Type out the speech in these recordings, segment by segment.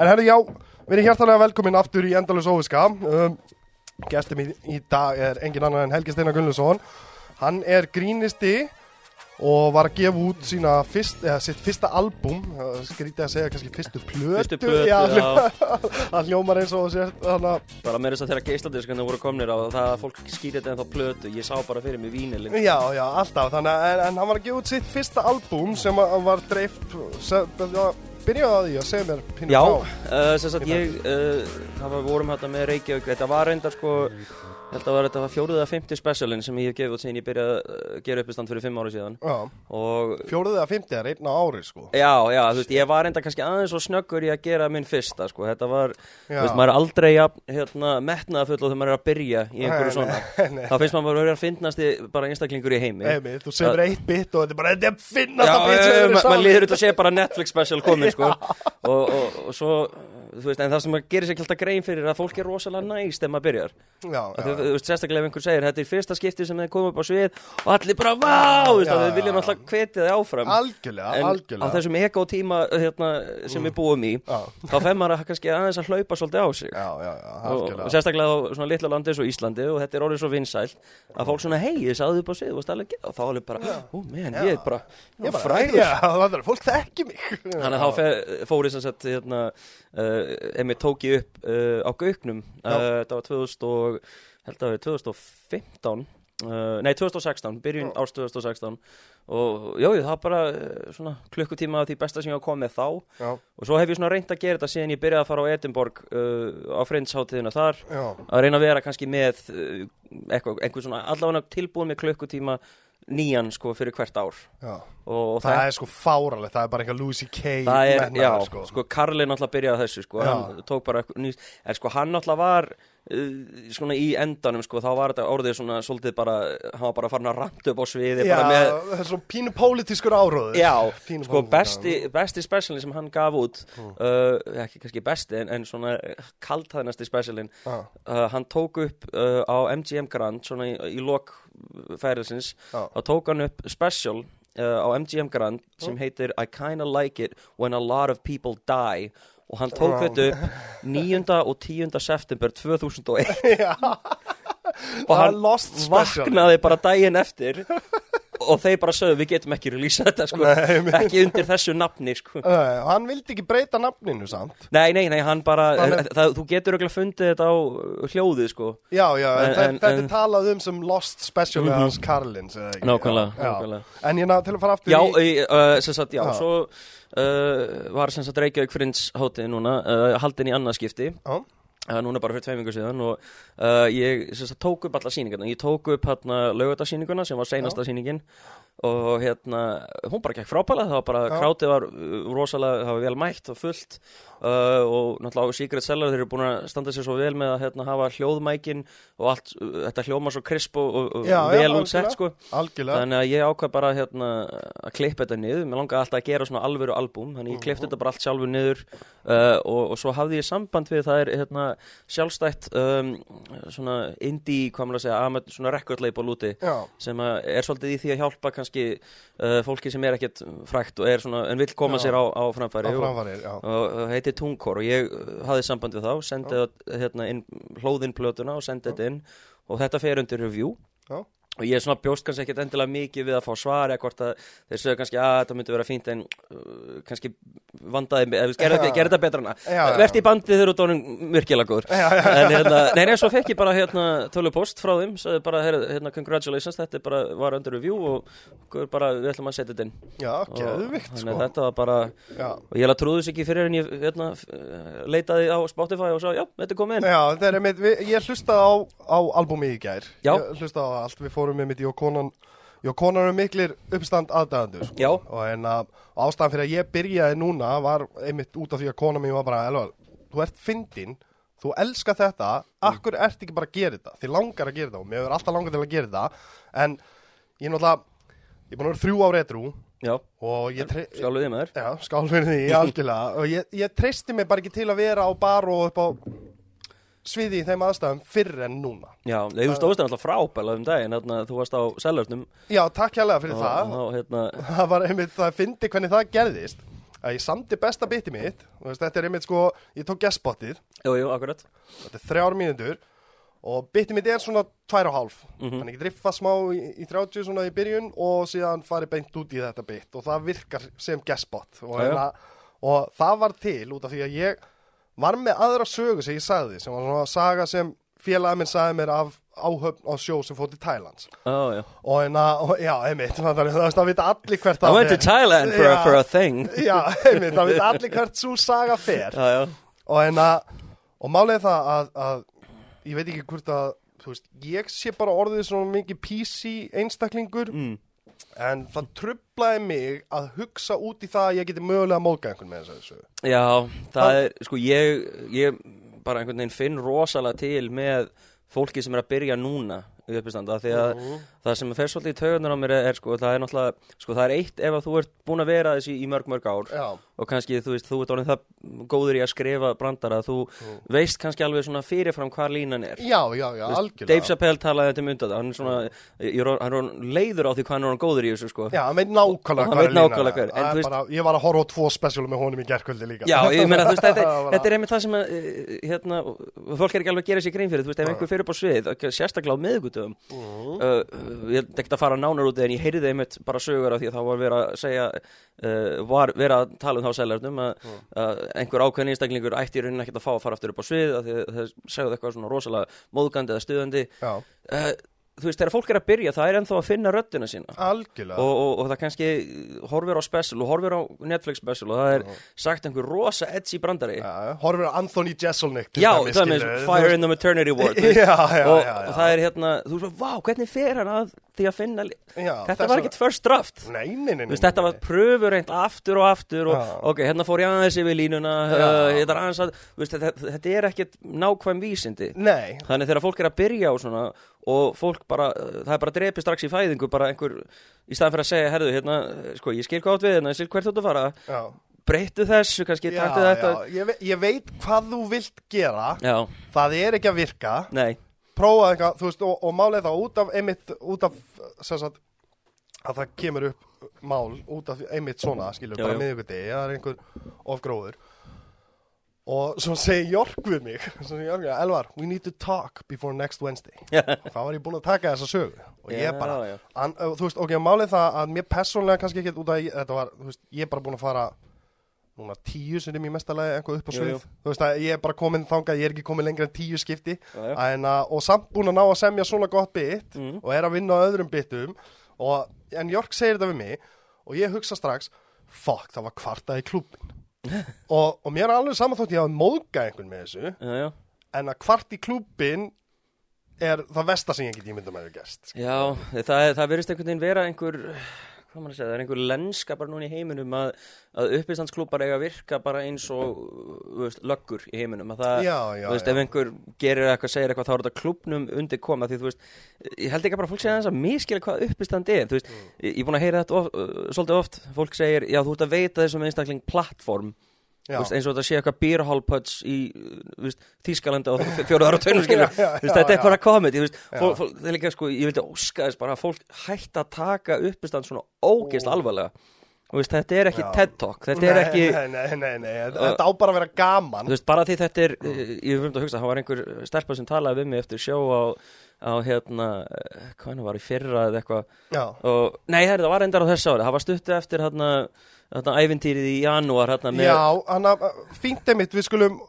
En herri, já, við erum hjartalega velkomin aftur í Endalus Óviska. Um, Gestum í, í dag er engin annar en Helgi Steinar Gunnlaugsson. Hann er grínisti og var að gefa út sína fyrst, eða, sitt fyrsta albúm skrítið að segja kannski fyrstu plötu. Fyrstu plötu, já, hann hljómar eins og sér þannig að, Bara með þess að þeirra geisladiskarnir voru komnir á það að fólk skýrði þetta en þá plötu. Ég sá bara fyrir mig vínilinn. Já, já, alltaf. Þannig að, en, en hann var að gefa út sitt fyrsta albúm sem var dreift sem, já, byrjaði á því að segja mér Já, uh, sem sagt ég, uh, það var, vorum hérna með Reykjavík Þetta var reyndar sko, ég held að var, þetta var fjóruð eða fymti specialin sem ég hef gefið út síðan ég byrjaði að uh, gera uppistand fyrir fimm ári síðan. Já, Og fjóruðið að fymtið er einn á ári sko. Já, já, þú veist, ég var enda kannski aðeins og snöggur í að gera minn fyrsta, sko, þetta var, Já. þú veist, maður er aldrei hérna, metnaðafull og þegar maður er að byrja í einhverju Nei, svona, nei, nei. þá finnst maður bara að vera að finnast bara einstaklingur í heimi. Emi, þú semur eitt bit og þetta er bara þetta er finnast Já, að bit sem já, við erum saman og, og, og það Þú, veist, sérstaklega ef einhver segir, þetta er fyrsta skipti sem þeir komið upp á svið og allir bara, vá, þú veist, við viljum alltaf hvetja þið áfram. algjörlega, En á algjörlega þessum ego-tíma hérna, sem við búum í þá fer maður að kannski aðeins að hlaupa svolítið á sig. Já, já, já, og, og sérstaklega á svona litla landi eins og Íslandi og þetta er orðið svo vinsælt að fólk svona hei, ég sagði upp á sig og og þá alveg bara, ó men, ég er bara, ég er bara það er fólk þekki mig. Þannig að þá fe- fór ég sem sagt hérna, uh, emi tók ég upp uh, á Gauknum uh, þetta var 2000 og held að við 2015 Uh, nei, 2016, byrjun árs 2016 og já, það var bara uh, svona klukkutíma af því besta sem ég hafa komið þá. Já, Og svo hef ég svona reynd að gera þetta síðan ég byrjaði að fara á Edinborg uh, á frindsháttíðina þar. Já, að reyna að vera kannski með uh, eitthvað, svona allavega tilbúin með klukkutíma nýjan sko fyrir hvert ár. Og, og Það er sko fáralegt, það er bara eitthvað Lucy Kay það er, já, sko, sko. Karli náttúrulega byrjaði á þessu sko, Já. hann tók bara eitthvað nýst, en sko hann náttúrulega var svona í endanum sko, þá var þetta orðið svona svolítið bara, hann var bara farin að ranta upp á sviði Já, með það er svo pínu pólitískur áróður Já, Pínu sko besti, besti specialin sem hann gaf út uh, ekki kannski besti en, en svona kaltæðnasti specialin Já. uh, hann tók upp uh, á MGM Grand svona í, í lok færilsins Já. þá tók hann upp special á MGM Grand sem heitir I kinda like it when a lot of people die og hann tók Já. þetta upp 9. og 10. september 2001 Já, og hann vaknaði bara daginn eftir og þeir bara sögðu við getum ekki releasa þetta sko, Nei, ekki undir þessu nafni sko. Nei, Hann vildi ekki breyta nafninu samt nei, nei, nei, hann bara Þannig- það, þú getur auðvitað fundið þetta á uh, hljóðið sko. Já, já, en, En- en, þetta en- er talað um sem lost special með hans Karlins? Nákvæmlega, Já, já. En ég ná til að fara aftur já, í uh, sem sagt, já, Já. svo uh, var sem sagt Reykjavík Frins hátíð núna, uh, haldin í annað skipti Já, uh, núna bara fyrir tveimingu síðan og uh, ég sagt, tók upp alla sýningarna ég tók upp hérna laugardagssýninguna sem var seinasta sýningin og hérna, hún bara gekk frábæla það var bara, Já. krátið var uh, rosalega það var vel mætt og fullt uh, og náttúrulega á Secret Cellar þeir eru búin að standa sér svo vel með að hérna, hafa hljóðmækin og allt, uh, þetta hljóma svo krisp og, og, og Já, vel útsett sko. Þannig að ég ákvað bara hérna, að klippa þetta niður, mér langaði alltaf að gera svona alvöru albúm, þannig ég klippti þetta bara allt sjálfur niður uh, og, og svo hafði ég samband við það er hérna, sjálfstætt um, svona indie, hvað maður að segja, amat, svona record label úti Já, sem er svolítið í því að hjálpa kannski uh, fólki sem er ekkert frækt og er svona, en vill koma Já. sér á, á á framfæri og, og, heiti Tungkor og ég hafði samband við þá, sendi hérna, inn hlóðinn plötuna og sendi þetta inn og þetta fer undir review Já. Og ég er svona bjóst kannski ekkert endilega mikið við að fá svar eða hvort að þeir sögðu kannski að þetta myndi vera fínt en uh, kannski vandaði, eða gerði ger þetta betra já. verðt í bandið þegar þú dónum myrkilega góður. En hérna, nei, nei, svo fekk ég bara hérna tölupost frá þeim, sagði bara hérna, congratulations, þetta bara var under review og bara, við ætlum að setja þetta inn. Já, geðvikt sko. þetta var bara Já, og ég held að trúðu þess ekki fyrir en ég hérna, leitaði á Spotify og sá, já, þetta er komið inn. Já, mitt, við, með mitt í og konan Jó, konan er miklir uppstand aðdæðandur sko. Og en að ástæðan fyrir að ég byrjaði núna var einmitt út af því að konan mín var bara Elvar, þú ert fyndin, þú elskar þetta Akkur ert ekki bara að gera þetta? Þið langar að gera þetta og mér hefur alltaf langar til að gera þetta. En ég er náttúrulega Ég er búin að vera þrjú á retru Já, Og ég tre- skáluð ég með þér Já, skál fyrir því, algjörlega. Og ég, ég treysti mig bara ekki til að vera á bar og upp á sviði í þeim aðstæðum fyrr en núna. Já, þú stóðst alltaf frábæla um daginn hérna, þú varst á selörnum Já, takk hérlega fyrir og, það. og, hérna, Það var einmitt, það fyndi hvernig það gerðist að ég samti besta biti mitt veist, þetta er einmitt sko, ég tók gestbotið Jú, jú, akkurat. Þetta er þrjár mínútur og biti mitt er svona tvær og hálf. Mhm. þannig ég driffa smá í, í 30 svona í byrjun og síðan fari beint út í þetta bit og það virkar sem gestbot og, hérna, og það var til út af því að ég var með aðra sögu sem ég sagði sem var svona saga sem félagið minn sagði mér af áhöfn á sjó sem fór til Thailands Ó, já og hérna, og, já, einmitt að það vita allir hvert I went to. Thailand for, Já. a, for a thing já, einmitt, það vita allir hvert svo saga fer Já, já og hérna og málið er það að, að ég veit ekki hvort að þú veist, ég sé bara orðið svona mikið PC einstaklingur mm. En það trublaði mig að hugsa út í það að ég geti mögulega móðgað einhvern með þessu. Já, það er, sko, ég, ég bara einhvern veginn finn rosalega til með fólki sem er að byrja núna í uppistanda, því að það sem fer svolítið í taugunar á mér er, er sko, það er náttúrulega, sko, það er eitt ef að þú ert búin að vera þessi í mörg, mörg ár. Já, og kannski, þú veist, þú ert orðin það góður í að skrifa brandara, þú veist kannski alveg svona fyrirfram hvað línan er. Já, já, já, veist, algjörlega. Dave Chappelle talaði þetta um undan hann er svona, er, hann er leiður á því hvað hann er orðinn góður í þessu, sko. Já, hann veit nákvæmlega hvað er línan er. en Það veist- bara, Ég var að horfa á tvo spesiálu með honum í gerkvöldi líka. Já, ég meina, þú veist, þetta, Það þetta er einmitt það sem að, eh, hérna, fólk er ekki alveg að gera sér grein fyrir, þú veist, ef einhver fyrir upp á svið, sérstaklega á miðgutum, Þá seljarnum að, að einhver ákveðin einstaklingur ætti í rauninni ekkert að fá að fara aftur upp á svið, að það segðu eitthvað svona rosalega móðgandi eða stuðandi, uh, þú veist, þegar fólk er að byrja, það er ennþá að finna röddina sína. algjörlega Og, og, og það kannski horfir á special og horfir á Netflix special og það er sagt einhver rosa edgy brandari Já, horfir á Anthony Jeselnik Já, það með skilurðu, þú Fire in the Maternity Ward Já, veist. já, og, já, já. og það er hérna, þú veist, vá, hvernig fer hann að því að finna Já, Þetta var ekkert first draft Nei, nei, nei, Þú veist, þetta var pröfur reynd aftur og aftur og Já. ok, hérna fór ég aðeins yfir línuna Já. uh, þetta, er aðeins að, þú veist, þetta, þetta er ekkert nákvæm vísindi Nei, Þannig þegar fólk er að byrja á svona og fólk bara, það er bara dreipið strax í fæðingu bara einhver, í staðan fyrir að segja herðu, hérna, sko, ég skil hvað átt við hérna, ég skil hvert þú ert að fara. Já. Breyttu þessu, kannski, taktu þetta. ég, ég veit hvað þú vilt gera. Já, Það er ekki að virka. Nei, Prófa eitthvað, þú veist, og, og málið það út af einmitt, út af sagt, að það kemur upp mál út af einmitt svona, skilur, Já, bara já. miðvikudegi það er einhver ofgróður og svo segir Jörg við mig Jörg, Elvar, we need to talk before next Wednesday. Og þá var ég búin að taka þessa sögu? Og ég Já, bara, já. an, uh, þú veist, ok, málið það að mér persónlega kannski ekki út af, þetta var, þú veist, ég er bara búin að fara núna tíu sinnum í mestalagi eitthvað upp á svið, þú veist að ég er bara komin þangað, ég er ekki komin lengra en tíu skipti. Já, já. en, og samt búin að ná að semja svona gott bit Mhm. og er að vinna á öðrum bitum. Og, en Jörg segir þetta við mig og ég hugsa strax fuck, það var kvartað í klúbin og, og mér er alveg saman þótt ég hafa móðgað einhvern með þessu já, já. en að kvart í klúbin er það sem ég get ímyndum að hafa gæst Já, það, það verðist einhvern veginn vera einhver hvað maður að segja, það er einhver lenska bara núna í heiminum að, að uppistandsklúpar eiga að virka bara eins og veist, löggur í heiminum að það, Já, já, þú veist, já. ef einhver gerir eitthvað, segir eitthvað, þá er þetta klúbnum undir koma því þú veist, ég held ekki bara fólk segja þess að miskila hvað uppistand er, þú veist Mm. ég, ég er búin að heyra þetta of, uh, svolítið oft fólk segir, já, þú ert að veita þessum einstakling plattform Veist, eins og þetta sé eitthvað beer hall puts í þú veist, Þískalandi og fjóruðar og veist, þetta er bara komedi sko, ég vildi óska þess bara að fólk hætti að taka uppistand svona ógeist alvarlega veist, þetta er ekki Já. TED Talk þetta er nei, ekki, nei, nei, nei, nei, þetta á bara að vera gaman. Veist, bara því þetta er eh, ég fyrir að hugsa, það var einhver stelpa sem talaði við mig eftir sjó á, á hérna, eh, hvað var í fyrra eða eitthvað. Og, nei, það var endar á þessu ári, það var stuttu eftir hérna, ævintýrið í janúar hérna með, já hann að fínt einmitt, við skulum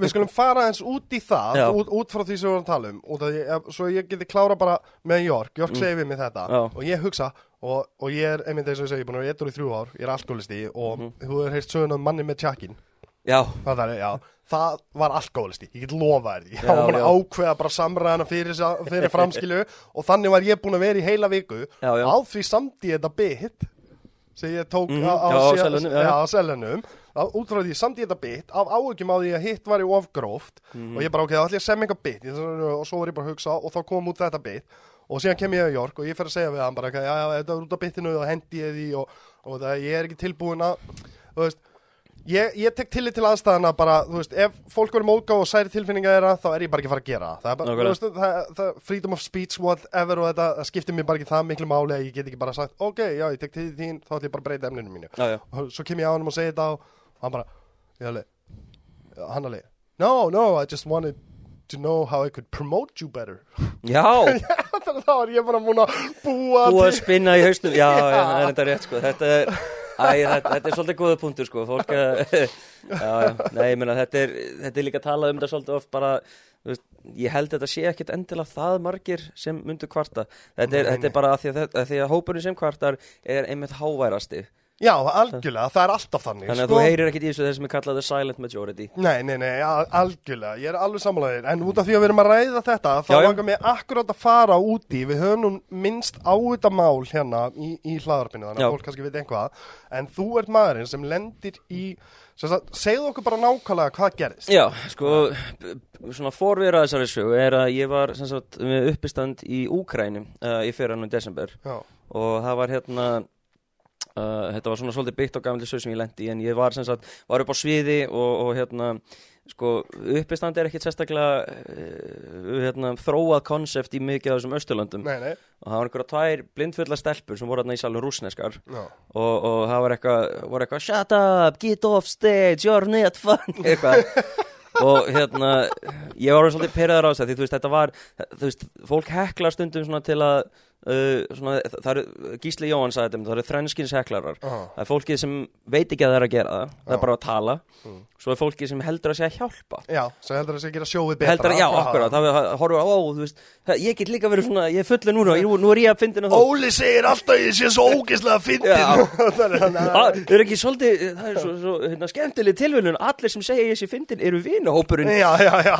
við skulum fara eins út í það út, út frá því sem við vorum að tala um. Út af því, að- svo ég geti klára bara með Jörg Jörg segir við mig þetta. Mm. Já. og ég hugsa og, og ég er einmitt eins og ég segi, ég er búin að vera ettur í þrjú ár ég er alkoholisti og Mhm. þú er heist söguna um manni með tjakkin já, það, er, já, það var alkoholisti, ég get lofa þér ég var búin að ákveða bara samræðana fyrir, fyrir framskilu og þannig var ég búin að vera í heila viku. Já, já. á því samdi ég þetta bit sem ég tók Mhm, á, á, já, á já. á sellunum. Á, út frá því samdi ég þetta bit af áhugjum á því að hitt var í ofgróft Mhm. og ég bara ok, þá ætlum ég að semja eitthvað bit. Og svo var ég bara að hugsa og þá kom út þetta bit og síðan kem ég að York og ég fer að segja við hann bara, já, já, þetta er út af bitinu og hendi ég því og, og það, ég er ekki tilbúin að þú veist, Ég, ég tek tillit til aðstæðana bara, þú veist, ef fólk verður móðgá og særi tilfinninga þeirra, þá er ég bara ekki að fara að gera það. Er bara, þú veist, það, það, freedom of speech, whatever og þetta, það skiptir mér bara ekki það miklu máli að ég get ekki bara sagt, ok, já, ég tek til þín, þá ætlum ég bara að breyta emninu mínu. Já, já, Og svo kem ég á hann og segi þetta og hann bara, ég alveg, hann alveg, no, no, I just wanted to know how I could promote you better. já. Að þá er ég bara múin að búa búið að spinna í hausnum. Já, já, það er enda rétt sko. Þetta er, æ, þetta, þetta er svolítið góða punktur sko. Fólk að já, já, nei, ég meina þetta er, þetta er líka talað um þetta svolítið oft bara veist, ég held þetta sé ekkit endilega það margir sem myndu kvarta. Þetta er, þetta er bara að því að, að, að hópurinn sem kvartar er einmitt háværasti Já, algjörlega, það er alltaf þannig. þannig að sko. þú heyrir ekkit í þessu þeir sem er kallað the silent majority. Nei, nei, nei, al- algjörlega, ég er alveg sammálaðir. En út af því að við erum að ræða þetta Þá langar mig akkurát að fara úti. Við höfum nú minnst á þetta mál hérna í, í hlaðarpinu Þannig að fólk kannski veit einhvað En þú ert maðurinn sem lendir í Segðu okkur bara nákvæmlega hvað gerðist. Já, sko, svona forvera þessari sögu er að ég var sagt með uppistand í Úkrænum uh, í fyrranum desember. Já, og það var hérna uh, þetta var svona svolítið byggt á gamli sög sem ég lendi í en ég var sem sagt, var upp á sviði og, og hérna sko, uppistand er ekkit sérstaklega uh, hérna, þróað konsept í mikið af þessum nei, og það var einhverja tvær blindfulla stelpur sem voru hérna í salum rúsneskar já. Og, og það var eitthvað, var eitthvað shut up, get off stage, you're not fun eitthvað. Og hérna, ég var svolítið pyrraður á þess að því þú veist, þetta var þú veist, fólk hekla stundum svona til að uh, svona, það eru, Gísli Jóhann sagði þetta, það eru þrennskins heklarar Aha. það er fólkið sem veit ekki að það er að gera það það er bara að tala. Mm. svo er fólkið sem heldur að segja hjálpa. Já, svo heldur að gera sjóið betra. Heldur að, já, akkurat, það horfir á, þú veist það, ég get líka verið svona, ég er fullur núna ég, nú er ég að fyndina þú Óli segir alltaf að ég sé svo ógeðslega Já. fyndin Það er hann Það er ekki svolítið, það er svo, svo hérna, skemmtileg tilviljun, allir sem segja ég sé fyndin eru vinahópurinn. Já, já, já,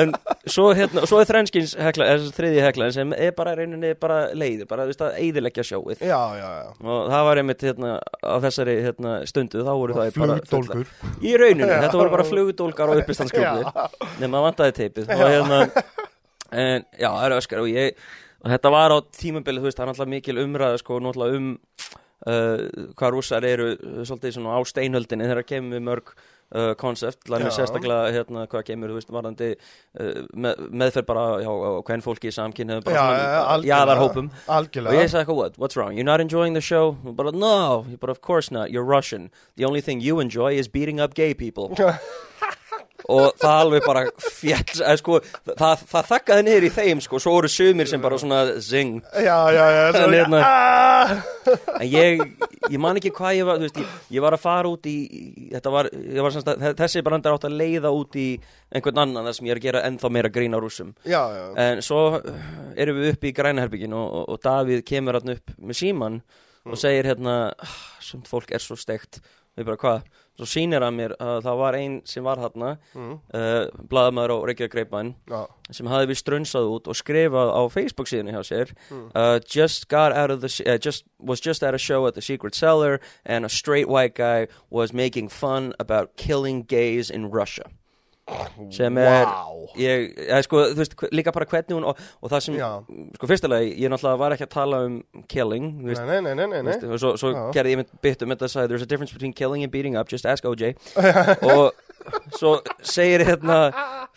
en svo, hérna, svo er þrænskins leiðir, bara þú veist að eidilegja sjóið. Já, já, já. Og það var einmitt hérna á þessari hérna, stundu, þá voru það bara Flugdólgur. í rauninu, þetta voru bara flugdólkar og uppistandskjópi nema vantaði teipið. Og hérna en, já, það er öskar og ég og þetta var á tímabilið, þú veist, það er náttúrulega mikil umræða sko, náttúrulega um uh, hvað rússar eru svolítið svona á steinhöldinni þegar kemur við mörg uh, koncept, læmi Já. sérstaklega hérna, hvað kemur, þú veist, varðandi uh, með, meðferð bara, já, hvern fólki hefur Já, bara svona algjörlega. jaðarhópum og Algjörlega ég sagði eitthvað, what, what's wrong? You're not enjoying the show? But no, but of course not, you're Russian The only thing you enjoy is beating up gay people Og það alveg bara fjall eða, sko, það, það þakkaði niður í þeim sko, Svo voru sumir sem bara svona zing. Já, já, já En hérna- ah! En ég, ég man ekki hvað ég var veist, ég, ég var að fara út í var, var að þessi brandar átt að leiða út í einhvern annan þar sem ég er að gera ennþá meira grín á rússum. Já, já. En svo uh, erum við upp í grænaherbyggin og, og, og Davíð kemur hann upp með síman og segir hérna, "Ah, sumt fólk er svo steikt. Við bara hvað, svo sýnir hann mér að það var ein sem var hérna Mm. uh, blaðamaður á Reykjavík Greipmann Já, sem hafði við strönsað út og skrifað á Facebook síðan hjá sér uh, just got out of the uh, just was just at a show at the Secret Cellar and a straight white guy was making fun about killing gays in Russia sem er Vá. ég, eða, sko, þú veist, líka bara hvernig hún og, og það sem, Já. sko fyrstulega ég náttúrulega var ekki að tala um killing veist, Nei, nei, nei, nei, nei, Veist, og svo, svo gerði ég mynd bytt um þetta að sagði there's a difference between killing and beating up just ask OJ og svo segir hérna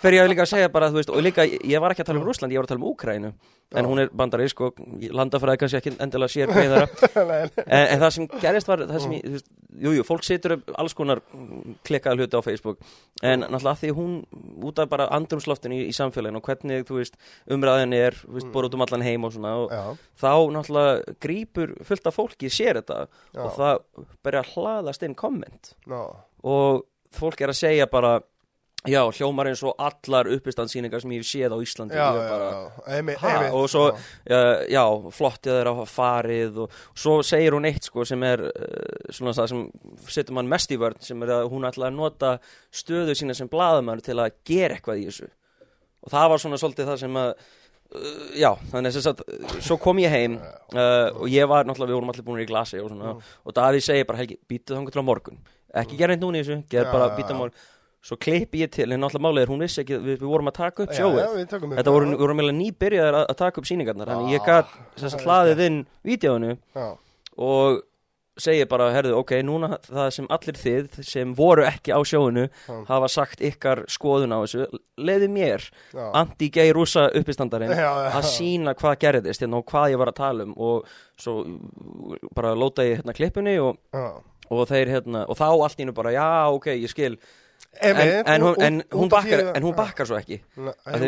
fer ég líka að segja bara þú veist og líka ég var ekki að tala um Rússland ég var að tala um Úkrænu en hún er bandarísk og landafræði kannski ekki endilega sér hvað þeirra en, en það sem gerist var það sem ég, þú veist, jú, fólk situr upp alls konar klikkaða hluti á Facebook. En náttúrulega því hún út af bara andrumsloftinu í, í samfélaginu og hvernig, þú veist, umræðin er þú veist, bor út um allan heim og svona og Já, þá náttúrulega grípur fullt af fólki sér þetta Já. og það byrja að hlaðast inn komment. Og fólk er að segja bara já, hljómar eins og allar uppistandsýningar sem ég hef séð á Íslandi. Já, Ég já, bara, já. Einmitt, Ha, og svo, já. uh, já, flottið þeirra farið og, og svo segir hún eitt sko sem er uh, svona það sem setur mann mest í vörn sem er að hún ætla að nota stöðu sína sem blaðamann til að gera eitthvað í þessu. Og það var svona svolítið það sem að uh, já, þannig að að, svo kom ég heim uh, og ég var náttúrulega, við vorum allir búin í glasi og svona og Davíð segir bara, Helgi, býtu þangar til á morgun. Ekki gera neitt núna í þessu, gera Já, bara já, býta já. morgun svo klippi ég til, en náttúrulega málið er, hún vissi ekki við, við vorum að taka upp Já, sjóið já, tökum upp Þetta voru, voru meðlega nýbyrjaðar að, að taka upp sýningarnar Þannig ég það þess að hlaðið inn vídeóinu Já, og segir bara, herðu, ok, núna það sem allir þið sem voru ekki á sjóinu Já. hafa sagt ykkar skoðun á þessu, leiði mér Já. anti-gay rúsa uppistandarinn Já, já. að sína hvað gerðist hérna, og hvað ég var að tala um og svo bara lóta ég hérna klippunni og, Já. og þeir hérna og þá allt í hennu bara, já, ok, ég skil en, en, hún, en, hún bakkar, en hún bakkar svo ekki.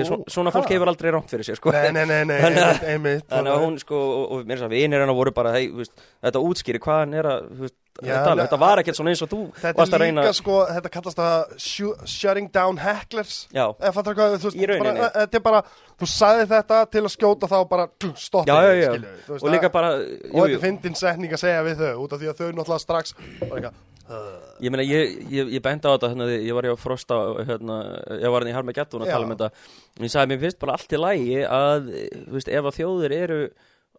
Svo, svona fólk ha? hefur aldrei rámt fyrir sér sko. Nei, nei, nei, nei, Þannig að- að hún sko, og, og mér þess að vinir hennar voru bara, hei, veist, þetta útskýri hvað hann er að, Já, að tala, þetta var ekkert svona eins og þú Þetta varst er að reyna líka sko, þetta kallast shu- shutting down hecklers. Bara, þetta er bara, þú sagði þetta til að skjóta þá bara, veist, og líka að- bara, og þetta er fyndin setning að segja við þau út af því að þau náttúrulega strax bara eitthvað, ég meina, ég, ég, ég benda á þetta, hérna, ég var ég á Frosta, hérna, ég var hann í Harmageddon að Já. tala um þetta, ég sagði, mér finnst bara allt í lægi að, veist, ef að þjóðir eru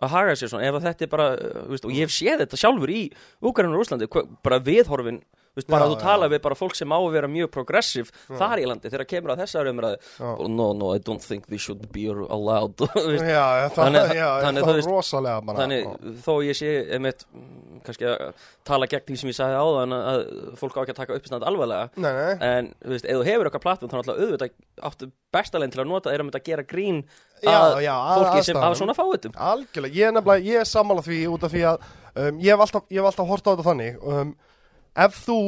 að haga sér svona, ef að þetta er bara, veist, og ég hef séð þetta sjálfur í Úkraina og Úslandi, bara viðhorfin, þú veist, bara Já, að þú já. tala við bara fólk sem á að vera mjög progressiv þar í landi, þegar kemur að þessar umræði, Já. no, no, I don't think we should be allowed, já, já, það, Þannig- já, þannig það er rosalega bara, Þannig, já. þó ég sé einmitt, mm, kannski að tala gegn því sem ég sagði áðan að, að fólk á ekki að taka uppistand alvarlega. Nei, nei, en, veist, ef þú hefur okkar plattform þá náttúrulega auðvitað áttu bestalegn til að nota er að mynda að gera grín Já, að já, að fólki sem hafa svona fáitum algjörlega, ég er er sammála því út af því að um, ég hef alltaf, alltaf hort á þetta þannig um, ef þú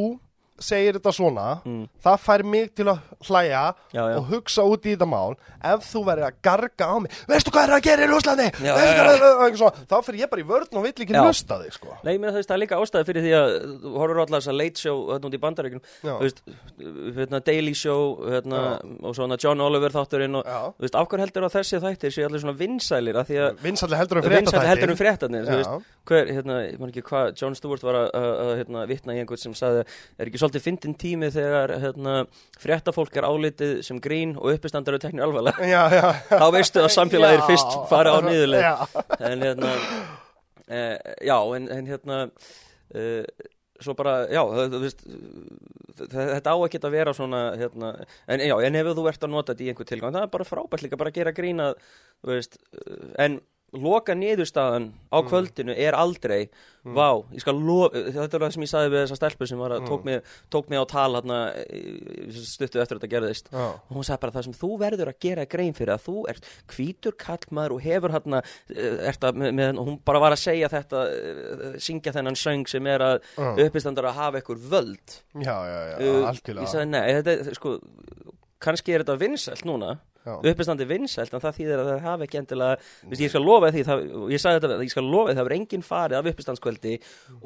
segir þetta svona Mm. það fær mig til að hlæja Já, já. og hugsa út í þetta mál. Ef þú verður að garga á mig veistu hvað er að gera í svona, þá fyrir ég bara í vörn og vill ekki hlusta þig sko. Nei, menn, veist, það líka ástæði fyrir því að þú horfur alltaf þess að late show hérna út í hérna, Daily Show hérna, og svona John Oliver þátturinn og hverju heldur að þessi þættir séu allir svona vinsælir? Vinsælir heldur um fréttaþættir. Hver, hérna, ég man ekki hvað John Stewart var að, að, að hérna, vitna í einhvern sem sagði, er ekki svolítið fyndin tími þegar hérna, fréttafólk er álitið sem grín og uppistandar eru teknir alvarlega þá veistu að samfélagið er Já. fyrst farið á Já. en hérna e, já, en, en hérna e, svo bara, já veist, þetta á ekki að vera svona hérna, en já, en ef þú ert að nota þetta í einhver tilgang, það er bara frábært líka bara að gera grína, þú veist eh, en loka niðurstaðan á Mm. kvöldinu er aldrei vá, ég skal lofa, þetta er það sem ég sagði við þessa stelpu sem var að Mm. tók, mig, tók mig á tal hérna, stuttu eftir þetta gerðist Já. og hún sagði bara það sem þú verður að gera grein fyrir að þú ert hvítur kallmaður og hefur hérna að, og hún bara var að segja þetta eh, syngja þennan söng sem er að Já. uppistandar að hafa eitthvað völd já, já, já, Uh, algjörlega ég sagði nei, þetta, er, sko kannski er þetta vinsælt núna Já. uppistandi vinsælt en það þýðir að það hafi ekki endilega veist, ég skal lofa því, það, ég sagði þetta ég skal lofa því, það verður enginn farið af uppistandskvöldi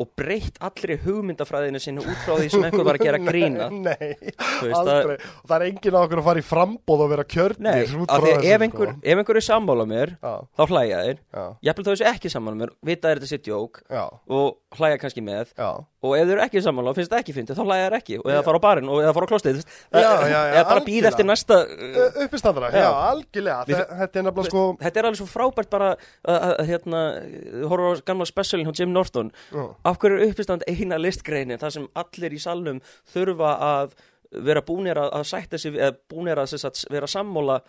og breytt allri hugmyndafræðinu sinni út frá því sem einhver var að gera grína. Nei, nei veist, aldrei. Og það er enginn á okkur að fara í frambóð og vera kjörnir Nei, af því að ef einhver, sko. ef einhver er sammála mér Já, þá hlæja þeir. Já, jafnvel þá þessu ekki sammála mér, vita er þetta sitt jók og hlæja kannski með. Já. Og ef þeir eru ekki sammála og finnst þetta ekki fyndið þá hlæja þeir ekki og eða fara á barinn og eða fara á klostið eða bara algjörlega. eftir næsta Uppistandara, Já. algjörlega. Við- Þe- Þetta er nefnilega sko þetta er alveg svo frábært bara að, að, að hérna, horfa á gamla specialin hjá Jim Norton. Af hverju er uppistand eina listgreinin þar sem allir í salnum þurfa að vera búnir að, að sætta sig eða búnir að, sagt, vera sammála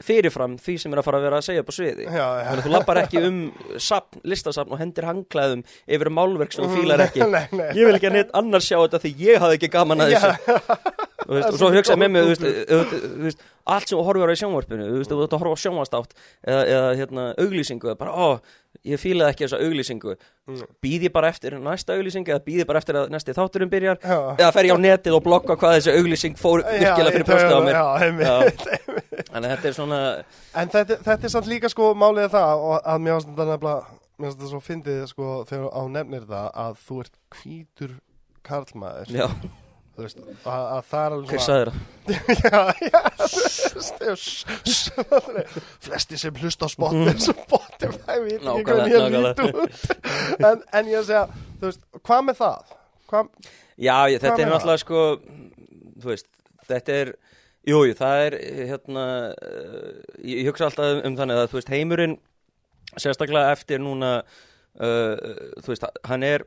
fyrirfram því sem er að fara að vera að segja upp á sviði? Já, já. Þannig að þú lappar ekki um sapn, listasapn og hendir hangklæðum yfir málverk sem þú fílar ekki. Nei, nei, Ég vil ekki að neitt annar sjá þetta því ég hafði ekki gaman að þessu og svo hugsaði með mig veist, allt sem þú horfir á sjónvarpinu þú veist, þú ert að horfa á sjónvarstátt eða, eða hérna, auglýsingu bara, ó, ég fílaði ekki þessa auglýsingu. Mm. býð ég bara eftir næsta auglýsingu eða býð ég bara eftir að næsti þátturinn byrjar? Eða fer ég á netið og blokka hvað þessi auglýsing fór virkilega fyrir brjóstið á mér? að þetta er svona En þetta, þetta er samt líka sko málið það og að mér finnst þetta svo fyndið sko þegar á nefnir það að þú ert hvítur karlmaður þú veist, að, að það er alveg það? já, já flesti sem hlusta á ég nákvæmlega. lít út en, en ég að segja, þú veist, hvað með það? Hvað, Já, ég, þetta er náttúrulega sko þú veist, þetta er jú, jú, það er hérna uh, ég, hugsa alltaf um þannig að þú veist, heimurinn sérstaklega eftir núna uh, þú veist, hann er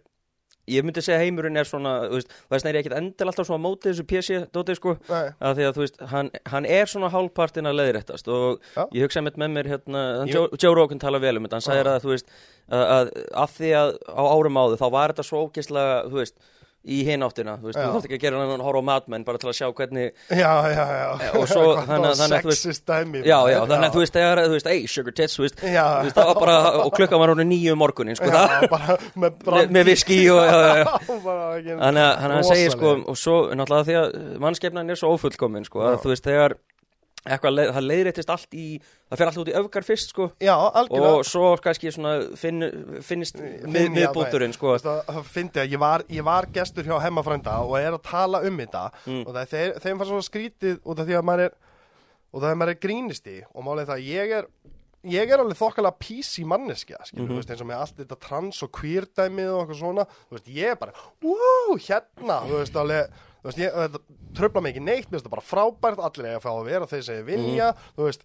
ég myndi segja heimurinn er svona þú veist, þess er ekkert endil alltaf svona á móti þessu PC dótið sko að því að þú veist, hann, hann er svona hálfpartin að leiðréttast og Já. ég hugsa einmitt með mér hérna. Joe, Rogan tala vel um þetta, hann sagði að þú veist að, að, að því að á árum áður þá var þetta svo ógeðslega, þú veist í hináttina, þú veist, Já. þú þarft ekki að gera hann að horfa á matmenn bara til að sjá hvernig já, já, já. Og svo, þannig að- þannig að þú veist- þegar, þú veist, ei, sugar tits, þú veist, það var bara og klukkan var hún nýju um morgunin, sko, já, bara með með, viski og, Þannig að hann segir sko, og svo náttúrulega því að mannskefnan er svo ófullkomin sko, að þú veist, þegar eitthvað, það leiðréttist allt í, það fer allt út í öfgar fyrst sko, Já, og svo kannski svona finn, finnist mið, Finn ég miðbúturinn sko, Þú veist, Það fyndi að ég var, ég var gestur hjá hemmafrænda og er að tala um þetta. Mm. og það er þeim fannst svona skrítið út af því að maður er og það er maður er grínisti og málið er það að ég er ég er alveg þokkalega PC manneskja þú veist, eins og með allt þetta trans og queer dæmið og eitthvað svona. Veist, ég er bara, wow, hérna þú veist, alveg, þú veist, ég, þetta tröfla mig ekki neitt, mér finnst það bara frábært allir eiga að fá að vera þeir sem vilja Mhm. þú veist,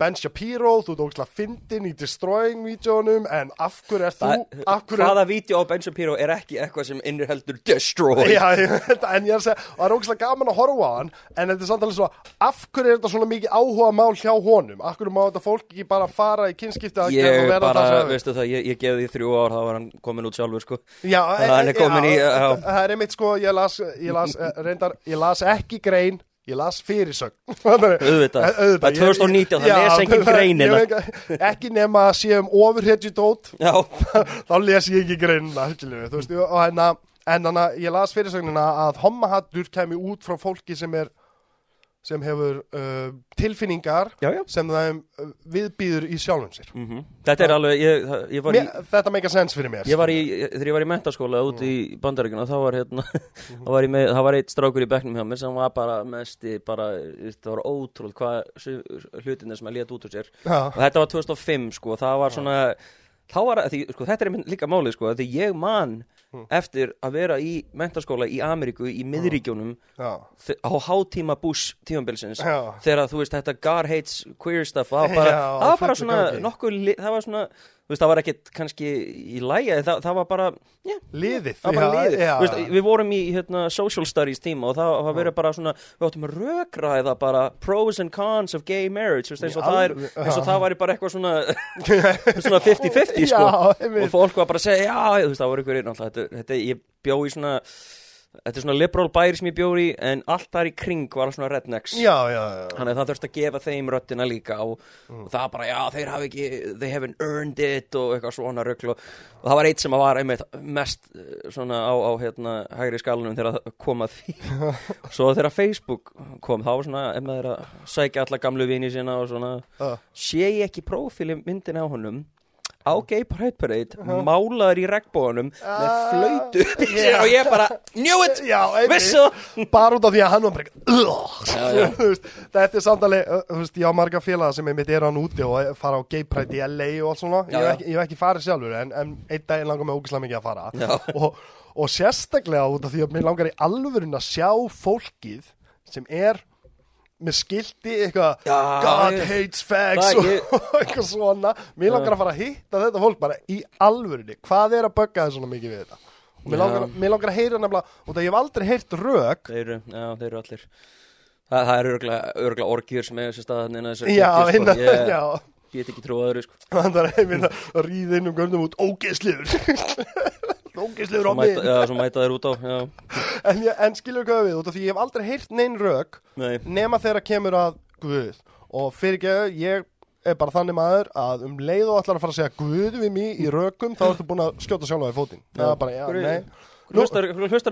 Ben Shapiro, þú ert ógslag fyndin í Destroying vídjónum, en af hverju er þú, af hverju hvaða vídeo á Ben Shapiro er ekki eitthvað sem innirheldur destroy Já, ég en ég er að segja, það er ógæslega gaman að horfa á hann, en þetta er samt alveg svo, af hverju er þetta svona mikið áhuga mál hjá honum? Af hverju má þetta fólk ekki bara fara í kynskipti að ég og vera bara, það sem það vil? veistu það, ég, ég gefði því þrjú ár þá var hann komin út sjálfur sko Já, að er í- já. það- er einmitt sko, ég las, ég las, eh, reyndar, ég las ekki grein, ég las fyrirsögn. Auðvitað. það er 2019 það les engin greinina Ekki nema að sé um ofurhetjudót, já, þá les ég ekki greinina, og hérna, en að ég las fyrirsögnina að hommahattur kemi út frá fólki sem er, sem hefur uh, tilfinningar já, já. sem það uh, viðbýður í sjálfum sér. mm þetta er alveg, ég, ég var í Mér, þetta meika sens fyrir mér. Ég var í, þegar ég var í mentaskóla út í bandaríkuna, þá var hérna, þá var ég með, það var eitt strákur í bekknum hjá mér sem var bara mesti, bara, það var ótrúld hvað hlutinir sem að létt út úr sér. Já, Og þetta var 2005, sko, það var svona, þá var, því, sko, þetta er líka málið, sko, því ég man Mm. eftir að vera í mentaskóla í Ameríku, í miðríkjónum, þe- á hátíma Bush tímambilsins, já. þegar þú veist þetta God hates queer stuff það var bara, Já, það var bara svona nokkuð, það var svona veist það var ekkit kannski í lægi það, það var bara, já, Liðið. það var bara já, liðið já. Veist, við vorum í hérna, social studies tíma og það það verið bara svona við áttum að rökræða bara pros and cons of gay marriage veist, eins, og það er, eins og það væri bara eitthvað svona svona 50-50 sko og fólk var bara að segja, já, þú veist, það voru ykkur þetta, þetta, ég bjó í svona þetta er svona liberal bæri sem ég bjó í en allt þar í kring var svona rednecks Já, já, já. þannig að það þurfti að gefa þeim röttina líka og, Mm. og það bara, já, þeir hafi ekki they haven't earned it og eitthvað svona röggl og, og það var eitt sem var einmitt mest eh, svona á, á hérna hægri skalunum þegar það kom að því svo þegar Facebook kom þá var svona, er að sækja alla gamlu vini sína og svona Já. sé ég ekki prófíli myndin á honum á Gay Pride Parade málaður í regnbóðanum með Ah, flöytu já. og ég bara knew it, vissu. Bara út af því að hann var bara þetta er samtali veist, ég á marga félaga sem einmitt er hann úti og fara á gay pride í LA og allt svona. Já, ég hef ekki, ég ekki farið sjálfur en, en einn daginn langar mig ógislega mikið að fara. Og, og sérstaklega út af því að mér langar í alvörun að sjá fólkið sem er með skilti eitthvað God ég- hates fags Það, og eitthvað svona. Mér langar að fara að hitta þetta fólk bara í alvörunni. Hvað er að bögga þið svona mikið við þetta? Og mér langar, mér langar að heyra nefnilega og það ég hef aldrei heyrt rök. Þeir eru, já, þeir eru allir. Það, það eru örgulega, orgjur sem eiga sér stað innan þessu Já, kirkju, innan, sko. Ég já. get ekki trúið öðru sko. Það er einmitt að ríða inn um görnum út ógeðsliður Á Svo mig mæta, já, svo mæta þeir út á en, ég, en skilur hvað við út af því ég hef aldrei heyrt neinn rök Nei, nema þegar kemur að Guð. Og fyrir ekki ég er bara þannig maður að um leið og ætlar að fara að segja Guð við mig í rökum þá ertu búin að skjóta sjálfa í fótinn. Það er bara, já, nei hlustar,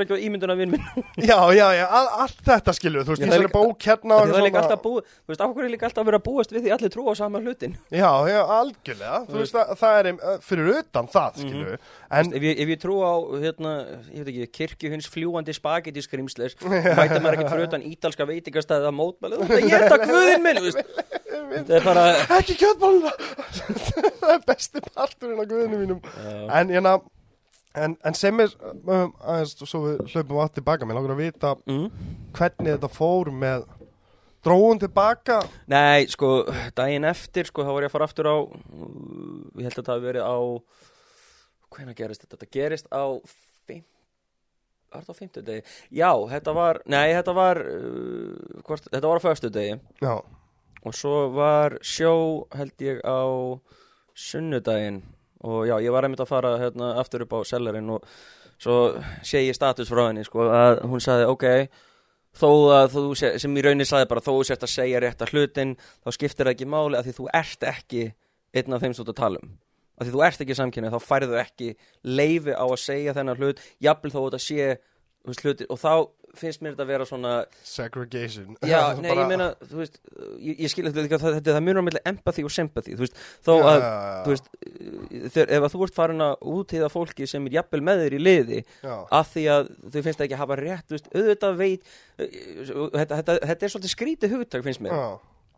ekki á ímynduna vinn minn Já, já, já, all, allt þetta skilur þú veist, er þessari líka- bók hérna Það er líka alltaf búið, þú veist, af hverju er líka alltaf að vera að búast við því allir trú á sama hlutin Já, já, algjörlega. Þú veist, það, er fyrir utan það, skilur En, ef ég, ef ég trú á, hérna, ég veit ekki, kirkjuhins fljúandi spagetti skrimslis mæta maður ekkert fyrir utan ítalska veitingastæði að mótmæli, þú veist, ég en, en, sem er um, aðeins, svo við hlaupum átt tilbaka mér langar að vita mm. hvernig þetta fór með dróun tilbaka Nei, sko, daginn eftir, sko, þá var ég að fara aftur á, ég held að það hafi verið á, hvenær gerist þetta? Þetta gerist á var þetta á fimmtudegi? Já, þetta var, nei, þetta var uh, hvort, þetta var á föstudegi Já, og svo var sjó held ég á sunnudaginn og já, ég var einmitt að fara hérna aftur upp á sellerinn og svo sé ég status frá henni sko að hún sagði ok þó að þú sem í rauninni sagði bara þó þú sért að segja rétt að hlutin þá skiptir það ekki máli að því þú ert ekki einn af þeim sem þú ert að um. Því þú ert ekki samkynni þá færðu ekki leifi á að segja þennan hlut jafnvel þó þetta sé hluti, og þá finnst mér þetta að vera svona segregation. Já, nei, ég meina, þú veist, ég, ég skil þetta það, þetta það á milli empathy og sympathy, þú veist, þó Já, að, já, já. þú veist, þegar, ef að þú ert farin að útíða fólki sem er jafnvel með þér í liði, að því að þau finnst ekki að hafa rétt, þú veist, auðvitað veit, þetta, þetta, þetta er svolítið skrítið hugtak, finnst mér,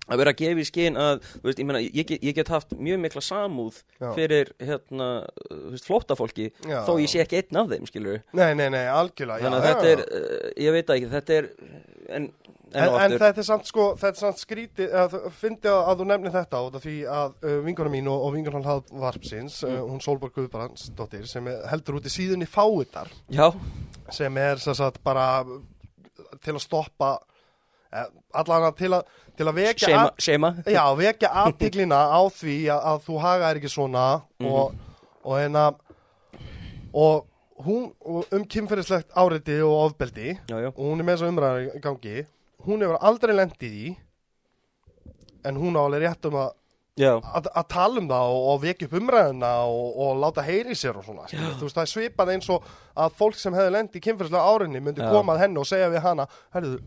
að vera að gefa í skinn að, veist, ég meina, ég, get- ég get haft mjög mikla samúð Já. fyrir, hérna, já. þó ég sé ekki einn af þeim, skilur Nei, nei, nei, algjörlega þannig að já, þetta er, uh, ég veit ekki, þetta er, en, en, En, en þetta er samt sko, þetta er samt skrítið, að fyndi að, að þú nefnir þetta út af því að uh, vingunum mín og, og vingunum hlaðvarpsins, uh, hún Solborg Guðbrandsdóttir, sem er, heldur út í síðunni fáitar, já, sem er sem sagt bara til að stoppa, eh, allan til að, til að vekja, seima, að, já, vekja aðtiklina á því að, að þú haga er ekki svona og, og hérna, og hún, um kynferðislegt áreiti og ofbeldi, já, já, og hún er með þessa umræðar í gangi hún hefur aldrei lendið í en hún á alveg rétt um að, að, að tala um það og, og vekja upp umræðina og, og láta heyri sér og svona þú veist það er svipað eins og að fólk sem hefði lendið í kynferðislega árinni myndi koma að henni og segja við hana herðu,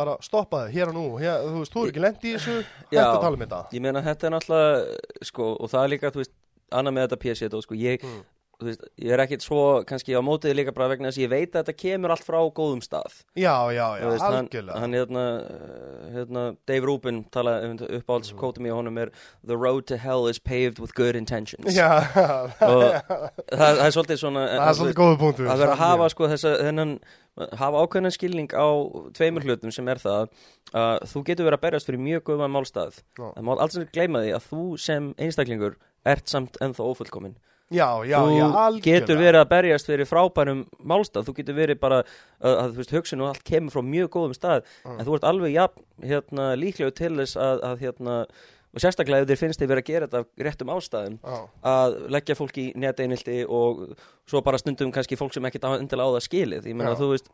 bara stoppa þið hér og nú hér, þú veist, þú er ekki lendið í þessu hægt Já. að tala um þetta ég meina þetta er náttúrulega sko, og það er líka, þú veist, annað með þetta og sko, ég, Mm. Veist, ég er ekkit svo kannski á mótið líka bara vegna þess að ég veit að þetta kemur allt frá góðum stað. Já, já, já, veist, algjörlega. hann hérna, uh, hérna Dave Rubin talaði um uppáhalds kótum í honum er The road to hell is paved with good intentions. Já, og það, er svolítið svona það er svolítið góðu punktu að vera að hafa sko þessa þennan, hafa ákveðnan skilning á tveimur hlutum sem er það að þú getur verið að berjast fyrir mjög góðan málstað. Já. það má alls ekki gleyma því að þú sem einstaklingur ert samt ennþá ófullkomin já, já, þú já, algjörlega. getur verið að berjast fyrir frábærum málstað, þú getur verið bara að, að þú veist, hugsun og allt kemur frá mjög góðum stað. Mm. en þú ert alveg jafn, hérna, líklegu til þess að, að hérna, og sérstaklega ef þér finnst þið verið að gera þetta réttum ástæðum já, að leggja fólk í neteinildi og svo bara stundum kannski fólk sem ekkert endilega á það skilið. Ég meina Já. þú veist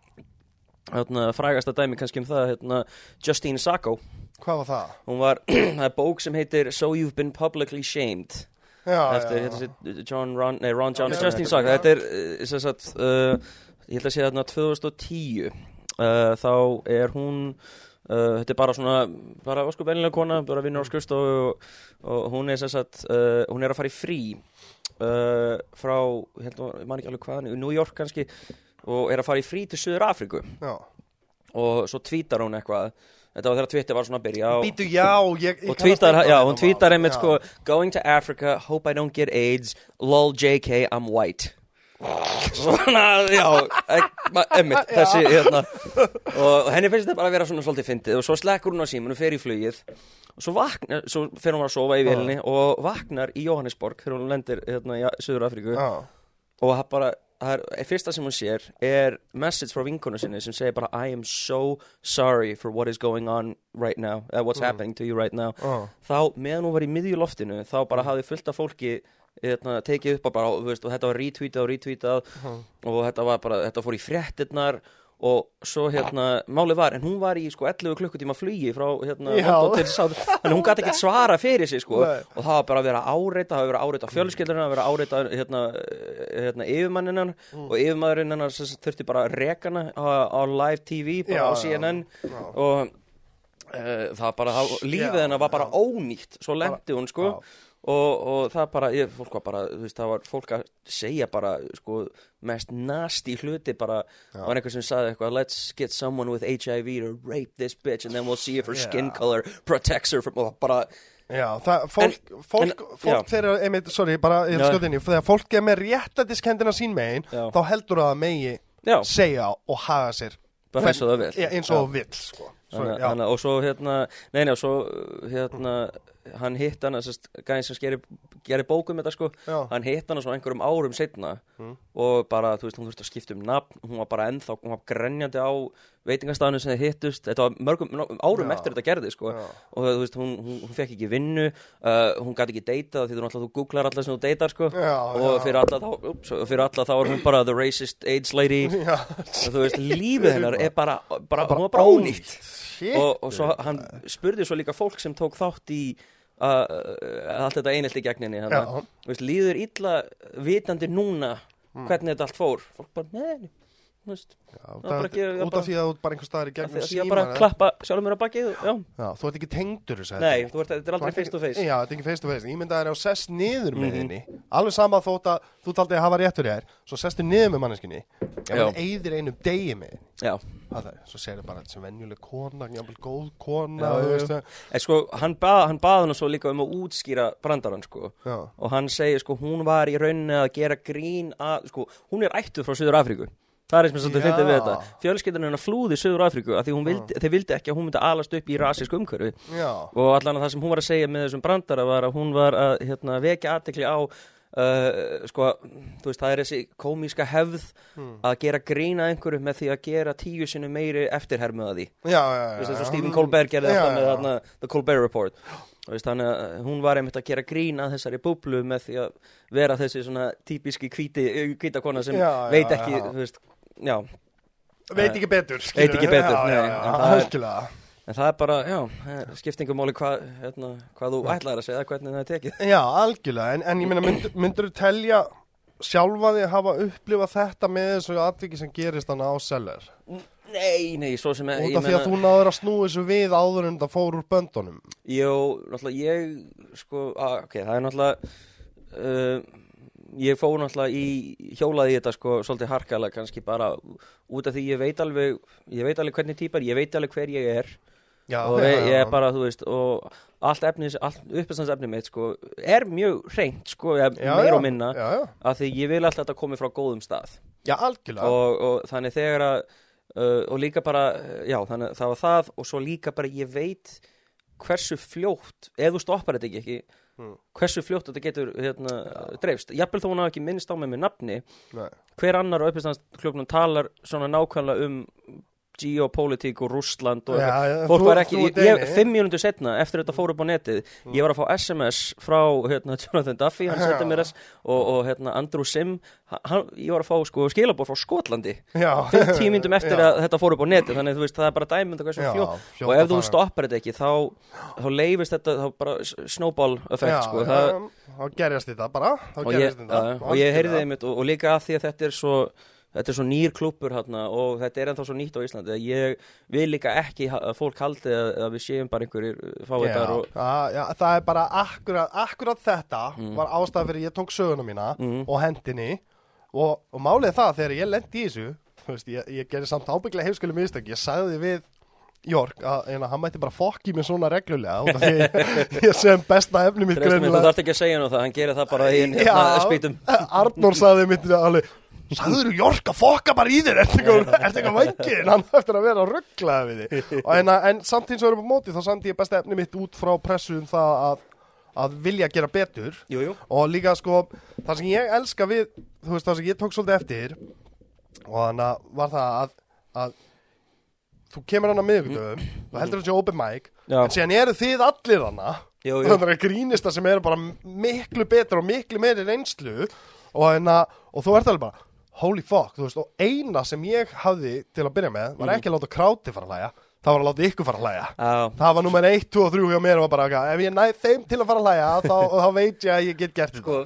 hérna, frægasta dæmi kannski um það hérna, Justine Sacco. Hvað var það? hún var, það er bók sem heitir So You've Been Publicly Shamed eftir já, hérna, sér, John Ron, nei, Ron John já. Sacco þetta er uh, sem sagt uh, ég held að sé þarna 2010 uh, þá er hún uh, þetta er bara svona bara óskup vennilega kona, bara vinnur á skrifstofu og, og hún er sem sagt uh, hún er að fara í frí uh, frá, ég held að, ég man ekki alveg hvað New York kannski og er að fara í frí til Suður Afríku já. og svo tvítar hún eitthvað þetta var þegar Twitter var svona að byrja og, Býtu, já, ég, ég og eitthvað já, við hún tvítar einmitt sko Going to Africa, hope I don't get AIDS Lol JK, I'm white. Svona, já Einmitt, þessi, hérna. Og henni finnst þetta bara að vera svona svolítið fyndið Og svo slekkur hún á símunu, fer í flugið. Og svo vaknar, svo fer hún að sofa í vélinni Og vaknar í Johannesborg Þegar hún lendir, hérna, í Suður Afríku og það bara er, fyrsta sem hún sér er message frá vinkonu sinni sem segir bara I am so sorry for what is going on right now, uh, what's happening to you right now. Já, þá meðan hún var í miðju loftinu þá bara hafði fullt af fólki hérna, tekið upp og bara, þú veist, og þetta var retweetað og retweetað og þetta var bara, þetta fór í fréttinnar og svo hérna, málið var, en hún var í sko 11 klukkutíma flugi frá hérna en hún gæti ekkert svara fyrir sig sko, Nei. og það var bara að vera áreita, það var að vera áreita fjölskyldurinn, að vera áreita hérna, hérna yfirmanninnar Mm. og yfirmaðurinn hennar þurfti bara að reka hana á, á live TV, bara Já, á CNN já. og uh, það bara, það, lífið hennar var bara ónýtt, svo lendi hún sko já. Og, og það bara, ég, fólk var bara þú veist, það var fólk að segja bara sko, mest nasty hluti bara, það var einhver sem sagði eitthvað let's get someone with HIV to rape this bitch and then we'll see if her skin Já. color protects her from, og bara, Já, það, fólk, fólk, en- fólk þegar, einmitt, sorry, bara ég Já. skjóti inn í, þegar fólk er með réttættiskendina sín megin, Já. þá heldur það að megi já, segja og haga sér bara eins og það vil Ja, eins og það vill, sko. Sorry, Þannig, þannig, og svo hérna, nei, nei, og svo hérna, hann hitt sest, gæðin sem skeri, gerir bókum þetta sko Já. hann hitt hana svona einhverjum árum setna Mm. og bara, þú veist, hún þurfti að skipta um nafn hún var bara ennþá, hún var grenjandi á veitingastafinu sem þið hittust. Þetta var mörgum árum Já. eftir þetta gerði sko. Já. og þú veist, hún, hún, hún fekk ekki vinnu uh, hún gæti ekki deyta því þú náttúrulega þú googlar alla sem þú deytar sko. Og fyrir alla þá, ups, fyrir alla þá er hún bara the racist AIDS lady. Og þú veist, lífið hennar er bara, bara, Bara bara ónýtt. og, og svo hann spurði svo líka fólk sem tók þátt í allt þetta einhelti gegninni Já. hana, veist, líður illa vitandi núna hvernig þetta allt fór. Fólk bara, neðin Út af því að þú bara einhver staðar í gegnum að ég bara klappa sjálfur mér á bakið þú ert ekki tengdur nei, þetta er aldrei face to face Já, þetta er ekki face to face Ég myndi að það er á sess niður með Mhm. henni Alveg sama þótt að þú taldi að hafa réttur þér Svo sestu niður með manneskinni eyðir einum degi með henni. Svo segir það bara sem venjuleg kona góð kona sko, hann bað, hann svo líka um að útskýra brandarann sko. Og hann segir sko, hún var í rauninni að gera grín hún er ættuð frá Suður Afríku Það er eins og svolítið Já. fyndið við þetta Fjölskyldan hennar flúði Suður Afríku hún vildi, þeir vildi ekki að hún myndi alast upp í rasísk umhverfi já, og allan að það sem hún var að segja með þessum brandara var að hún var að hérna, vekja aðtekli á uh, sko, þú veist, það er þessi komíska hefð Hmm. að gera grína einhverju með því að gera tíu sinni meiri eftirhermu að því já, já, já Þú veist, já. Stephen Colbert gerði Já, alltaf með já. þarna, The Colbert Report veist, þannig að hún var einmitt að gera grín að þessari búblu með því að vera þessi svona típiski hvíti, hvítakona sem Já, já, veit ekki, já. þú veist, já. Veit ekki betur Veit ekki betur, já, nei, já, en já, það er- algjörlega. en það er bara, já, skiptingumáli hvað, hérna, hvað þú ætlaðir að segja, hvernig það er tekið. Já, algjörlega, en, en ég meina mynd, myndur þú telja sjálfa því að hafa upplifað þetta með þessu atviki sem gerist þannig á seller? Nei, nei, svo sem út af því að þú náður að snúi þessu við áður en það fór úr böndunum. Jó, náttúrulega ég, sko, að, ok, það er náttúrulega, uh, ég fór náttúrulega í, hjólaði þetta, sko, svolítið harkalega kannski bara út af því ég veit alveg, ég veit alveg hvernig típar, ég veit alveg hver ég er. Já, og ég, ég er bara, þú veist, og allt efnis, allt uppestans efni mitt, sko, er mjög hreint, sko, ég, já, meir já, og minna, af því ég vil alltaf þetta komi frá góðum stað. Já algjörlega. Og, og þannig þegar að uh, og líka bara, uh, já, þannig að það var það og svo líka bara ég veit hversu fljótt, ef þú stoppar þetta ekki, ekki Mm. hversu fljótt þetta getur hérna, dreifst, jafnvel þó hún hafi ekki minnst á mig með nafni, Nei. hver annar á uppistandsklubnum talar svona nákvæmlega um geopolítík og Rússland og já, fólk þú- var ekki, ég, ég, fimm mínútur setna eftir þetta fór upp á netið, ég var að fá SMS frá hérna, Jonathan Duffy, hann Já. mér þess og, og hérna, Andrew Sim hann, ég var að fá sko, skilabóð frá Skotlandi. 5-10 myndum eftir að þetta fór upp á netið þannig þú veist, það er bara og fjó fljótt. og ef þú stoppar þetta ekki þá, þá leifist þetta þá bara snowball effect Já, sko, þá gerjast þetta bara og, ég, ja, heyrði einmitt og, og líka að því að þetta er svo þetta er svo nýr klúppur hérna og þetta er ennþá svo nýtt á Íslandi ég vil líka ekki að fólk haldi að, að við séum bara einhverjir fávitar Já, og já, já, það er bara akkurat, akkurat þetta Mm. var ástæða fyrir ég tók söguna mína Mhm. og hendinni og, og málið það þegar ég lendi í þessu veist, ég, ég gerði samt ábygglega heimskjölu mistök ég sagði við Jörg að hann mætti bara fokki mér svona reglulega ég, ég sem besta efni mitt þú þarft ekki að segja nú það, hann gerir það bara í einn hérna, spýtum Arnór sagði mitt alveg Sagður þú Jörg að fokka bara í þér. Ertu eitthvað vængin Hann eftir að vera að ruggla við þig. Og en, en samt eins og erum á móti Þá samt ég besta efni mitt út frá pressu um það að, að vilja gera betur. Jú, jú. Og líka sko Það sem ég elska við Þú veist það sem ég tók svolítið eftir Og þannig að var það að, að Þú kemur hann að miðvikudöfum Þú heldur þessi open mic Já. En síðan eru þið allir hana. Þannig að grínista sem eru bara miklu betur og miklu meiri reynslu. Og, enna, og þú ert alveg bara holy fuck, þú veist, og eina sem ég hafði til að byrja með Mm. var ekki að láta kráti fara að hlæja, það var að láta ykkur fara að hlæja. Já, það var nummer 1, 2 og 3 hjá mér og var bara, ef ég næð þeim til að fara að hlæja þá, þá veit ég að ég get gert Sko,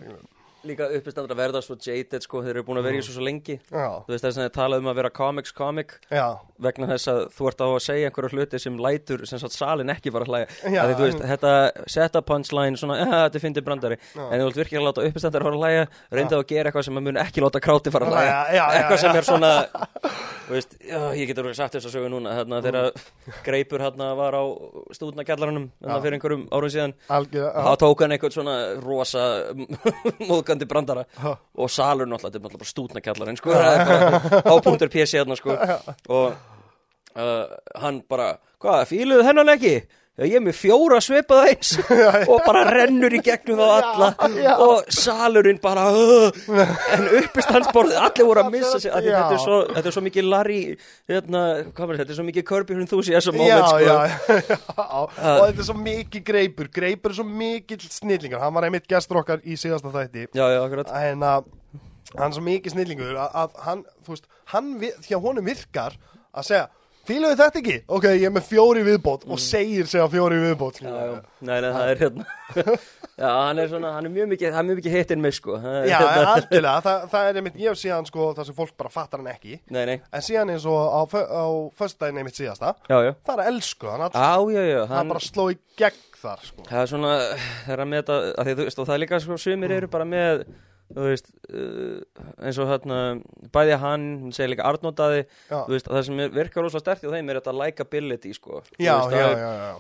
líka uppistandar að verða svo jaded sko, þeir eru búin að vera í svo svo lengi. Já, Þú veist þess að þið talað um að vera comics comic já, vegna þess að þú ert á að segja einhverju hluti sem lætur sem sagt salin ekki fara að hlæja. Já, að því, þú veist, þetta set-up punchline svona, ja, þetta finnir brandari. En þú vilt virkilega láta uppistandar fara að hlæja reynda að gera eitthvað sem að mun ekki láta kráti fara að hlæja. Eitthvað sem er svona veist, ég getur sagt þess að sögu núna þarna þegar greipur hérna var á Já. fyrir einhverjum árum síðan þá tók hann eitthvað svona rosa móðgandi brandara. Og salur náttúrulega, þetta er náttúrulega bara stútnakjallarinn sko, það er bara hápunktur PC hérna sko. Og uh, hann bara, hvað, fíluðu hennan ekki? Já, ég er með fjóra svipað eins og bara rennur í gegnum þá alla. já. og salurinn bara uh, en uppistandsborðið, allir voru að missa sig Já. þetta er, svo, þetta er svo mikið Larry hérna, þetta? Er svo mikið Kirby enthusiasm Já, moment sko. já, já, og þetta er svo mikið greipur. Greipur er svo mikill snillingur. Hann var einmitt gestur okkar í síðasta þætti. Já, já, En að hann er svo mikið snillingur að, að hann, þú veist, hann því að honum virkar að segja Fíluðu þetta ekki? Ok, ég er með fjóri viðbót og segir segja fjóri viðbót Mm. já, já. Nei, nei, það er hérna. Já, hann er svona, hann er mjög mikið, er mjög mikið hitinn mig sko. Það er Já, hérna- algjörlega, það, það er einmitt, ég hef síðan sko það sem fólk bara fattar hann ekki. Nei, nei, En síðan eins og á, á föstudaginn einmitt síðasta já, já. Það er elsku, hann, all, Já, já, já, hann hann, bara sló í gegn þar sko. Það er svona, það er að meta, að því, þú veist, og það er líka, sko, sumir eru bara með, þú veist, uh, eins og hérna, bæði hann, hún segir líka Arnótaði, þú veist, það sem virkar rosa sterkt í þeim er þetta likability, sko. Já, veist, já, já, já.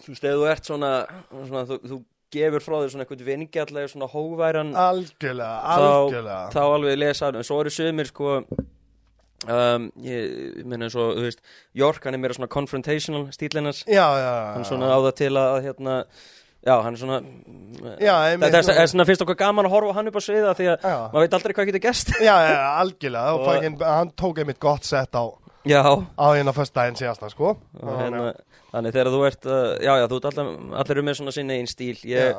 Þú veist, ef þú ert svona, svona þú, þú gefur frá þér svona eitthvað vingjallega, svona hóværan, Algjörlega, Þá- algjörlega. þá alveg lesa, en svo eru sumir, sko, um, ég, meina eins og, þú veist, York, hann er meira svona confrontational stílinnars, Já, já, já hann svona á það til að, hérna, já, hann er svona, Já, Þetta er, er svona finnst okkur gaman að horfa hann upp á sviða því að maður veit aldrei hvað getur gerst. Já, já, algjörlega. Og Og- hann tók einmitt gott sett á Já, á hérna föstudaginn síðasta sko. Og hérna, þannig þegar þú ert uh, já, já, þú ert alltaf, allir eru með svona sinni einn stíl. Ég,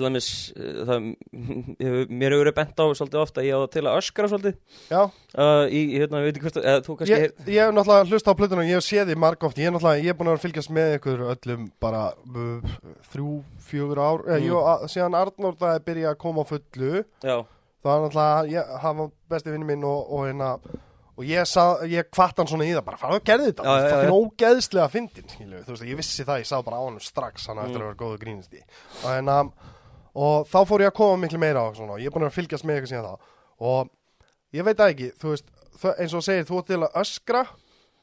dæmis uh, það, mér hefur verið bent á svolítið ofta, ég á það til að öskra svolítið. Já, uh, í, hérna, hvort eða, ég, heyr- ég hef náttúrulega hlusta á plötunum, ég hef séð því marg oft, ég er náttúrulega, ég búin að að fylgjast með ykkur öllum bara uh, þrjú, fjögur ár, mm. Mm. ég, að, síðan Arnór það er byrjað að koma á fullu, já, það var náttúrulega, hann var besti vinni minn og, og hérna, og ég sá, ég kvart hann svona í það, bara fara og gerði þetta, það er ógeðslega fyndin, skilju, þú veist, ég vissi það, ég sá bara á hann strax, hann eftir Mm. að vera góðu grínisti, og hérna, og þá fór ég að koma miklu meira á svona, og ég er búin að fylgjast með ykkur síðan þá, og ég veit það ekki, þú veist, eins og segir, þú ert til að öskra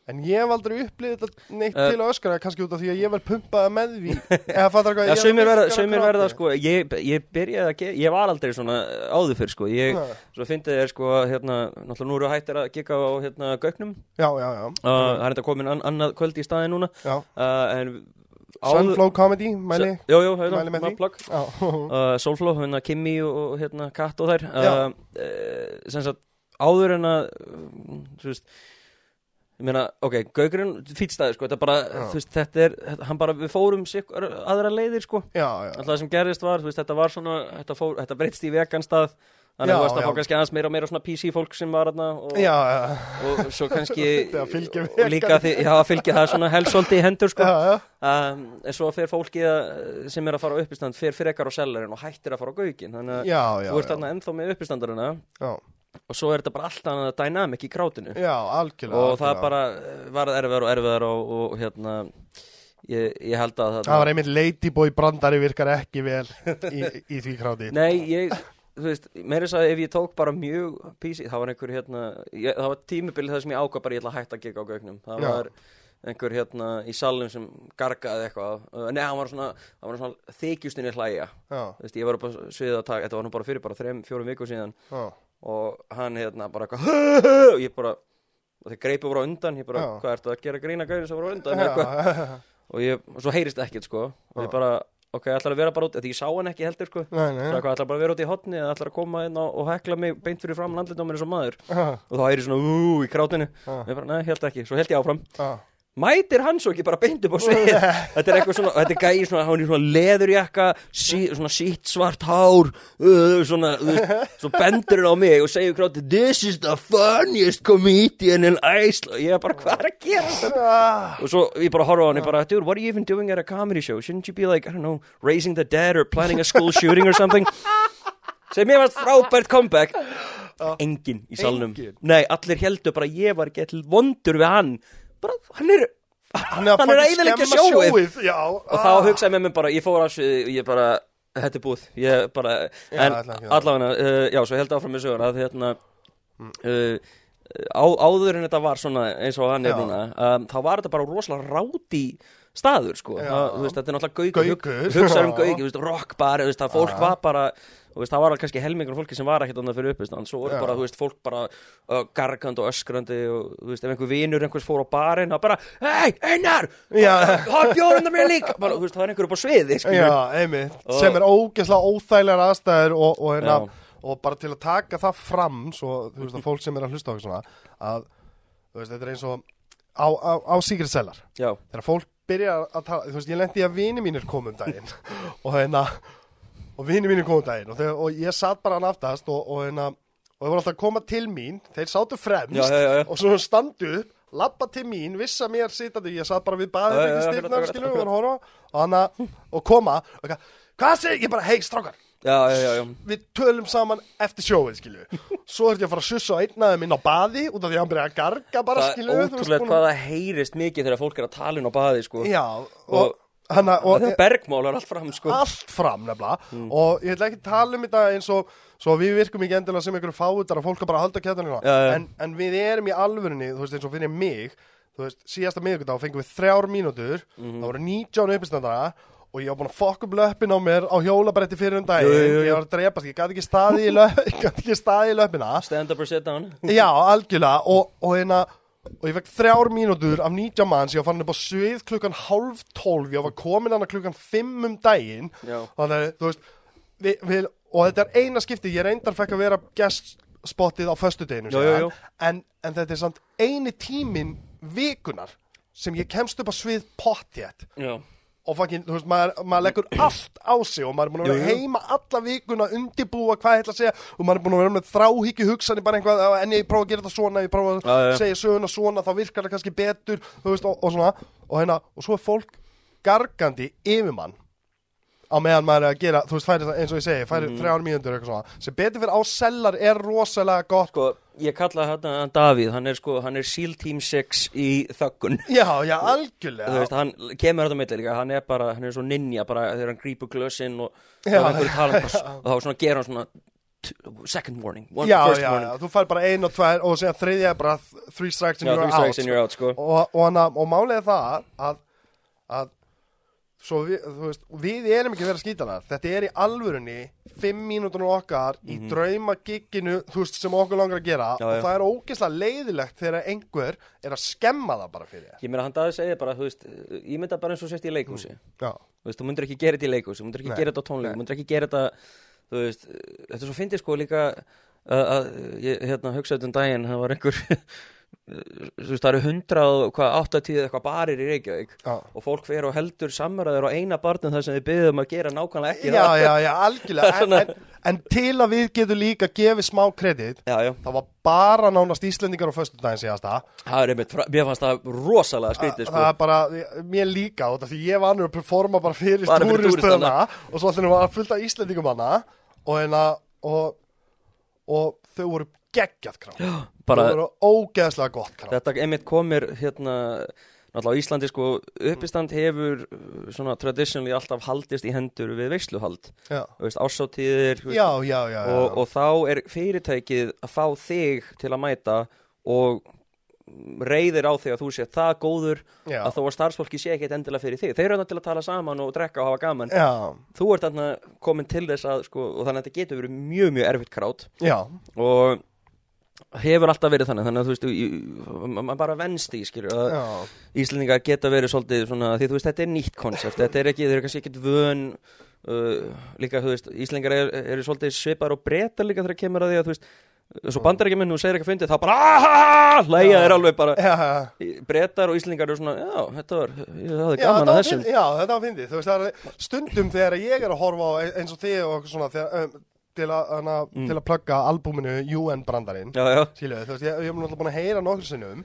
en ég hef aldrei upplýðið þetta neitt Eh. til að öskra, kannski út af því að ég verð pumpaða með því. Eða fattar hvað ég sömur verða, krafti. verða sko, ég, ég byrjaði að ég var aldrei svona áður fyrr sko. Ég, Nei. svo fyndið er sko, hérna, náttúrulega nú eru hættir að gigga á, hérna, gögnum. Já, já, já, uh, það er þetta komin an annað kvöld í staði núna. Já. uh, en Sunflow Comedy, mæli. Jú, jú, hérna, já, uh, Soulflow, hérna og, og hérna Kat og þær ég meina, ok, Gaugurinn fýtstæði sko, þetta bara, Já. þú veist, þetta er hann bara, við fórum sig aðra leiðir sko. Alltaf það sem gerðist var, þú veist, þetta var svona þetta, fór, þetta breytst í veganstað þannig að þú veist að fá kannski aðeins meira og meira svona PC fólk sem var þarna og, já, já, og svo kannski og líka því, já, fylgja það svona helsóldi í hendur sko. Já, já, um, en svo fólkið að- sem er að fara á uppistand fer frekar á sellerinn og hættir að fara á gaugin þannig að þú ert þarna ennþá með uppistandarina. Já, og svo er þetta bara allt annað dynamic í krátinu já, algjörlega og það algjörlega. bara varð erfiðar og erfiðar og, og hérna ég, ég held að það var einmitt Ladyboy brandari virkar ekki vel í, í því kráti Nei, ég, þú veist, meira þess að ef ég tók bara mjög písi, það var einhver hérna, ég, það var tímabilið það sem ég ákvað bara ég ætla að hætta að gigga á gaugnum, það Já. var einhver hérna í salnum sem gargaði eitthvað, uh, nei, hann var svona, hann var svona þykjustinni hlæja, já, þú veist, ég var upp á sviðið að taka, þetta var nú bara fyrir bara þreim, fjórum viku síðan. Já, og hann hérna bara eitthvað, og ég bara, og þeir greipu bara á undan, ég bara, Já. hvað ertu að gera grína gaurin sem var á undan, eitthvað, og ég, og svo heyrist ekkert, sko, og ég bara, ok, ætlar að vera bara út, því ég sá hann ekki heldur, sko, nei, nei, Það ætlar bara að vera út í hotni eða ætlar að koma inn og, og hekla mig beint fyrir fram eins og maður? Og þá er ég svona úúú í krátinu og ég bara, nei, held ekki, svo held ég áfram. Já, mætir hann svo ekki bara beint upp á svið þetta er eitthvað svona, þetta er gæi svona hann er svona leðurjakka, sí, svona sítt svart hár uh, svona, þú veist, svo bendur hann á mig og segir kráti, this is the funniest comedian in Iceland. Ég er bara, hvað er að gera Ah, og svo ég bara horfa á hann ég bara, dude, what are you even doing at a comedy show? Shouldn't you be like, I don't know, raising the dead or planning a school shooting or something? Sem ég varst frábært comeback. Enginn í salnum. Nei, allir heldur bara ég var til vondur við hann bara, hann er hann er að Hann er að fucking eyðileggja skemma sjóið. já, og þá hugsaði með mér bara, ég fór af ég bara, þetta er búið. Ég bara, Já, en allavega uh, já, svo held áfram með sögur að hérna uh, á, áður en þetta var svona eins og hann er núna um, þá var þetta bara rosalega ráti staður sko. Það, þú veist, þetta er náttúrulega hug, hugsaður um veist, rockbar það fólk var bara þú veist, það var alveg kannski helmingur fólki sem var ekkert annað fyrir uppistand svo voru bara, þú veist, fólk bara uh, gargandi og öskrandi og þú veist, ef einhver vinur einhvers fór á barinn, það bara hei, Einar, hafa bjórnum mér líka. Bara, þú veist, það er einhver upp á sviði, skilur Já, einmitt, Og- sem er ógeðslega óþægilegar aðstæður og, og, hérna, og bara til að taka það fram svo, þú veist, að fólk sem er að hlusta á okkur svona að, þú veist, þetta er eins og á, á, á Secret Cellar. Já, þegar fólk byrjar að tala, þú veist, ég lendi að vini mínir komum daginn. Og hérna og vini mínir komum daginn og, þegar, og ég satt bara hann aftast og, og hérna og það voru alltaf að koma til mín, þeir sátu fremst Já, já, já, og svo standu upp lappa til mín, vissa mér sitandi ég satt bara við baðið ekki skilur, akkurat. og, var að koma og hvað segir, ég bara, hei strákar. Já, já, já, já. við tölum saman eftir sjóið, skilju svo er ég að fara að sussa einnaðum inn á baði út af því að hann byrja að garga bara, það skilju er ótrúlega hvað það heyrist mikið þegar fólk er að tala inn á baði, sko. Já, og, Og- hana, og, það er bergmál er allt fram, sko. Allt fram nefnilega. Og ég ætla ekki að tala um þetta eins og svo við virkum ekki endilega sem einhverju fáutar og fólk að bara halda kjæðanina Já, já. en, en við erum í alvörunni, þú veist eins og fyrir mig þú veist, síðasta miðvikudag fengum við þrjár mínútur Mhm. það voru 19 uppistandara og ég var búin að fokk upp löppin á mér á hjólabretti fyrir um jú. ég var að drepast, ég gæti ekki staði í, löppina. Stand up or sit down. Já, algjörlega. Og, og, hérna, og ég fekk þrjár mínútur af 19 manns, ég var farin upp á svið klukkan halv tólf, ég var komin hana klukkan fimm um daginn Já. þannig að þú veist við, við, og þetta er eina skipti, ég reyndar fekk að vera gestspottið á jú, jú. En, en þetta er samt eini tímin vikunar sem ég kemst upp á svið pottjætt og fucking, þú veist, maður, maður leggur allt á sig og maður er búin að vera heima alla vikuna, undibúa hvað ég ætla að segja. Og maður er búin að vera með einhvað, "Á, en ég prófa að gera þetta svona ég prófa að já. segja söguna svona, þá virkar það kannski betur þú veist, og, og svona, og hérna og svo er fólk gargandi yfir mann á meðan maður er að gera þú veist, færi eins og ég segi, færi Mhm. þrjár mínútur eitthvað svona, sem betur fyrir á sellar er rosalega gott. Sko, ég kalla hérna Davíð, hann er sko, hann er SEAL Team 6 í þöggun. Já, já, algjörlega. Þú veist, hann kemur þetta líka, hann er bara, hann er svo ninja bara þegar hann grípur glösinn og Já, er tala um bara, og þá svona gera hann svona second warning, one, já, first já, warning. já, þú fær bara ein og tvær og segja þriðja bara th- three strikes and já, you're three out. out, sko. Og, og, og er það að, að við, veist, við erum ekki að vera skítanar þetta er í alvörunni fimm mínútur okkar í drauma gigginu þú veist, sem okkur langar að gera. Mhm. Já, og já. það er ógeðslega leiðilegt þegar einhver er að skemma það bara fyrir ég meina hann Davíð segir bara, veist ég mynda bara eins og sért í leikhúsi. Já, þú myndir ekki gera þetta í leikhúsi, þú myndir ekki gera þetta á tónleikum, þú myndir ekki gera þetta veist, þetta er svo fyndið sko líka að, að ég hérna hugsaði um daginn, það var einhver það eru hundrað hvað, áttatíð eitthvað barir í Reykjavík já. og fólk fer og heldur samræður á eina barnum þar sem þið byggðum að gera nákvæmlega ekki já, það. já, já, algjörlega. En, en, en til að við getum líka gefið smá kredit já, já, það var bara nánast Íslendingar á föstudaginn síðasta. Það er einmitt, mér fannst það rosalega skrítið það sko. er bara, mér líka af því ég var annur að performa bara fyrir Bara fyrir túristöðuna og svo allir var fullt af Íslendingum hana og, hérna, og, og þau voru geggjað krá. Bara þau voru ógeðslega gott krá. Þetta einmitt komir hérna náttúrulega á Íslandi sko uppistand hefur uh, svona traditionally alltaf haldist í hendur við veisluhald. Já, ásáttíðir já, já, já, já. og, og þá er fyrirtækið að fá þig til að mæta og reyðir á þig að þú sé það góður já. að þó að starfsfólki sé ekkert endilega fyrir þig. Þeir eru þarna til að tala saman og drekka og hafa gaman. Já, þú ert þarna komin til þess að sko, og þannig að þetta getur verið mjög mjög erfitt krát. Já, og hefur alltaf verið þannig þannig að þú veist, maður bara venst í skilur að já, Íslendingar geta verið svolítið svona, því þú veist, þetta er nýtt konsept, þetta er ekki, þeir eru kannski ekkit vön uh, líka, þú veist, Íslendingar eru, eru svolítið svipar og breytar líka þegar kemur að því að, þú veist, svo bandar ekki minn og segir ekki að fyndið, þá bara, aaaah, hlæja þeir alveg bara, já, breytar og Íslendingar eru svona, já, þetta var, hafði Já, gaman að þessum. já, þetta var fyndið. Þú veist, það er stundum þegar ég er að horfa á e- eins og þið og svona þegar, um, til, að, Mm. til að plugga albúminu UN brandarinn. Þú veist, ég, ég hef náttúrulega búin að heyra nokkur sinnum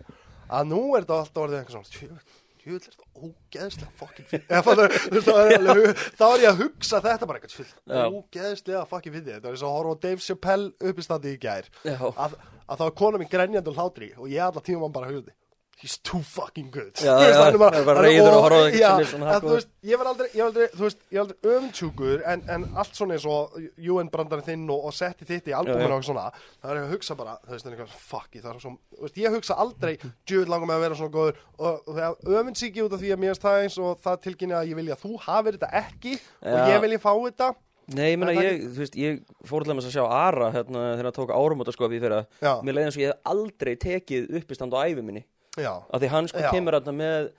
að nú er þetta alltaf orðið eitthvað svona Tjúvill er þetta ógeðslega fucking fyrir Þá er, ég alveg- þá er ég að hugsa þetta bara eitthvað. Ógeðslega fucking fyrir Þetta er eins og að horfa á Dave Chappelle uppistandi í gær. Að, að þá er kona mín grenjandi og hlátri og ég allar tíma bara hugði he's too fucking good. Já, veist, já, það bara og á að, hakk þú og- veist, ég var aldrei, ég var aldrei, ég var aldrei öfntjúkur en, en allt svona eins og UN brandarinn þinn og, og setti þitt í albúminu og svona það er ég að hugsa bara, veist, eitthvað, fuck ég, það er svo, veist, ég hugsa aldrei djöfull langar með að vera svona góður. Og, og þegar öfundsíki út af því að mér stað eins og það tilkynni að ég vilja að þú hafir þetta ekki og Já. ég vilja fá þetta. Nei, ég meina, Það ég, þú veist, ég fór til dæmis að sjá Ara hérna þegar hann tók áramótaskofi í fyrra. Já. Mér leiði eins og ég hef aldrei tekið uppistand á æfi minni já, Af því hann sko Já. kemur hérna með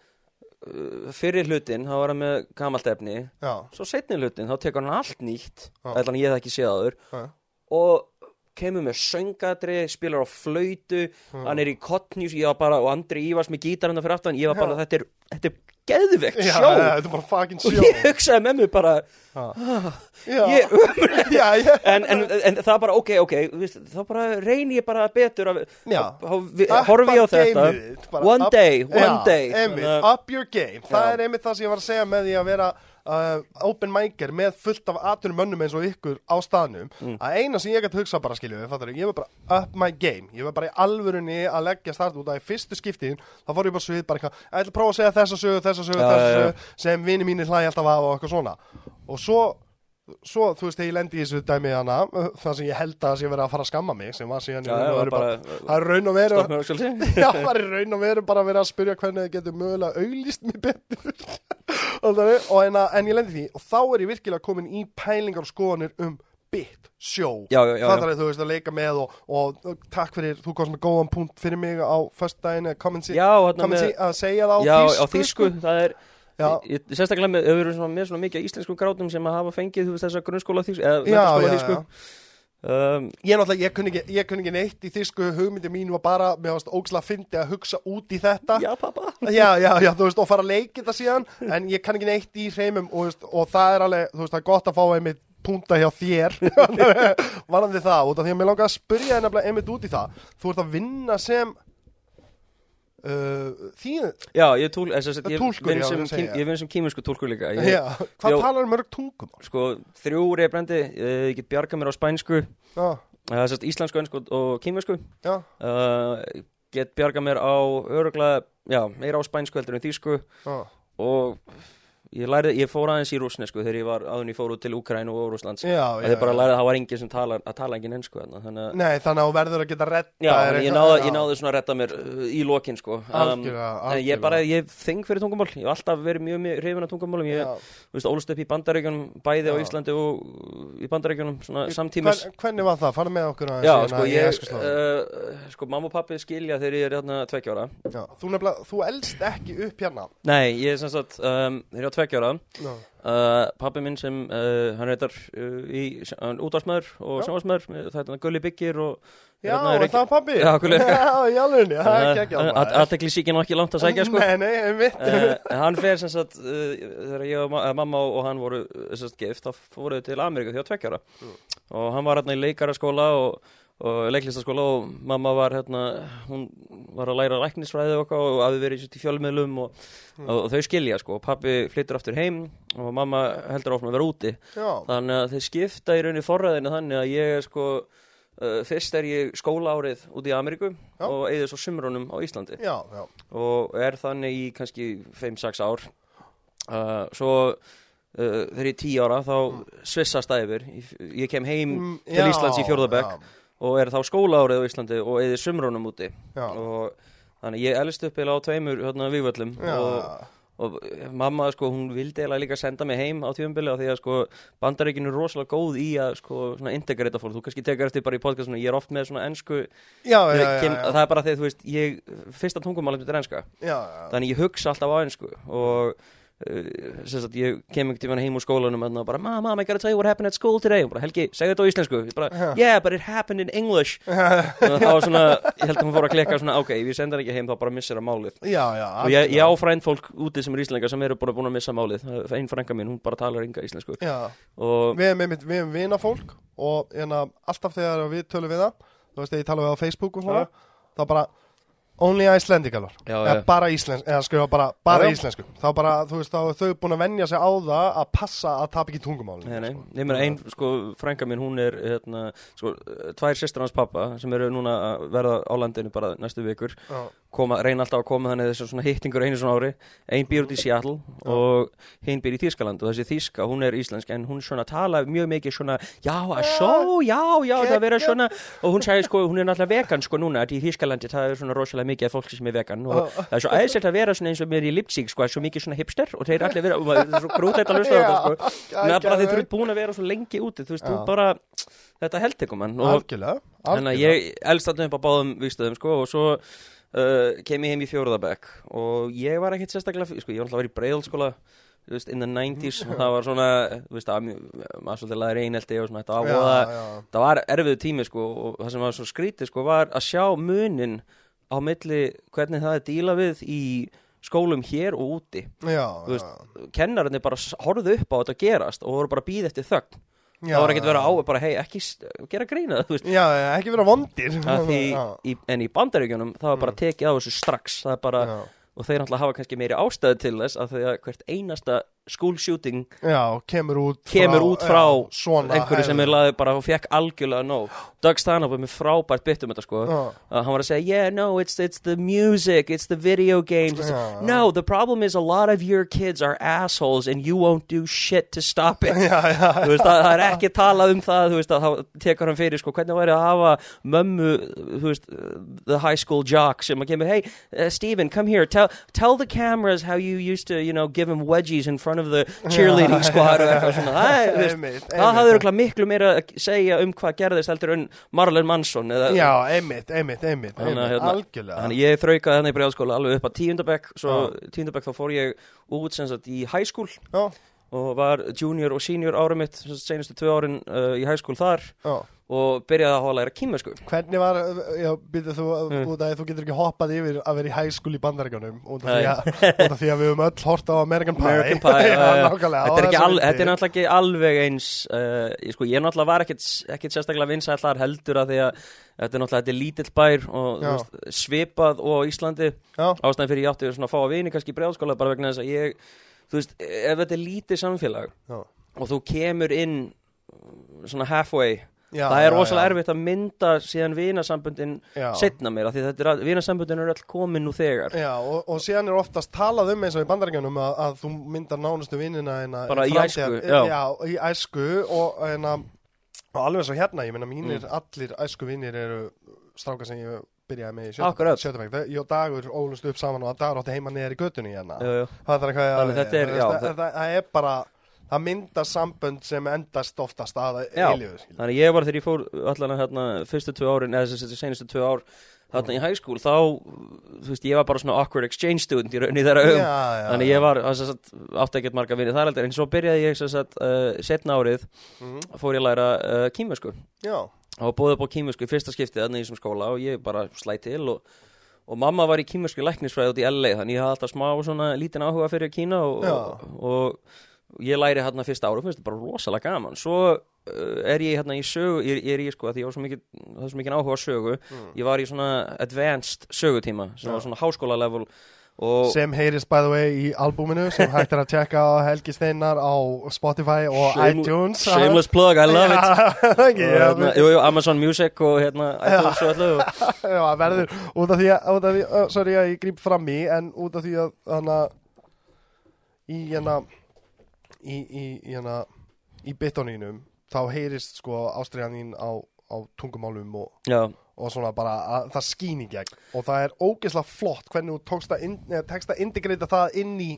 uh, fyrir hlutin, þá var hann með gamalt efni já, Svo setni hlutin, þá tekur hann allt nýtt Já. Ætlan ég hef ekki séð áður já. Og kemur með söngadri, spilar á flautu Hann er í kottnjús, ég var bara Og Andri Ívars með gítarinn fyrir aftan Ég var bara, þetta er, þetta er geðvegt sjó þetta er bara fucking Og ég hugsaði með mér bara já, Ég já, en, en, en það bara, ok, ok viðst, þá bara reyni ég bara betur að horfi á þetta. one up- day, one Já, day. Þannig að- up your game. Það Já. er einmitt það sem ég var að segja með því að vera uh, open micer með fullt af atvinnum mönnum eins og ykkur á staðnum Mm. að eina sem ég gæti hugsa bara skilju ég var bara up my game ég var bara í alvörunni að leggja start út að í fyrstu skiptin þá fór ég bara svið bara eitthvað ég ætla að prófa að segja þessa sögu, þessa sögu, Já, þessa já, já. sögu sem vini mínir hlæði alltaf af og eitthvað svona og svo Svo, þú veist, ég lendi í þessu dæmi hana, uh, það sem ég held að sé verið að fara að skamma mig, sem var síðan bara- það er raun og veru Já, það er raun og veru bara að vera að spyrja hvernig þið getur mögulega auglýst mér betur. Og, en, að, en ég lendi því og þá er ég virkilega komin í pælingar og skoðanir um bit, sjó Já, já, já, það er þú veist að leika með og, og, og takk fyrir, þú komst með góðan punkt fyrir mig á föstudaginn kom en sí, að segja það á þýsku á þýsku, það er. Ég, Sérstaklega með, við erum svona, með svona mikið af íslenskum grátum sem að hafa fengið, þú veist, þessa grunnskóla þýsku. um, Ég náttúrulega, ég kunni ekki, ég kunni ekki neitt í þýsku hugmyndi mín var bara, mér varst ógsla að fyndi að hugsa út í þetta. Já, pappa já, já, já, þú veist, og fara að leiki þetta síðan en ég kann ekki neitt í hreimum og, og það er alveg, þú veist, það er gott að fá einmitt punta hjá þér. Varandi það, út af því að mér langar að nefnilega einmitt út í það. Þú ert að vinna sem uh, þín Já, ég, túl, þess, að, ég, vinn sem, ég vinn sem kýminsku túlkur líka. Ég, já, hvað Já. talar mörg tungum Sko, þrjú reyfrendi, ég get bjargað mér á spænsku. Er sérst íslensku, önsku og kýminsku uh, Get bjargað mér á öruglega, já, meira á spænsku heldur en þýsku. Já, Og ég lærði, ég fór aðeins í rúsnesku þegar ég var áðun ég fór út til Úkrænu og Rúslands já, Það er bara að læra að það var enginn sem tala, að tala enginn þarna, Þannig að nei, þannig að þú verður að geta retta Já, ég eitthvað- náði, ég náði svona að retta mér uh, í lokin sko. Um, Algjörlega, en Ég bara, ég þing fyrir tungumál. Ég hef alltaf verið mjög, mjög hrifin af tungumálum. Ég, þú veist, ólust upp í bandaríkjunum Bæði á. Íslandi og uh, í bandaríkjunum Svona samtímis. Hvern, hvernig var það, farðu með okkur Já, hérna sko, í ég, uh, sko, mamma og pappi skilja þegar ég er hérna tveggjára ég ég var uh, Pappi minn sem, uh, hann reytar uh, hann útvarsmaður og sjónvarsmaður Þetta er Gulli Byggir og Já, Reykj- það pabbi? Já, í alvegni, það er ekki ekki Aðtekli síkinn var ekki langt að sækja sko. Nei, nei, einmitt. Uh, en hann fer sem sagt þegar ég og ma eh, mamma og hann voru sem sagt gift, þá fóruðu til Ameríku því á tveggjára og hann var hérna í leikaraskóla og, og leiklistaskóla og mamma var hérna hún var að læra læknisfræði og, og aði verið í fjölmiðlum og, og, og þau skilja sko, pappi flyttur aftur heim og mamma heldur áfram að vera úti. Já, þannig að þeir skipta í rauninni forræðinu þannig að ég er sko uh, fyrst er ég skólaárið út í Ameríku Já. og eigði svo sumrunum á Íslandi. Já, já. Og er þannig í kannski 5-6 ár. Uh, svo uh, þegar ég er 10 ára þá svissast það yfir. Ég- kem heim Mm, til Íslands í fjórðabæk já, og er þá skólaárið á Íslandi og eða sumrunum úti. Já, og þannig ég elst upp eða á tveimur hérna, vígvöllum já, og, og mamma sko hún vildi eiginlega líka senda mig heim á tíumbili af því að sko bandaríkinu er rosalega góð í að sko svona integrata fólk, þú kannski tekar eftir bara í podcastinu, ég er oft með svona já, það er bara þegar þú veist ég, fyrsta tungumálum þetta er já. þannig ég hugsa alltaf á einsku og sagt, ég kem einhvern tímann heim úr skólanum og bara, mama, mama, I gotta tell you what happened at school today. Og bara, Helgi, segðu þetta á íslensku. Bara, yeah, but it happened in English. Og þá var svona, ég held að hún fór að klikka svona, ok, ef ég senda hann ekki heim þá bara missir það málið. Já, já, og ég, ég á algjörlega. frænd fólk úti sem er íslendingar sem eru bara búin að missa málið. Það einn frænka mín, hún bara talar enga íslensku. Við erum vina fólk og hérna, alltaf þegar við tölum við það þú veist, ég tala við það á Facebook og svona þá bara, Only Icelandic alvar Já, eða já. bara íslensk, eða skrifa bara, bara Já, já. íslensku. Þá bara, þú veist, þá er þau búin að venja sig á það að passa að tapa ekki tungumálinu Nei, nei, sko. ég meina ein, sko, frænka mín, hún er, hérna, sko, tvær sýstur hans pappa sem eru núna að verða á landinu bara næstu vikur, Já. koma, reyna alltaf að koma þannig þessu svona hittingur einu svona ári, ein býr út í Seattle og hinn býr í Þískaland og þessi Þíska, hún er íslensk en hún svona tala mjög mikið svona, já, að svo, já, já, það vera svona, og hún sagði, sko, hún er það rosalega mikið af fólki sem er vegan og það er svo æðiselt að vera eins og mér í Leipzig, sko, svo mikið svona hipster og þeir allir vera, og það er svo grútlegt að hlusta á þetta, sko, Nei, bara því þú ert búin að vera svo lengi úti þú veist, þú bara, þetta held ykkur mann og þannig að ég elst þarna upp á báðum vikstöðum sko og svo uh, kem ég heim í fjóruðabæk og ég var ekkit sérstaklega, sko, ég var alltaf að vera í breiðalskóla þú veist, in the 90s og það var svona, veist, að maður svolítið laði reyneldi og svona, þetta já. það var erfiðu tími sko og það sem var svo skrítið sko var að sjá munin á milli hvernig það er díla við í skólum hér og úti. Já, Þú veist, já. kennararnir bara horfðu upp á þetta gerast og voru bara að býða eftir þögn. Já, það var ekkert já. vera á bara hei ekki gera grína Já, ekki vera vondir. Að því, í, en í bandaríkjunum það var bara tekið á þessu strax. Það er bara, og þeir náttúrulega hafa kannski meiri ástæðu til þess að því að hvert einasta school shooting Já, kemur út kemur út frá já, einhverju sem er laðið bara og fekk algjörlega nóg. Doug Stanhope er með frábært bytt um þetta sko. Að hann var að segja yeah no it's, it's the music it's the video games. Já. no the problem is a lot of your kids are assholes and you won't do shit to stop it. Já, veist, það, það er ekki talað um það þú veist, að þá tekur hann fyrir, sko, hvernig væri að hafa mömmu, þú veist the high school jock sem að kemur hey, uh, Stephen, come here, tell, tell the cameras how you used to, you know, give him wedgies in front of the cheerleading squad og eitthvað svona, það, hafði örugglega miklu meira að segja um hvað gerðist heldur en Marlon Manson eða, Já, einmitt, einmitt, einmitt, hérna, algjörlega. Þannig ég þraukaði þannig í bregðalskóla alveg upp að tíundabæk svo tíundabæk þá fór ég út sem sagt í high school og var junior og senior ára mitt senustu tvö árin uh, í high school þar. Já og byrjaði að hafa að læra kýmesku Hvernig var, já, byrjuð þú, Mm. út því þú getur ekki hoppað yfir að vera í high school í bandaríkjunum út af því að, að við höfum öll hort á American Pie. American Pie Já, já, þetta, er al, þetta er náttúrulega ekki alveg eins uh, ég, sko, ég náttúrulega var ekkit, ekkit sérstaklega vinsæll þar heldur að því að þetta er náttúrulega þetta er lítill bær og veist, svipað og Íslandi. Ástæðan fyrir ég átti að fá að vini kannski í bregðalskóla bara vegna þess að ég þú veist, ef þetta er lítið samfélag og þú kemur inn svona halfway Já, það er rosalega erfitt að mynda síðan vinasambundin setna mér því þetta er vinasambundin eru öll komin nú þegar. Já, og, og síðan er oftast talað um eins og í bandaríkjunum að, að þú myndar nánustu vinnina hérna, Bara í æsku, já. Já, í æsku og, hérna, og alveg svo hérna, ég meina mínir Mm. allir æsku vinnir eru strákar sem ég byrjaði með í sjötafæk og Dagur ólust upp saman og Dagur átti heima neðar í göttunni hérna. Það er bara það myndar sambönd sem endast oftast að Já. eilífu þannig ég var þegar ég fór allan hérna fyrstu tvö árin eða þessi senustu tvö ár þarna í high school þá, þú veist, ég var bara svona awkward exchange student í rauninni þeirra já, þannig ég var, að átti ekkert marga vinni þar heldur, en svo byrjaði ég að uh, setna árið Mhm. fór ég að læra uh, kýmversku Já, og búið upp á kýmversku í fyrsta skiptið þarna í þessum skóla og ég bara slæ til og, og mamma var í kýmversku læknisfræði út í LA þannig ég hafði alltaf smá svona lítinn áhuga fyrir Kína og, og, og ég læri hérna fyrsta ára og finnst þetta bara rosalega gaman. Svo uh, er ég hérna í sögu ég, ég er í sko að ég var svo mikið það er svo mikið áhuga á sögu. Ég var í svona advanced sögutíma sem var svona háskóla level og sem heyrist by the way í albúminu sem hægt er að tjekka á Helgi Steinar á Spotify og Shame- iTunes. shameless plug, I love it. It og, hérna, jú, jú, Amazon Music og hérna iTunes og allu Já, verður út af því að, uh, sorry að ég gríp fram í en út af því að hana í hérna í, í, í í bitonínum þá heyrist sko ástriðan þín á, á tungumálum og, já, og svona bara að það skýn í gegn. Og það er ógeðslega flott hvernig þú að, in, tekst að integrita það inn í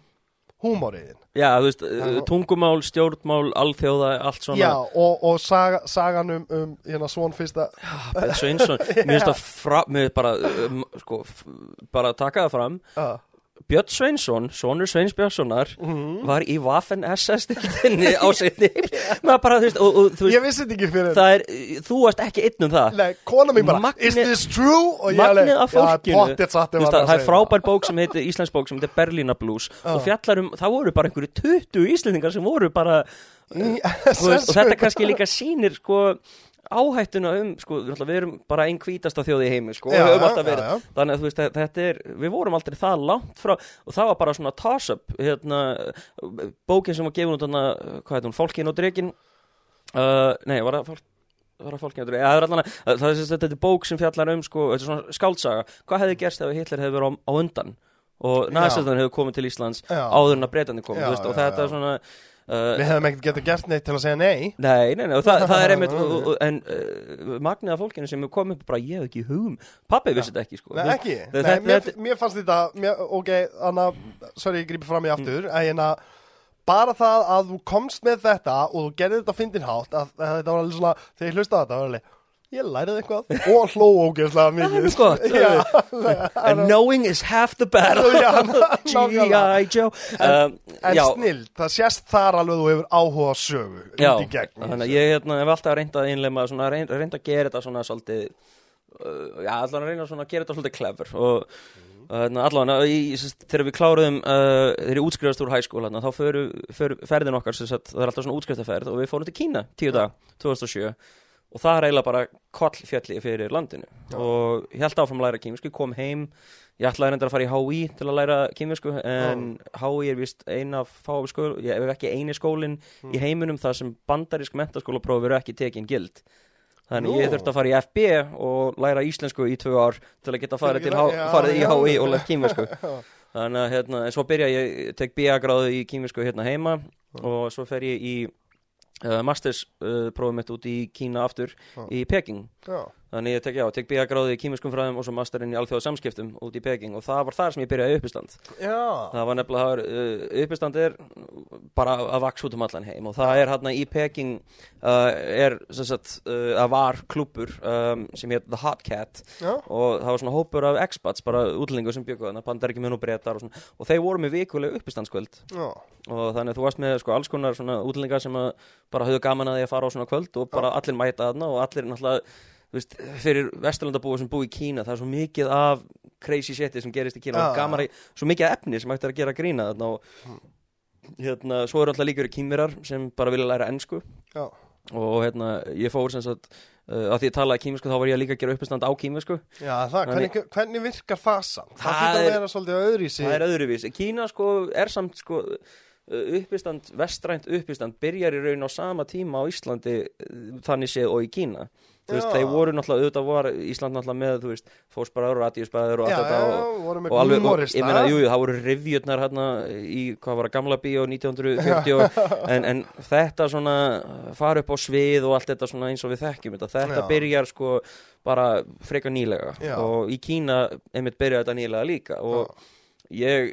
húmóriðin já, þú veist, Já. uh, tungumál, stjórnmál, alþjóða, allt svona. Já, og, og saga, sagan um, um hérna svon fyrsta. Ben Sveinsson, mér finnst það fra, mér bara, um, sko, bara taka það fram. Uh, Björn Sveinsson, sonur Sveins Björnssonar Mhm. var í Waffen SS-dildinni á maður bara, veist, og, og veist Ég vissi þetta ekki fyrir. er, þú varst ekki einn um það. Nei, kona mín bara, Magni- is this true? Og Magnið af fólkinu. Þú veist, það, það er frábær bók sem heitir, íslensk bók sem heitir Berlína Blues og fjallar um, það voru bara einhverju 20 íslendingar sem voru bara þú veist, og þetta kannski líka sýnir sko áhættuna um, sko, við, við erum bara einn hvítasta þjóð í heimi, sko, Já, og höfum já, alltaf verið já, já. þannig að þú veist, þe- þetta er, við vorum aldrei það langt frá, og það var bara svona toss-up, hérna bókin sem var gefin út þarna, hvað heit hún, Fólkin og Dregin uh, nei, var það fólkin og það er allan að þetta er bók sem fjallar um, sko, þetta er svona skáldsaga, hvað hefði gerst ef Hitler hefði verið á, á undan og næstastan hefur komið til Íslands Já. áður en að breytandi komið, Já, veist, og já, þetta já. er svona Við hefum ekkert getað gert neitt til að segja nei. Nei, nei, nei, og það, það er einmitt og, og, en uh, magnið af fólkinu sem komið upp bara, ég hef ekki hugum, pappi vissi þetta ekki sko, Nei, ekki, þetta- nei, mér, þetta- mér fannst þetta mér, Ok, þannig að Sorry, ég grípi fram í aftur mm. En að bara það að þú komst með þetta Og þú gerði þetta á fyndin hátt að, að Þetta var alveg svona, þegar ég hlustaði á þetta var alveg Ég lærið eitthvað. Og hló ógeðslega mikið. Er gott. Já, and knowing is half the battle. G.I. Joe. Um, En já, snill, það sést þar alveg þú hefur áhuga á sögu já, þannig að ég hérna, hef alltaf reynd að einlega svona, reynd, reynd að gera þetta svona svolítið uh, já, reyna svona að gera þetta svolítið clever. Og Uh, allan, í, sest, þegar við kláruðum uh, þegar ég útskrifast úr hæskóla þá föru, föru ferðin okkar það er alltaf svona útskriftaferð og við fórum til Kína tíu dag, 2007 og það er eiginlega bara kollfjalli fyrir landinu. Og ég held áfram að læra kýmisku, kom heim. Ég ætlaði reyndar að fara í HÍ til að læra kýmisku en HÍ er vist eina fáum skóla, ég hef ekki eini skólin í heiminum þar sem bandarísk mentaskólapróf eru ekki tekin gild. Þannig Nú. ég þurfti að fara í FB og læra íslensku í tvö ár til að geta farið, til, Já, H- farið í já, HÍ já. og lært kýmisku Þannig að hérna, en svo byrja ég, ég tek BA gráðu í kýmisku hérna heima og svo fer ég í masters uh, prófum mitt út í Kína aftur í Peking. Já, Þannig ég tek, já, tek BA gráðu í kýmiskum fræðum og svo masterinn í alþjóða samskiptum út í Peking og það var þar sem ég byrjaði uppistand. Já, Það var nefnilega, uh, uppistand er bara að vaks út um allan heim og það er hérna í Peking uh, er, sem sagt, uh, að var klúpur um, sem heit The Hot Cat já. og það var svona hópur af expats, bara útlendingur sem byggu þarna, bandaríkjumenn og breytar og svona. Og þeir voru með vikulega uppistandskvöld. Já. og þannig að þú varst með sko alls konar svona útlendingar sem bara höfðu gaman að því að fara á svona kvöld og bara allir mæta þarna og allir náttúrulega veist, fyrir vesturlandabúi sem búi í Kína það er svo mikið af crazy shiti sem gerist í Kína Já. og gaman að, svo mikið af efni sem hægt er að gera grína þarna og hérna, svo eru alltaf líka kýmirar sem bara vilja læra ennsku Já. og hérna, ég fór sem sagt uh, að því ég talaði kýmisku þá var ég líka að gera uppistand á kýmisku Já, það, hvernig, hvernig virkar það samt? Það Það fyrir að er- vera svolítið öðri í sig Það er öðruvís. Kína sko er samt sko uh, uppistand, vestrænt uppistand byrjar í raun á sama tíma á Íslandi uh, þannig séð og í Kína. Þú veist, Já. þeir voru náttúrulega, auðvitað var Ísland náttúrulega með, þú veist, fósbaraður og radíusbæður og Já, allt þetta já, og, og alveg, og, ég meina, jú, jú, það voru revjutnar hérna í, hvað var það, gamla bíó 1940 og, en, en þetta svona fara upp á svið og allt þetta svona eins og við þekkjum þetta, þetta Já. byrjar sko bara frekar nýlega Já. og í Kína einmitt byrjar þetta nýlega líka og ég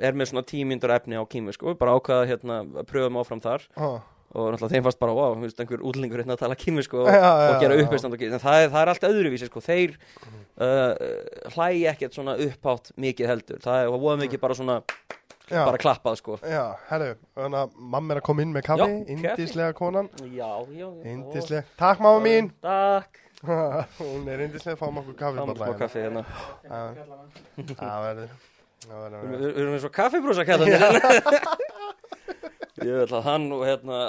er með svona tímyndur efni á kími sko, bara ákvaða hérna að pröfa mig áfram þar Já. Og náttúrulega þeim fannst bara, wow, þú veist, einhver útlingur hérna að tala kími sko og, og gera og en það er, það er allt öðruvísi sko, þeir uh, hlægi ekkert svona upphátt mikið heldur, það er voða mikið bara svona, Já. bara klappað sko. Já, herru, þannig að mamma er að koma inn með kaffi, Já, indislega konan, Já, já, já. Indislega, takk mamma mín, Takk, hún er indislega, fáum okkur kaffi. fáum smá kaffi hérna. Það verður, það verður, Við við erum eins og kaffibrúsa Ég vil að hann og hérna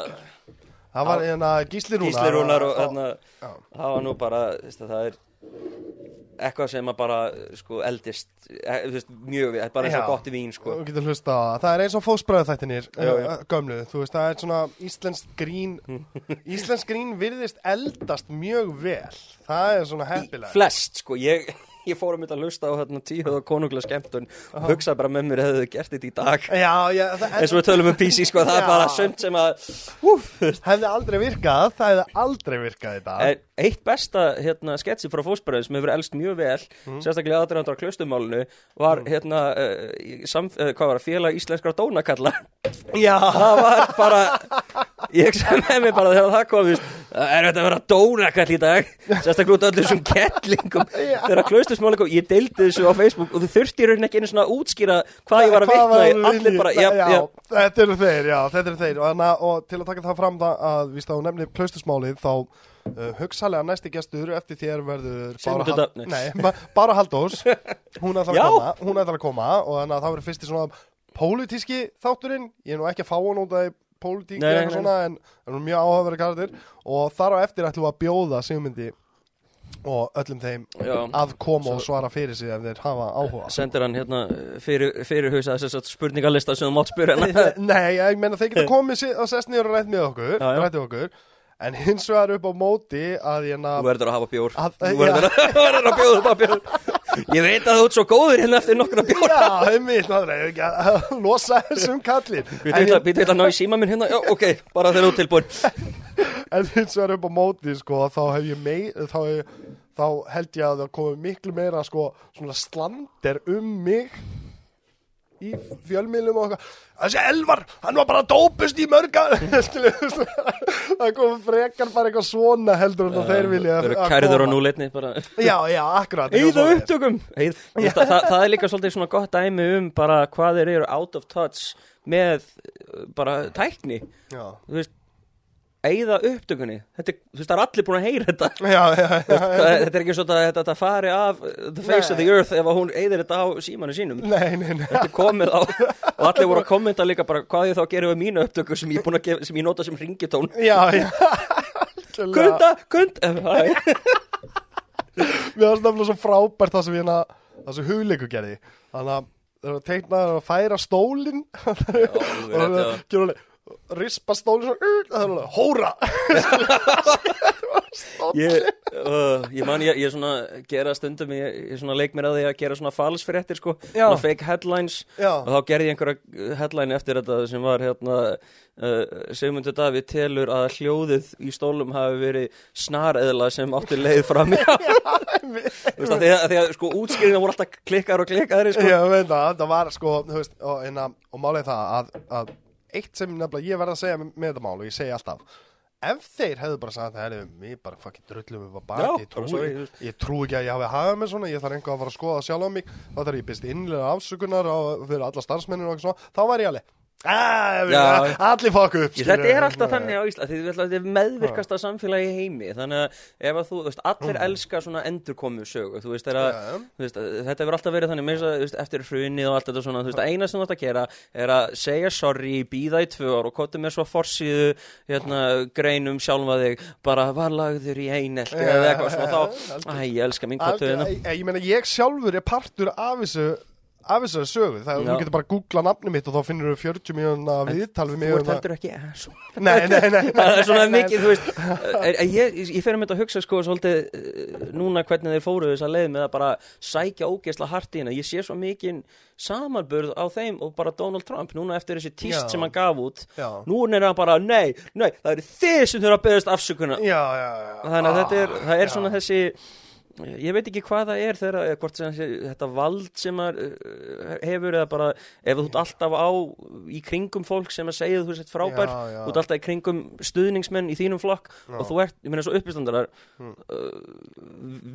það var hérna Gísli Rúnar. Gísli Rúnar og hérna það var nú bara, það er eitthvað sem að bara sko eldist, e, veist, mjög við, bara eins og gott í vín sko það. Er eins og fósbræðu þættinir, uh, gömlu. Þú veist, það er svona íslensk grín, íslensk grín virðist eldast mjög vel. Það er svona heppilega. Flest, sko, ég ég fór að mynda að hlusta á hérna tíu og konunglega skemmtun og hugsaði bara með mér hefðu þið gert þetta í dag Já, já, eins og við tölum um PC, sko, það er Já. bara sömt sem að hefði aldrei virkað, það hefði aldrei virkað þetta. En Eitt besta hérna, sketsi frá fósbræðin sem hefur elst mjög vel, sérstaklega aðdraðandar á klustumálinu, var hérna, uh, í samf, uh, hvað var það, félag íslenskra dónakalla. Já, Það var bara, ég sem með mig bara þegar það kom, það er þetta að vera dónakall í dag, sérstaklega út af þessum kettlingum, þegar klustumálinu kom, ég deildi þessu á Facebook og þú þurfti í rauninni ekki einu svona að útskýra hvað ég var að vitna allir bara, já, já, já, þetta eru þeir, já, þetta eru þeir. Og, hana, og til að taka það fram það að víst að hún nefnir klaustusmálið þá uh, hugsalega næsti gestur eftir þér verður Bára, Dafni. nei, ba Bára Haldós hún ætlar að koma, hún ætlar að koma og þannig að það verður fyrst í svona pólitíski þátturinn, ég er nú ekki að fá hún út að pólitík nei, eitthvað svona en hann er mjög áhugaverið karakter. Og þar á eftir ætlum við að bjóða Sigmundi og öllum þeim Já. að koma og svara fyrir sig ef þeir hafa áhuga. Sendir hann hérna fyrir, fyrir hausa þess að spurningalista sem þú mátt hérna Nei, ég meina þeir geta komið og sest niður og rætt með okkur, okkur en hins vegar upp á móti að ég Þú verður að hafa bjór. Að- Þú verður að, verður að bjóða bjór. Ég veit að þú ert svo góður hérna eftir nokkra bjór. Já, er ekki að losa þessum kallin Við veit að, að ná í síma minn hérna. Já, ok, bara þegar þú ert tilbúin En hins vegar upp á móti, sko, þá hef ég mei, þá, hef, þá held ég að það komi miklu meira, sko, svona slander um mig í fjölmiðlum og eitthvað. Þessi Elvar, hann var bara dópust í mörga. Það kom frekar bara eitthvað svona heldur en að þeir vilja að kærður á koma. núleitni bara Já, já, akkurat. Eða upptökum Eið, veist, það, það er líka svolítið svona gott dæmi um bara hvað þeir eru out of touch með uh, bara tækni Já, Þú veist Eða upptökunni Þetta, þú veist, það er allir búin að heyra þetta já, já, já. Þetta er ekki svona að þetta, þetta fari af the face of Nei. the earth ef hún eyðir þetta á símanu sínum Nei, nei, nei. Þetta er komið á og allir voru að kommenta líka bara hvað ég þá gerir við mínu upptöku sem ég, gef, sem ég nota sem ringitón. Kunda, kund Æ, Mér varst nefnilega svo frábært það sem hérna það sem hugleiku gerði þannig að það er að teikna það að færa stólinn og það er að gera rispa stólinn svo uh, það er alveg hóra Ég, uh, ég man, ég, ég svona gera stundum, ég, ég svona leik mér að því að gera svona falsfréttir sko, Já. svona fake headlines Já. og þá gerði ég einhverja headline eftir þetta sem var hérna uh, Sigmundur Davíð telur að hljóðið í stólum hafi verið snareðla sem átti leið fram því að, því að sko útskýringna voru alltaf klikkar og klikkaðri sko. Það, það var sko veist, og, en, og málið það að, að eitt sem nefnilega ég verð að segja með, þetta mál og ég segi alltaf ef þeir hefðu bara sagt að við bara fucking drullum upp á baki ég, ég trú ekki að ég hafi hafað með svona ég þarf einhvað að fara að skoða sjálf á mig þá þarf ég byrst innlega afsökunar á, fyrir alla starfsmennir og eitthvað svona þá var ég alveg "Ah, Já. allir fokk upp Ég, þetta er alltaf þannig á Ísland því þetta er meðvirkasta samfélagi í heimi þannig að ef að þú, þú veist, allir elska svona endurkomu sögu þú veist, Já. þú veist, þetta hefur alltaf verið þannig þess að, eftir hrunið og allt þetta svona eina sem þú ætti að gera er að segja sorry, býða í tvö ár og kottu með svo forsíðu hérna, greinum sjálfa þig bara varlagður í einelti Já, eða eitthvað svona þá, æ, ég elska mín kottu hérna. Ég, ég meina ég sjálfur er partur af þessu af þessari sögu, það Já. þú getur bara að googla nafni mitt og þá finnur þú 40 mjóna viðtal við mig Þú ert heldur ekki. Nei, nei, nei, Það er svona mikið, þú veist er, er, ég, ég fer um þetta að hugsa sko svolítið uh, núna hvernig þeir fóru þess að leið með að bara sækja ógeðsla hart í hérna ég sé svo mikið samanburð á þeim og bara Donald Trump núna eftir þessi tíst sem hann gaf út Já. nú er hann bara, nei, nei, það eru þið sem þurfa að beðast afsökunar þannig að þetta er, Ah, það er svona þessi ég veit ekki hvað það er þegar, hvort sem þetta vald sem að hefur eða bara ef þú ert alltaf á í kringum fólk sem að segja þú sett frábær Já, já. þú ert alltaf í kringum stuðningsmenn í þínum flokk og þú ert, ég meina svo uppistandarar Hmm. uh,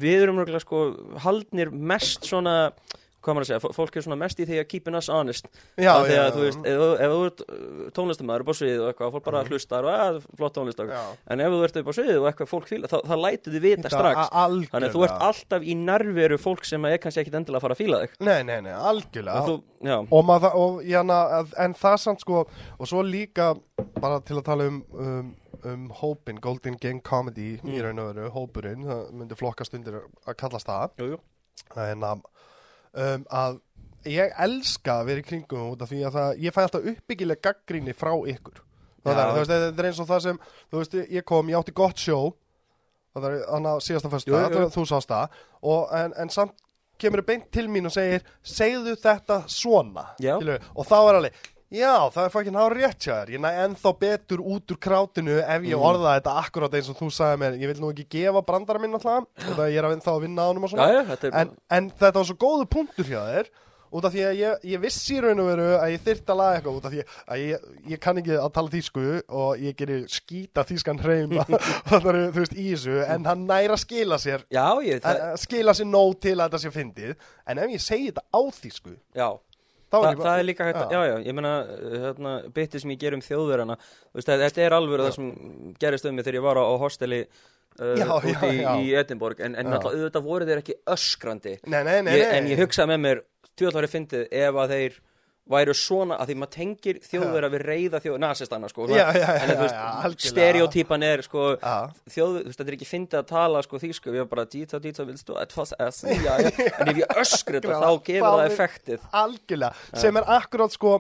við erum mörgulega sko haldnir mest svona hvað maður að segja, fó- fólk er svona mest í því að keeping us honest. Já, því já, að þú veist, ef, þú- ef þú ert uh, tónlistamæður upp á sviðið og eitthvað, fólk bara hlustar og að, flott tónlist og Já. en ef þú ert upp á sviðið og eitthvað fólk fíla, þá, þá lætur þið vita strax. þannig að þú ert alltaf í nærveru fólk sem er kannski ekkit endilega að fara að fíla þig. Nei, nei, nei, algjörlega. Og þú, og maður, og, jana, en það samt sko og svo líka bara til að tala um um, um hópin, Golden Gang Comedy Mm. í raun og veru, hópurinn það myndi flokkast undir að kallast það. En að, um, að ég elska að vera í kringum út af því að það, ég fæ alltaf uppbyggileg gaggríni frá ykkur. Það er, veist, þetta er eins og það sem veist, ég kom, ég átti gott sjó það er annað síðasta Jú, fyrsta jú. þú sást það og, en, en samt kemur beint til mín og segir segðu þetta svona. Og þá er alveg Já, það er fokkin hár rétt hjá þér. Ég næ ennþá betur út úr krátinu ef ég Mm. orða þetta akkurat eins og þú sagði mér. Ég vil nú ekki gefa brandara minn alltaf, þetta ég er að ennþá að vinna á honum og svona. Já, já, þetta er en, en þetta var svo góðu punktur hjá þér út af því að ég, ég vissi í raun og veru að ég þyrfti að laga eitthvað út af því að ég, ég kann ekki að tala þýsku og ég gerir skýta þýskan hreim þannig að þú veist í þessu en hann næra að skila sér já, ég, það, að skila sér nóg til að þetta sé fyndið en ef ég segi þetta á þýsku já Þa, bara það er líka hægt að, já, já, ég meina uh, hérna, bitið sem ég ger um þjóðverðana þetta er alveg það sem gerist um mig þegar ég var á, á hosteli uh, Já, úti já, já. í Edinborg. En, en Já. náttúrulega auðvitað voru þeir ekki öskrandi. Nei, nei, nei, ég, en ég hugsaði með mér tjóðlari fyndið ef að þeir væru svona að því maður tengir þjóðverða við reyða þjóð, nasistana sko Já, já, já, en þú veist, stereotypan er sko þjóð, þú veist, þetta er ekki fyndið að tala sko þýsku, við erum bara dýta, dýta, vilst þú etwas essen, já, já, en ef ég öskri þetta þá gefur það effektið. Algjörlega, sem er akkurát sko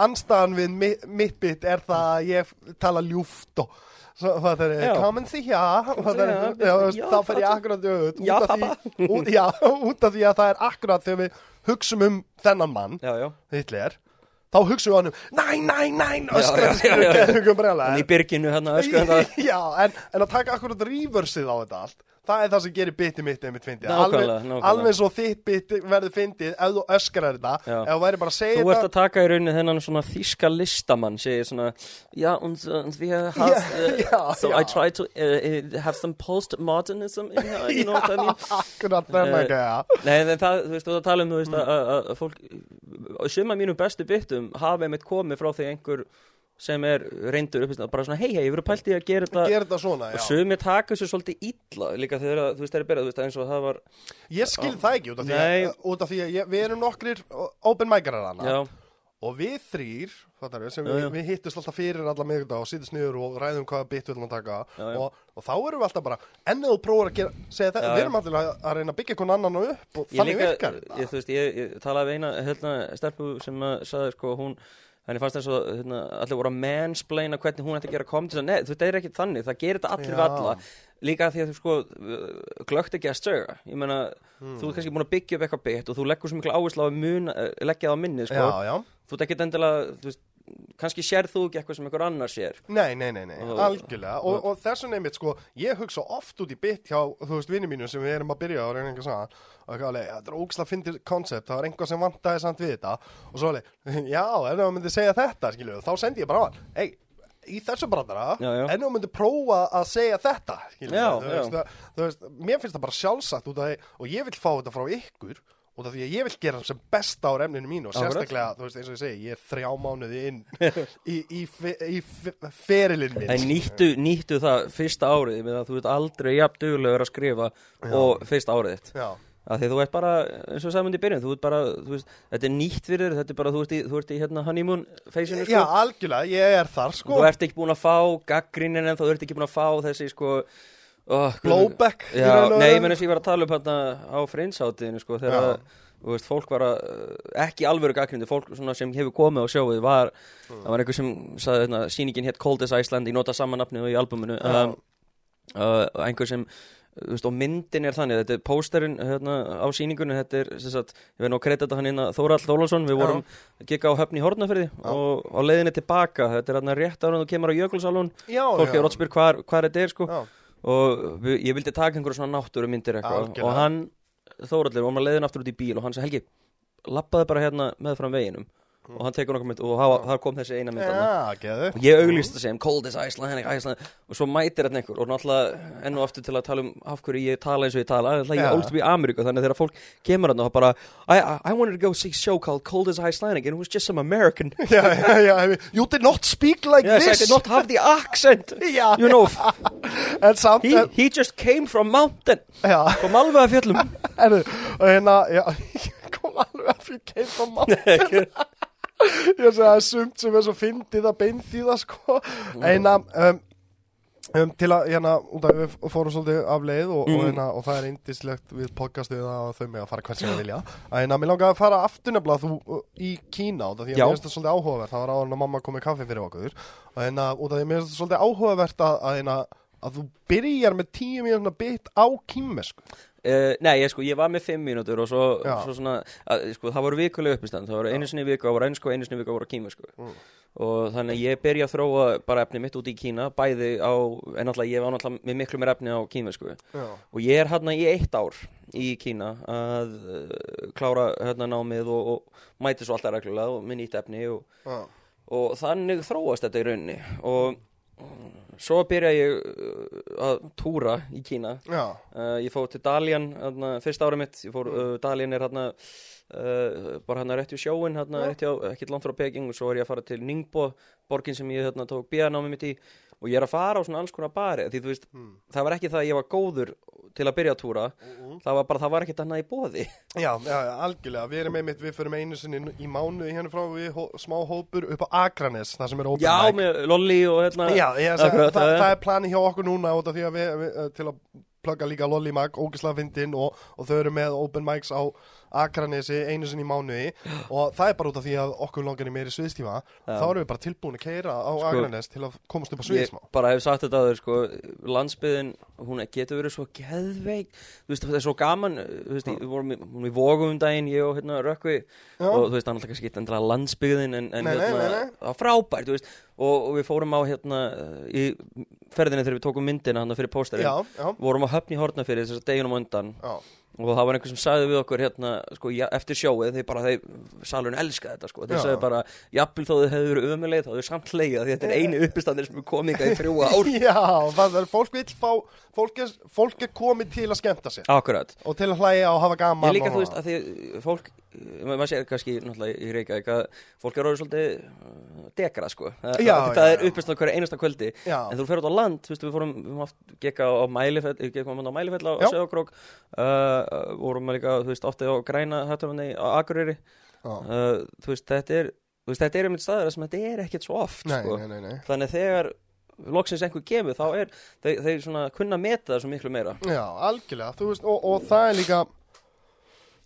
anstæðan við mi- mitt bit er það að ég tala ljúft og svo, það er, Já. come and see ya. Það er, já, já, þú veist, já, þá fer ég akkurát því, út af því að það er akkurát þegar við hugsum um þennan mann já, já, Hitler, þá við hann um næ, næ, næ, já, já, já, já. öskra en í byrginu þetta Já, en, en að taka akkurat reversið á þetta allt Það er það sem gerir biti mitt einmitt fyndið. Nákvæmlega, alveg, alveg svo þitt biti verður fyndið ef þú öskrar þetta. Já. Ef þú væri bara að segja Þú ert þetta að taka í rauninni þennan svona þíska listamann segir svona Já, und, við Já, uh, já, So já. I try to uh, have some postmodernism in here, you know what I mean? Akkurat þennan Eh, gæja Nei, það, þú veist, þú tala um, þú veist, að- að fólk Suma mínum bestu byttum hafa einmitt komið frá því einhver sem er reyndur upp, bara svona, hei, hei, ég verið pælt í að gera þetta? Gera þetta svona, og sumi taka þessu svolítið illa líka þegar, þú veist, það er byrjað, þú veist, eins og það var Ég skil það ekki út af því út af því að ég, við erum nokkrir open micerar hana Og við þrýr, við, sem við, við hittust alltaf fyrir alla miðugdag og sýtist niður og ræðum hvaða bit við ætlum að taka. Já, já. Og, og þá erum við alltaf bara, ennið þú prófur að gera, segja þetta, við erum alltaf að, að reyna að byggja einhvern annan upp og ég þannig líka, virkar ég, þú veist, ég, ég talaði við eina hérna, stelpu sem að sagði, sko, hún henni fannst þess að hérna, allir voru að mansplaina hvernig hún ætti að gera komið Nei, þú veist, það er ekki þannig, það gerir þetta allir við alla Líka því að þú sko, glögt ekki að söga Ég meina, Hmm. þú ert kannski búin að byggja upp eitthvað byggt og þú leggur svo mikla áherslu á að uh, leggja það á minni, sko. Já, já. Þú ert ekkert endilega, þú veist, kannski sér þú ekki eitthvað sem einhver annar sér? Nei, nei, nei, nei, Og- algjörlega. Og, og þess vegna einmitt sko, ég hugsa oft út í bit hjá, þú veist, vinni mínu sem við erum að byrja á reyna einhver saman og ekki alveg, þetta er ógislega fyndir koncept það var einhver sem vantaði samt við þetta. Og svo alveg, já, ef það myndi segja þetta skilju, þá sendi ég bara á hann, ei í þessu brandara, en þú myndi prófa að segja þetta, skilju Já, þú, þú veist, mér finnst það bara sjálfsagt út af og ég vil fá þetta frá ykkur út af því að ég vil gera sem besta á remninu mínu og sérstaklega, þú veist, eins og ég segi, ég er þrjá mánuði inn í, í, fe- í fe- ferilinn minn En nýttu, nýttu það fyrsta árið með að þú ert aldrei jafn duglegur að skrifa og fyrsta árið þitt. Já, að því þú ert bara, eins og sagði í byrjun þú ert bara, þú veist, þetta er nýtt fyrir þér þetta er bara, þú ert í, þú ert í hérna honeymoon feysinu sko, já, algjörlega, ég er þar sko. þú ert ekki búin að fá gaggrinin en þú ert ekki búin að fá þessi sko oh, Blowback Já, nei, ég menn þess að ég var að tala um hérna á frinshátiðinu sko, þegar að, þú veist, fólk var að ekki alvöru gaggrindi, fólk sem hefur komið á sjóið var, Hmm. það var einhver sem sagði, hérna, sýningin hétt Cold as Iceland ég nota saman nafnið í albuminu um, uh, einhver sem veist, og myndin er þannig, þetta er pósterinn hérna, á sýningunni, þetta er sagt, ég veit nú að kredita hann inn að Þórald Þólason við vorum að gigga á höfni í Hortnafyrði Já. og á leiðinni tilbaka þetta er hérna rétt ára þú kemur á Jökulsálun Já, fólk er rótspyr hvað hvar þetta er sko. Já, og við, ég vildi taka einhverja svona náttúru myndir eitthvað. Og hann, Þóraldur, var maður leiðin aftur út í bíl og hann sagði, Helgi, lappaði bara hérna meðfram veginum og hann tekur nokkuð mynd og það það kom þessi eina mynd geðu og ég auglýst það sem cold as Iceland, Iceland. Og svo mætir þetta einhver og náttúrulega enn og aftur til að tala um af hverju ég tala eins og ég tala. Það er ég ólst upp í Ameríku þannig að þegar fólk kemur hann og bara I, I, I wanted to go see a show called Cold as Icelandic and it was just some American. Já, já, já, you did not speak like yes, I this. did not have the accent. You know, he, en, he just came from mountain. Kom alveg að fjöllum en, og hérna kom alveg að mann Ég segi að það sumt sem er svo fyndið að beinþýða sko. Eina um, um, til að, hérna, út af við fórum svolítið af leið og, og, Mm. hérna, og það er indislegt við podcastið að þau með að fara hvern sem við vilja. Að mér langaði að fara aftur nefnilega þú uh, í Kína út af því að mér finnst það svolítið áhugavert. Það var áður en að mamma kom með kaffi fyrir okkur. Og hérna, út af því að mér finnst það svolítið áhugavert að, að, hérna, að þú byrjar með tíu mínúna bit á kýmesku Uh, nei, ég, sko, ég var með fimm mínútur og svo, svo svona, að, sko, það voru vikulega uppistand, það voru einu sinni viku á ennsku og einu sinni viku á kíma, sko. Mm. Og þannig að ég byrja að þróa bara efni mitt út í Kína, bæði á, en náttúrulega ég var náttúrulega með miklu meir efni á kíma, sko. Og ég er hérna í eitt ár í Kína að uh, klára hérna námið og, og mæti svo alltaf reglulega og með nýtt efni og, og þannig þróast þetta í rauninni. Og svo byrja ég uh, að túra í Kína. Uh, ég fór til Dalian þarna, fyrsta árið mitt, fór, uh, Dalian er hérna uh, bara hérna rétt í sjóin hérna, rétt hjá, ekkert langt frá Peking og svo er ég að fara til Ningbo, borgin sem ég hérna tók bíðanámi mitt í og ég er að fara á svona alls konar bari því þú veist, Mm. það var ekki það að ég var góður til að byrja að túra það var bara, það var ekkert annað í bóði Já, já, já, algjörlega, við erum einmitt, við förum einu sinni í mánuði hérna frá við hó, smá hópur upp á Akranes, það sem er open Já, mic. með Lolli og hérna Já, ég, það, já, já. það er plani hjá okkur núna út af því að við, við eh, til að plugga líka Lolly Mag, ógislega fyndin og, og þau eru með open mics á Akranesi einu sinni í mánuði og það er bara út af því að okkur langar í meiri sviðstíma þá erum við bara tilbúin að keira á Sko, Akranes til að komast upp á Ég sviðsmá bara hef sagt þetta aður sko, landsbyðin, hún getur verið svo geðveik, þú veist, það er svo gaman þú veist, við vorum, í- í vogum um daginn ég og hérna Rökkvi. Já. og þú veist, það er alltaf kannski endra landsbyðin en, en Nei, hérna, nei, nei. frábært, veist. Og, og við fórum á hérna í ferðinni þegar við tókum myndina hann fyrir pósterinn, Já, já, vorum á höfn í hortnafyrir þess að deginum undan. Já, og það var einhver sem sagði við okkur hérna sko, ja, eftir sjóið, þeir bara, þeir salurinn elska þetta sko, þeir Já. sagði bara jafnvel þó þau hefur verið ömulegð, þá þau samt leið því þetta er einu uppistandir sem er komið í þrjú ár. Já, það er, fólk vil fá, fólk er, fólk er komið til að skemmta sér. Akkurat, og til að hlæja og hafa gaman ég líka og, þú veist að því fólk, ma- maður sér kannski náttúrulega í Reykjavík að fólk er orðið svolítið uh, dekra sko, það, Já, það, já, er já. uppistand hverja einasta kvöldi. Já, En þú fer út á land, þú veist, við fórum, við haft gekka á Mælifell, gekkum á Mælifell á Já. Söðokrók, uh, vorum að líka, þú veist, ofta á Græna, hættum hann Akureyri, já. uh, þú veist, þetta er, þú veist, þetta er einmitt staður sem þetta er ekkert svo oft, Nei, sko. nei, nei, Þannig þegar loksins einhver kemur, þá er, þeir, þeir svona kunna meta það svo miklu meira. Já, algjörlega, þú veist, og, og það er líka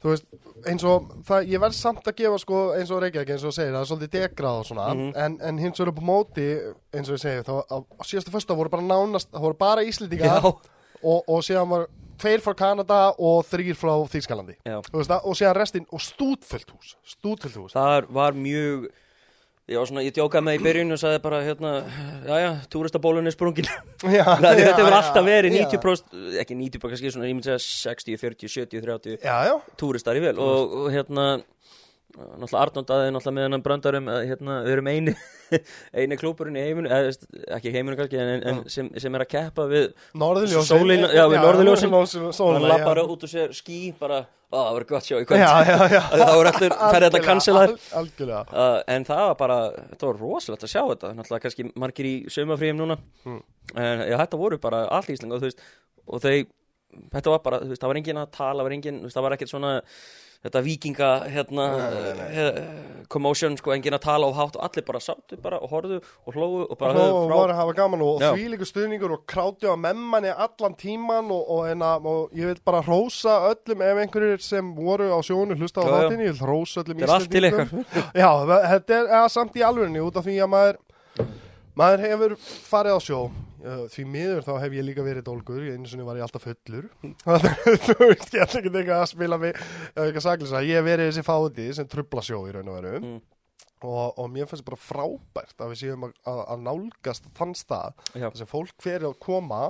þú veist, eins og það, ég verð samt að gefa sko eins og Reykjavík eins og segir, það er svolítið degrað og svona Mhm. en, en hins vegar upp á móti eins og ég segi, þá á, síðastu fyrsta voru bara nánast, það voru bara Íslendinga Já, og, og síðan var tveir frá Kanada og þrýr frá það, og síðan restinn og stútfullt hús stútfullt hús. Það var mjög, ég var svona, ég djókaði með í byrjun og sagði bara, hérna, já, já, túristabólun er sprungin. þetta já, alltaf verið já. 90%, ekki 90%, kannski svona, ég myndi segja 60, 40, 70, 30 Já, já, túristar í vel. Og, og hérna náttúrulega Arnónd aðeins náttúrulega með hennan brandarum að hérna, við erum eini eini klúburinn í heiminu, eða ekki í heiminu kannski, en, en sem, sem er að keppa við norðurljósin. Sólin- já, við norðurljósin. norðurljósin hann lappar já. út og sér skí bara, að það var gott sjá í kvöld. Þá er allir, færði þetta Algjörlega Uh, en það var bara, þetta var rosalegt að sjá þetta. Náttúrulega kannski margir í sömafríum núna. Mm. en þetta voru bara allt ísling og þau þetta var bara, það var engin að tala það það var ekkert svona þetta vikinga, hérna uh, commotion, sko, engin að tala of hátt. Og allir bara sáttu bara og horfðu og hlóðu og bara og höfðu frá voru að hafa gaman og því líka stuðningur og kráti á memmanni allan tíman og, og, enna, og ég vil bara hrósa öllum ef einhverjir sem voru á sjónu hlusta á þáttinni, ég vil hrósa öllum þetta er allt til Íslendingum. ykkar. Já, þetta er samt í alvörinni út af því að maður maður hefur farið á sjó Uh, því miður þá hef ég líka verið dólgur einu sinni var ég alltaf fullur. Þú veist, ég ætla ekki eitthvað að spila mig uh, eitthvað saklisa, ég hef verið þessi fáti sem trubla sjó í raun og veru. Mm. og, og mér finnst bara frábært að við séum að, að, að nálgast þann stað þar sem fólk fyrir að koma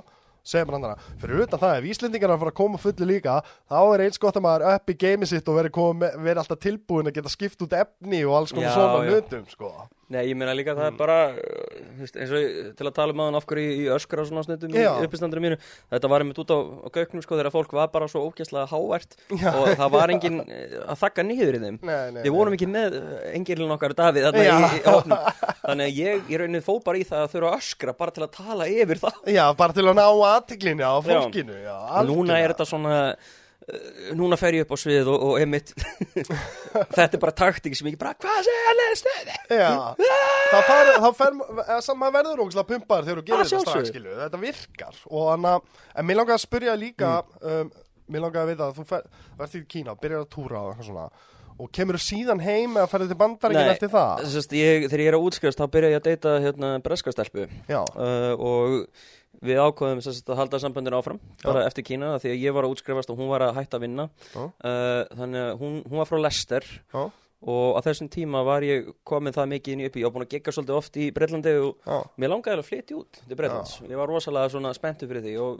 segja bara andara, fyrir utan það ef Íslendingar að fara að koma fullu líka þá er eins gott að maður upp í geimi sitt og veri, komi, veri alltaf tilbúin að geta skipt út efni og alls konar svona hlutum sko. Nei, ég meina líka það er bara uh, þú veist, eins og ég- til að tala um aðan af hverju í öskra og svona snundum í uppistandinu mínu þetta var einmitt út á, á gauknum sko þegar fólk var bara svo ógæslega hávært Já. og það var engin eh, að þakka niður í þeim. Nei, nei, Við vorum ekki með engilin okkar Davíð þarna Já. í, hópnum. Þannig að ég í rauninni fó bara í það að þurfa að öskra bara til að tala yfir það. Já, bara til að ná aðtiklinni á fólkinu já. Núna er þetta svona Núna fer ég upp á svið og, og emitt Þetta er bara taktík sem ég bara Hvað segja alveg stöði? Þá fer, samt maður verður ógæslega pumpar þegar þú gerir þetta strax, sjálfsögðu. skilu, þetta virkar. Og þannig að, en mér langar að spyrja líka um, mér langar að vita að þú verður í Kína, byrjar að túra og svona. Og kemur þú síðan heim eða ferður til bandaríkinn eftir það? Sest, ég, Þegar ég er að útskrifast þá byrja ég að deyta hérna, breskastelpu uh, og við ákvaðum sest, að halda sambandinu áfram bara eftir Kína því að ég var að útskrifast og hún var að hætta að vinna. Já. uh, þannig að hún, hún var frá Leicester. Já, og á þessum tíma var ég komin það mikið inn í upp í, ég var búin að gegga svolítið oft í Breitlandi og já, mér langaði að flytja út til Breitlands, ég var rosalega spenntu fyrir því og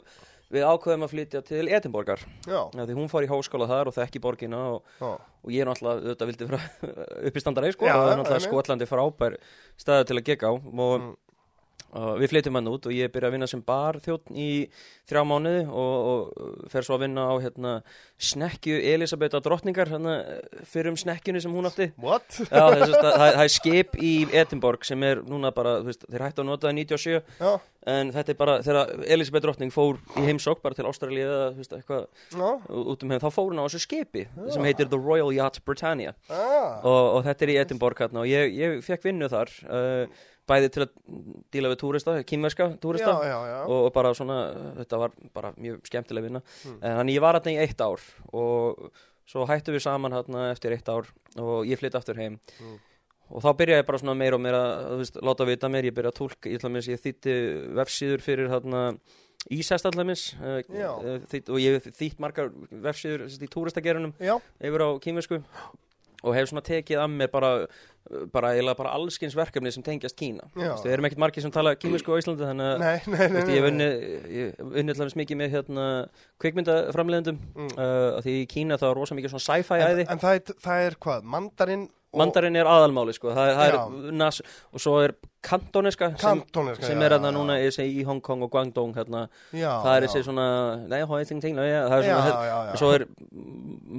við ákveðum að flytja til Edinborgar, já, því hún fór í háskóla þar og þekki borgina og, já, og ég er náttúrulega, þetta vildi upp í standaræði sko, Já, og það er já, náttúrulega. Skotlandi frábær staður til að gegga á. Og Mm. Og við flytjum hann út og ég byrja að vinna sem bar þjótt í þrjá mánuði og, og fer svo að vinna á hérna, snekkju Elisabetta drottningar hérna, fyrir um snekkjunni sem hún átti. What? Já, það, það, það, það er skip í Edinborg sem er núna bara, veist, þeir hættu að nota það 97 Já, en þetta er bara, þegar Elisabeth drottning fór í heimsók bara til Ástralíu eða eitthvað já, út um hefn, þá fór hún á þessu skipi sem heitir The Royal Yacht Britannia. Ah, og, og þetta er í Edinborg hérna og ég, ég fekk vinnu þar uh, bæði til að díla við túrista, kýmverska já, túrista já, já. og, og bara svona, þetta var bara mjög skemmtileg vinna Mm. en þannig ég var hérna í eitt ár og svo hættu við saman hérna eftir eitt ár og ég flytt aftur heim Mm. og þá byrjaði ég bara svona meira og meira að þú veist, láta vita mér, ég byrjaði að tólka ég, að ég þýtti vefsíður fyrir hérna Ísæst allæmis uh, Já. uh, þýtt, og ég þýtt margar vefsíður í túristagerunum Já, yfir á kýmversku og hef svona tekið að mér bara bara eiginlega bara allskins verkefni sem tengjast Kína. Við erum ekkert margir sem tala kýmversku á Íslandi þannig að ég hef nei. unni, ég hef unni allavega mikið með hérna kvikmyndaframleðendum Mm. uh, því í Kína þá er rosa mikið svona sci-fi æði. en það, er, það er hvað, mandarinn og Mandarinn er aðalmáli sko, það, það er nas, og svo er kantóniska sem, sem er hérna núna segi, í Hong Kong og Guangdong hérna, já, það er þessi svona nei, hói, ting, ting, nei, það er svona já, já. og svo er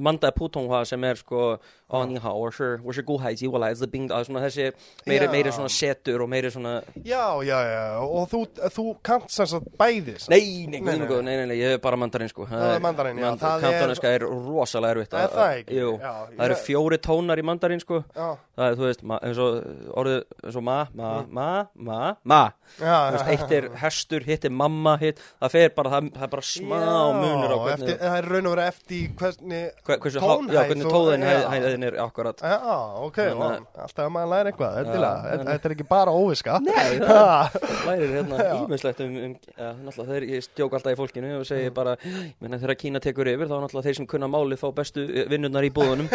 Manda Putonghua sem er sko ó, ni hao, og er, og er god haiji, og læði bing, það er svona þessi meiri, meiri svona setur og meiri svona Já, já, já, og þú, þú kannt sem sagt bæði sem- Nei, nei, Nei, nei, nei, nei, nei, ég er bara mandarinn sko. Það er mandarinn, já, það er- er rosalega erfitt Er það ekki? Jú, það eru fjóri tónar í mandarinn sko. Það er, þú veist, ma, eins og orðið, eins og ma, ma, ma, ma, ma. Já, Þú veist, eitt er hestur, hitt er mamma, hitt Það fer bara, það, það er bara smá munur á hvernig Það er raun og vera eftir hvernig há- Já, tónhæð hvernig tóðin hæðin er akkurat Já, ok, að- alltaf að maður læra eitthvað, þetta þetta er ekki bara óviska. Nei, Ha, Lærir hérna Já. ímislegt um, um ja, náttúrulega þeir, ég stjók alltaf í fólkinu og segi bara, ég meina þegar Kína tekur yfir þá náttúrulega þeir sem kunna málið fá bestu eh, vinnurnar í búðunum.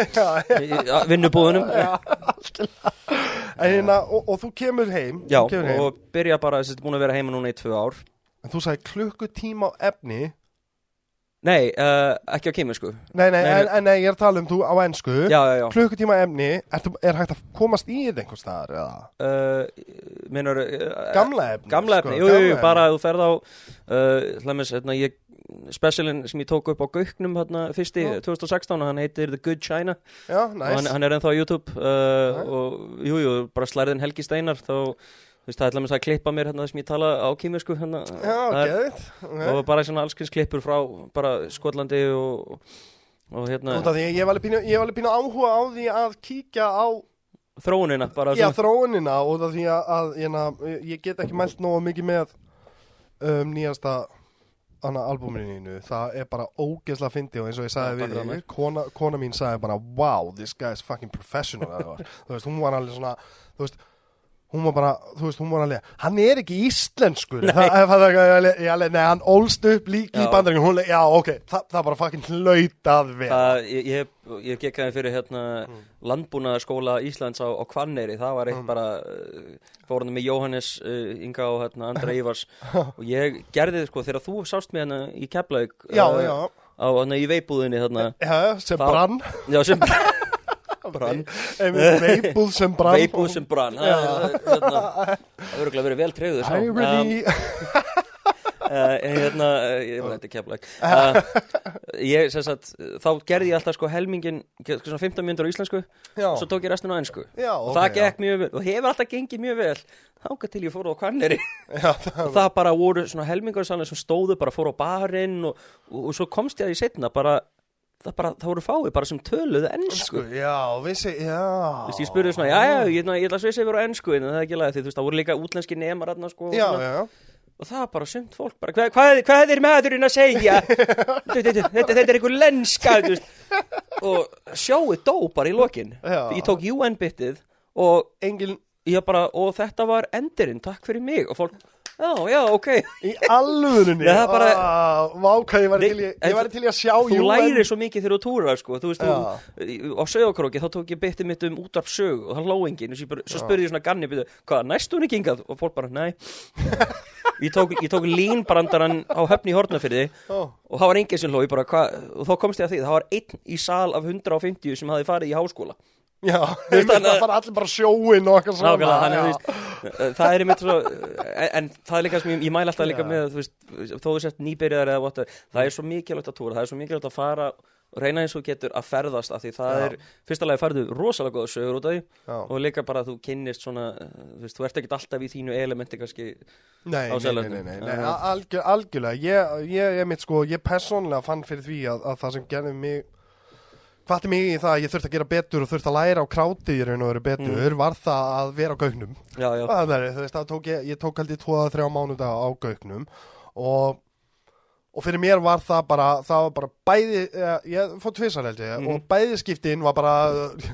Vinnubúðunum. Hérna, og, og þú kemur heim Já, kemur heim. og byrja bara, þessi er búin að vera heima núna í tvö ár. En þú sagði klukkutíma á efni Nei, uh, ekki á kýminsku Nei, nei, Nei, en, nei. ég er að tala um þú á ennsku Já, já, já. Klukkutíma á efni, ertu, er hægt að komast í þetta einhvers staðar, eða? uh, Minnur uh, Gamla efni Gamla sko, efni, jú, jú, jú, gamla bara að þú ferð á uh, Hlæmis, hérna, ég Specialin sem ég tók upp á Gauknum hérna, fyrsti Já. 2016 og hann heitir The Good China. Já, og næs hann, hann er ennþá á YouTube uh, og jú, jú, bara slærðin Helgi Steinar þá, þú veist, það er hlæmis að klippa mér hérna sem ég tala á kýminsku hérna, Já, geðið okay. og bara svona allskins klippur frá bara Skotlandi og, og hérna því að ég var alveg pínu, ég var alveg pínu áhuga á því að kíkja á þróunina bara já, þróunina af því að, að hérna, ég get ekki mælt nógu mikið með um, nýjasta albúminu það er bara ógeðslega fyndi og eins og ég Já, sagði fyrir við kona, kona mín sagði bara wow, this guy is fucking professional þú veist, hún var alveg svona þú veist, hún var bara, þú veist, hún var alveg hann er ekki íslenskur. Það, það, alveg, nei, hann ólst upp líki í Já. bandaríkjum, hún, já, ok það, það bara fucking hlautað við það, ég, ég, ég gekkaði fyrir hérna Mm. landbúnaðarskóla Íslands á, á Hvanneyri, það var eitt Mm. bara uh, fórandi með Jóhannes uh, Inga og hérna Andra Ívars. Og ég gerði þið sko þegar þú sást mig hérna í Keflavík já, uh, já, á hérna í veibúðinni hérna. Já, sem Það- brann. Já sem brann einmitt veipúð sem brann veibúð sem brann það hérna, verður örugglega verið vel treyður sá. Um, Irony uh, hérna, uh, ég uh, ég, sem sagt, þá gerði ég alltaf sko helmingin, sko, svona 15 mínútur á íslensku Já, svo tók ég restin á ennsku og það gekk mjög vel og hefur alltaf gengið mjög vel. Þáka til ég fór á það, og það bara voru svona helmingar sem stóðu bara fór á barinn og, og, og svo komst ég að ég setna bara það, bara, það voru fáið bara sem töluðu ennsku sko, já, vissi, já Þú veist, ég spurði svona, já, já, ég, ég ætla að svisa yfir á ennsku en það er ekki lægið því, þú veist, það voru líka útlenski nemar þarna, sko, Já, svona. já, og það var bara sumt fólk bara, hvað, hvað, hvað er maðurinn að segja þetta, þetta, þetta, er einhver lenska þú veist. og sjóið dó bara í lokin Já. ég tók UN bitið og engin ég bara, og þetta var endurinn, takk fyrir mig og fólk, já, já, ok. Í ah, Vá, hvað ég var til til að sjá þú lærir svo mikið þegar þú túrar sko. þú veist, þú, á sögokróki þá tók ég bitið mitt um útvarp sög og það hló enginn. Og svo, spurði ég svona ganni hvað, næstu hún ekki hingað? Og fólk bara, nei. Ég tók, tók línbrandaran á höfni í hortnafyrði Ó, og það var enginn sem hló. Bara, og þá komst ég að því það var einn í sal af 150 sem hafi farið í háskóla Já, það fara allir bara sjóin og eitthvað svona Nákvæmlega, er já. víst Það er einmitt svo en, en það er líka sem ég, ég mæla alltaf líka Já. með þú veist, þó þú sért nýbyrjar eða whatever, það er svo mikilvægt að túra það er svo mikilvægt að fara reyna eins og getur að ferðast af því það Já. er fyrsta lagi færðu rosalega góða sögur út af því og líka bara að þú kynnist svona uh, þú veist, þú ert ekkert alltaf í þínu elementi kannski Nei, nei, nei, nei, nei, algjörlega ég, ég, ég mitt sko, ég persónlega fann fyrir því að, að það sem gerði mig hvati mig í það að ég þurfti að gera betur og þurfti að læra á krátið í raun og veru betur var það að vera á gaugnum. Já, já, það er, veist, það tók ég, ég tók ég 2-3 mánuða á gaugnum og og fyrir mér var það bara það var bara bæði, ég, ég fór tvisar held ég Mhm. og bæði skiptin var bara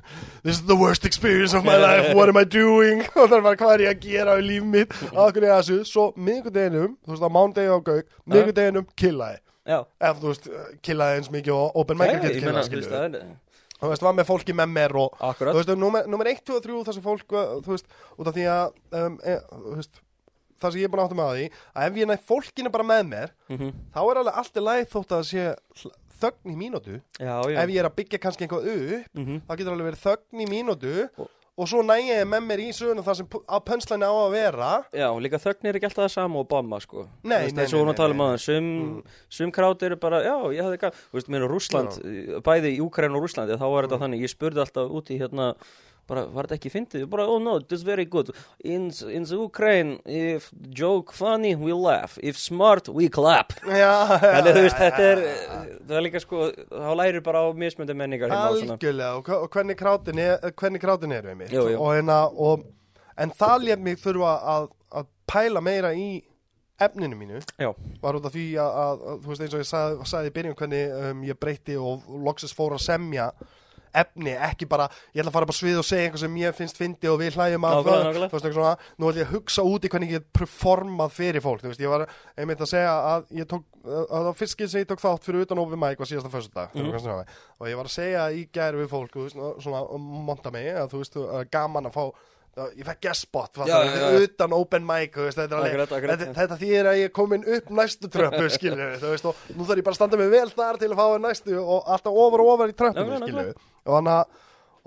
this is the worst experience of my life what am I doing? Og það er bara hvað er ég að gera í líf mitt? Að hvernig þessu, svo miðgudeginum þú veist á mánudegi á gaug, miðgudeginum killaði, já, ef þú veist killaði eins mikið og open mic meina, killað þú skilju, það þú veist, var með fólki með mér og þú akkurat veist, nummer, nummer 1, 2 og 3 þar sem fólk, uh, þú veist, út af því að um, e, þú veist, það sem ég er búin að áttum að því að ef ég næ fólkinu bara með mér Mhm. þá er alveg allt í læð þótt að það sé þögn í mínútu. Já, já, ef ég er að byggja kannski eitthvað upp Mhm. þá getur alveg verið þögn í mínútu Og- og svo næ ég með mér í söguna það sem á pönslæni á að vera. Já, líka þögn er ekki alltaf það sama og bomba sko. Nei, nei, og nei, við vorum að tala um aðeins sum, sum krát eru bara, já, ég hafði ekki Þú veist, mér Rússland, bæði í Úkræn og Rússlandi þá var Mm. þetta þannig, ég spurði alltaf út í hérna bara, var þetta ekki fyndið? Bara, oh no, this is very good. In, in the Ukraine, if joke funny, we laugh. If smart, we clap. Þannig, þú veist, þetta er það er líka sko, þá lærir bara á mismöndi menningar hérna algjörlega og, og hvernig krátin er, hvernig krátin er við mitt Jú, jú. og hérna og, en það létt mig þurfa að, að pæla meira í efninu mínu. Já, var út af því að, að, að þú veist eins og ég sagði, sagði í byrjun hvernig um, ég breytti og loksins fór að semja efni, ekki bara ég ætla að fara bara svið og segja eitthvað sem ég finnst fyndi og við hlæjum að það, þú veist eitthvað svona, nú ætla ég að hugsa út í hvernig ég get performað fyrir fólk, þú veist, ég var einmitt að segja að ég tók, að það fyrst skil sem ég tók þátt fyrir utan opið mæk var síðasta föstudag Mhm. mm. og ég var að segja í gæri við fólk, veist, svona og monta mig, að þú veist, gaman að fá ég fekk já. utan open mic, veist, þetta Akkurat, akkurat. þetta, þetta þýðir að ég er komin upp næstu tröppu skilju, og nú þarf ég bara að standa mig vel þar til að fá næstu og alltaf ofar og ofar í Nákvæmlega, skilju og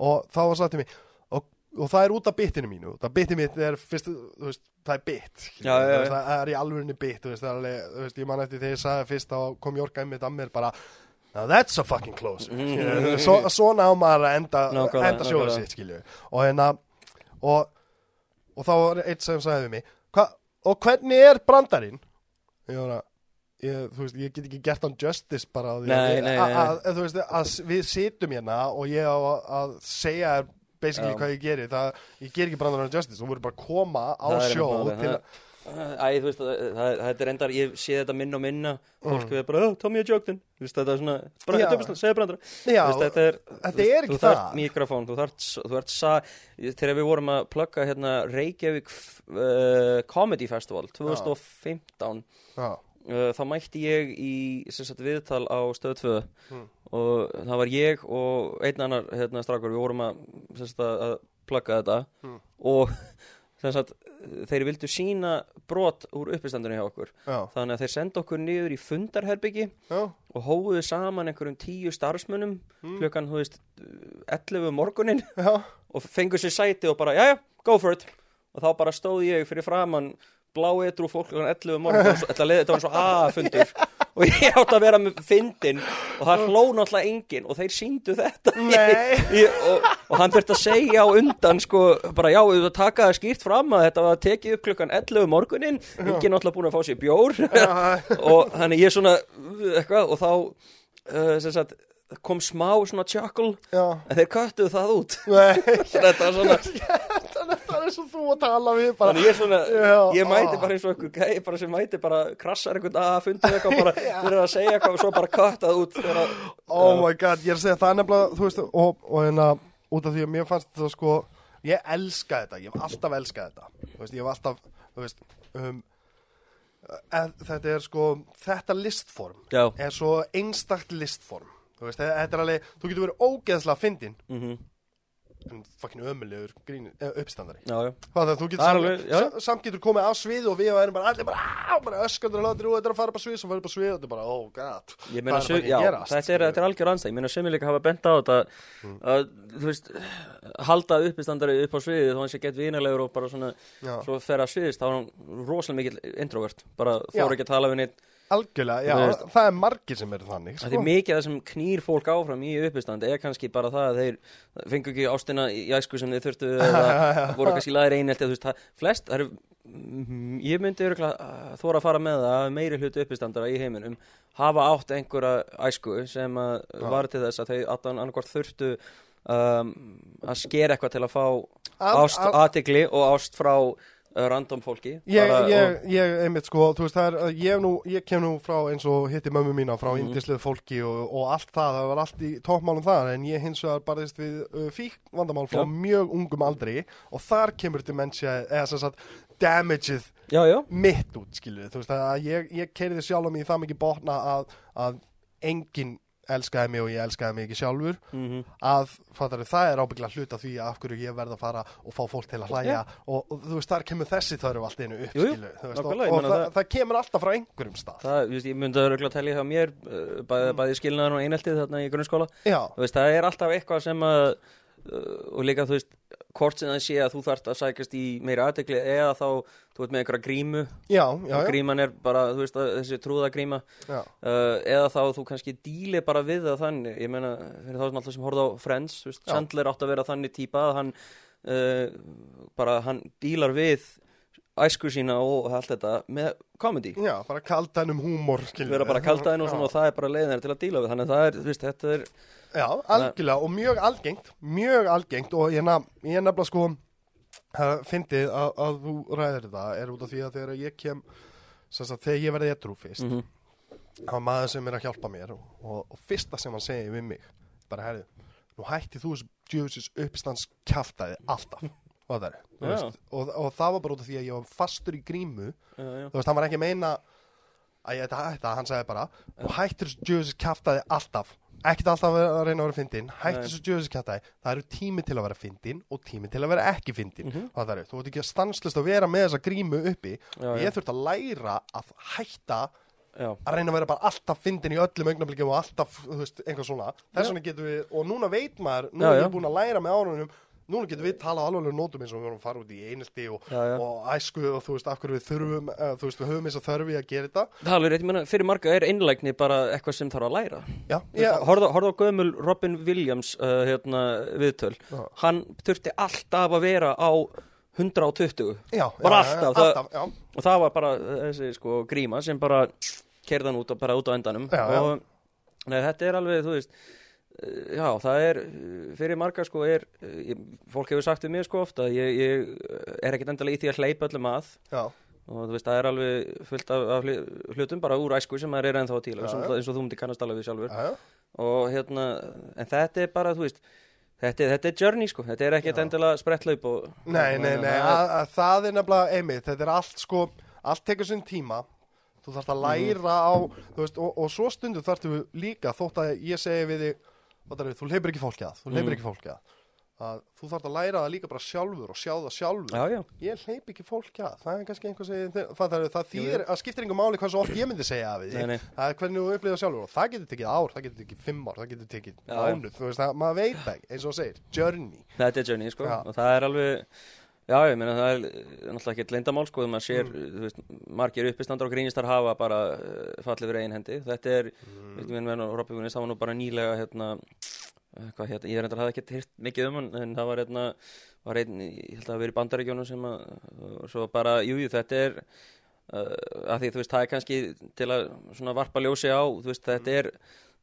og þá var sagt til mig og, og það er út af bitinu mínu það bitið mitt er fyrst, veist það er bit, Já, já, veist, það er í alvörinni bit, veist, alveg ég man eftir þegar ég sagði fyrst þá kom Jórka einmitt að mér bara Now that's a fucking close mm. Svo, Svona á maður að enda, Nákvæmlega, enda sjóðu sitt skilju og hérna og, og þá var eitt sem sagði við mig Hva, og hvernig er brandarinn? Ég var að ég, þú veist, ég get ekki gert hann justice bara að, við situm hérna og ég á að, segja basically Já. hvað ég geri. Það, ég ger ekki brandarinn justice þú voru bara að koma á sjó til að Æ, þú veist, það, það, þetta er endar, ég sé þetta minna og minna. Fólk Mm. er bara, oh, Tommy joke then. Þú veist, þetta er svona, segja brandara Þú þetta er, þetta þú er ekki þú þarft það. mikrofón, þú þarft, þú ert sa, þegar við vorum að plugga hérna Reykjavík uh, Comedy Festival 2015 já, uh, þá mætti ég í sagt, viðtal á stöð 2 Mm. og það var ég og einn annar hérna, strákur, við vorum að, sagt, að að plugga þetta. Mm. og sagt, þeir vildu sína brot úr uppistandunni hjá okkur. Já, þannig að þeir senda okkur niður í fundarherbyggi já, og hófuðu saman einhverjum tíu starfsmönnum Mm. klukkan, þú veist, 11 um morgunin já, og fengur sér sæti og bara, jæja, go for it. Og þá bara stóð ég fyrir framann blá etru fólk klukkan 11 um morgun þetta leði, þetta var eins og A-fundur og ég átti að vera með fyndin og það hló náttúrulega enginn og þeir síndu þetta. Nei. Ég, og, og hann þurfti að segja á undan sko, bara já, við að taka það skýrt fram að þetta var tekið upp klukkan 11 um morgunin enginn náttúrulega búin að fá sér bjór. Og þannig ég svona eitthvað og þá uh, sagt, kom smá svona já. en þeir köttuðu það út. Þetta var svona er svo þú að tala við bara Þannig ég svona, Já, ég mæti bara eins og einhver gæi bara sem mæti bara krassar einhvern að fundið eitthvað bara fyrir að segja eitthvað og svo bara köttað út þegar að, Oh my god, ég er að segja það er nefnilega, þú veist, og, og hérna, út af því að mér fannst þetta sko, ég elska þetta, ég hef alltaf elskað þetta, þú veist, ég hef alltaf, þú veist, um, þetta er sko, þetta listform Já, er svo einstakt listform, þú veist, þetta er alveg, þú getur verið ógeðslega fyndin mhm, en fucking ömulegur uh, uppstandari. Það, þú getur Það er samt, alveg, já. sa- samt getur komið á svið og við og erum bara allir bara, bara öskandur og látir og þetta er að fara á svið, og þetta er bara, oh god. Meina, Hvað er bara gerast, þetta er, þetta er algjör anstæð Ég meina, sumir líka hafa bent á þetta Mm. að, þú veist, halda uppistandari upp á sviðið þá hann sé gett vinalegur og bara svona svo fer að sviðist, þá er hann rosalega mikill introvert, bara þóra ekki að tala við neitt Algjörlega, já, veist. það er margir sem eru þannig Það er mikið af það sem knýr fólk áfram í uppistandi er kannski bara það að þeir fengu ekki ástina í æsku sem þeir þurftu eða voru kannski veist, það, flest, það eru ég myndi örgulega þóra að fara með það að meiri hluti uppistandara í heiminum hafa átt einhverja æsku sem var til þess að þeir allan annarkvort þurftu um, að skera eitthvað til að fá ást, aðtigli og ást frá uh, random fólki Ég, bara, ég, ég, einmitt sko, þú veist, það er, að ég, nú, ég kem nú frá eins og hitti mömmu mína frá mm. fólki og, og allt það, það var allt í toppmálum þar, en ég hins vegar barðist við uh, fík vandamál frá Já. mjög ungum aldri og þar kemur dementia, eða sem sagt, damageið já, já, mitt út, skilur þú veist, að ég, ég keiriði sjálf á mig í það mikið botna að, að enginn elskaði mig og ég elskaði mig ekki sjálfur. Mm að fattar, það er ábygglega hluta því að af hverju ég verð að fara og fá fólk til að hlæja og, og þú veist, þar kemur þessi þörf allt einu upp, Jú, jú, veist, og, og það, það- það kemur alltaf frá einhverjum stað. Það, veist, ég myndi að örgulega telja hjá mér uh, bæði, bæði skilnaðan og einheltið þarna í grunnskóla. Veist, það er alltaf eitthvað sem að og líka, þú veist, hvort sem það sé að þú þarft að sækast í meiri aðtekli eða þá, þú veit með einhverja grímu. Já, já, já, gríman er bara, veist, að, þessi trúðagríma uh, eða þá þú kannski díli bara við það þannig, ég meina, fyrir þá sem alltaf sem horfði á Friends. Chandler átt að vera þannig típa að hann uh, bara, hann dílar við æsku sína og allt þetta með comedy. Já, bara kaldanum húmor, skilur vera bara kaldaðin og og það er bara leiðin til að díla við. Þannig að það er, veist, þetta er Já, algjörlega og mjög algengt, mjög algengt og ég, nef, ég nefnilega sko uh, fyndið að, að þú ræðir þetta er út af því að þegar ég kem sagt, þegar ég verði edrú fyrst mm það var maður sem er að hjálpa mér og, og, og fyrsta sem hann segir við mig bara herri, nú hætti þú þessu djöfisins uppstands kjaftaði alltaf og er, og, og það var bara út af því að ég var fastur í grímu. Já, já. þú veist, hann var ekki að meina að ég ætti að hætta, hann sagði bara og hættir þessu djöfisins kjaftaði alltaf. Ekkert alltaf að reyna að vera fyndin hættir þessu djöfisins kjaftaði, það eru tími til að vera fyndin og tími til að vera ekki fyndin það er, þú veit ekki að stanslist að vera með þessa grímu uppi. Já, ég þurfti að læra að hætta já. að reyna að vera bara alltaf fyndin í öllum augnablikum og alltaf, þú veist, einhvað svona. Þess vegna getum við, og núna veit maður nú Já, er já. ég búin að læra með árunum núna getum við talað alveg nótum eins og við vorum að fara út í einelti og, Já, já. og æsku og þú veist, af hverju við þurfum uh, þú veist, við höfum þess að þörfi að gera þetta Það er alveg rétt, ég meina, fyrir marga er einlægni bara eitthvað sem þarf að læra já, Já. já, Horða á gömul Robin Williams uh, hérna, viðtöl Já. Hann þurfti alltaf að vera á 120 já, bara já, alltaf, það- alltaf já, og það var bara uh, þessi sko gríma sem bara kerðan út og bara út á endanum Já, já. og nei, þetta er alveg, þú veist já, það er uh, fyrir marga sko er uh, ég, fólk hefur sagt við mér sko ofta ég, ég er ekkit endalega í því að hleypa öllum að. Já, og þú veist, það er alveg fullt af, af hlu- hlutum bara úr æsku sem maður er ennþá til eins og, já. eins og þú myndir kannast alveg við sjálfur. Já, og hérna, en þetta er bara, þú veist þetta, þetta er journey sko, þetta er ekkert endilega spretthlaup og Nei, nei, nei, það að, að það er nefnilega einmitt, þetta er allt sko, allt tekur sinn tíma. Þú þarfst að læra á þú veist, og, og svo stundu þarftu líka þótt að ég segi við þig að þú leipir ekki fólki að, þú leipir Mhm. ekki fólki að. Að þú þarfst að læra það líka bara sjálfur og sjá það sjálfur. Já, já, ég hleyp ekki fólki að, það er kannski einhver segi, það, það, þýðir, það skiptir einhver máli hvað svo oft ég myndi segja af því. Nei, nei. Er hvernig þú upplýða sjálfur og það getur tekið ár, það getur tekið fimm ár, það getur tekið mánuð, þú veist, það, maður veit það eins og segir, journey. Þetta er journey, sko, Já. og það er alveg Já, ég meina, það er eh, náttúrulega ekkert leyndamál, sko, þegar maður sér, Mm. þú veist, margir uppistandar og grínistar hafa bara uh, fallið fyrir einn hendi. Þetta er, Mm. veitum við, og Robby Gunnist, það var nú bara nýlega, hérna, eh, hvað hérna, ég reyndar hafði ekkert hýrt mikið um hann, en það var, hérna, var einn, ég held að það verið í bandaríkjónu sem að, svo bara, jú, jú, þetta er, uh, að því, þú veist, það er kannski til að svona varpa ljósi á, þú veist, þetta er,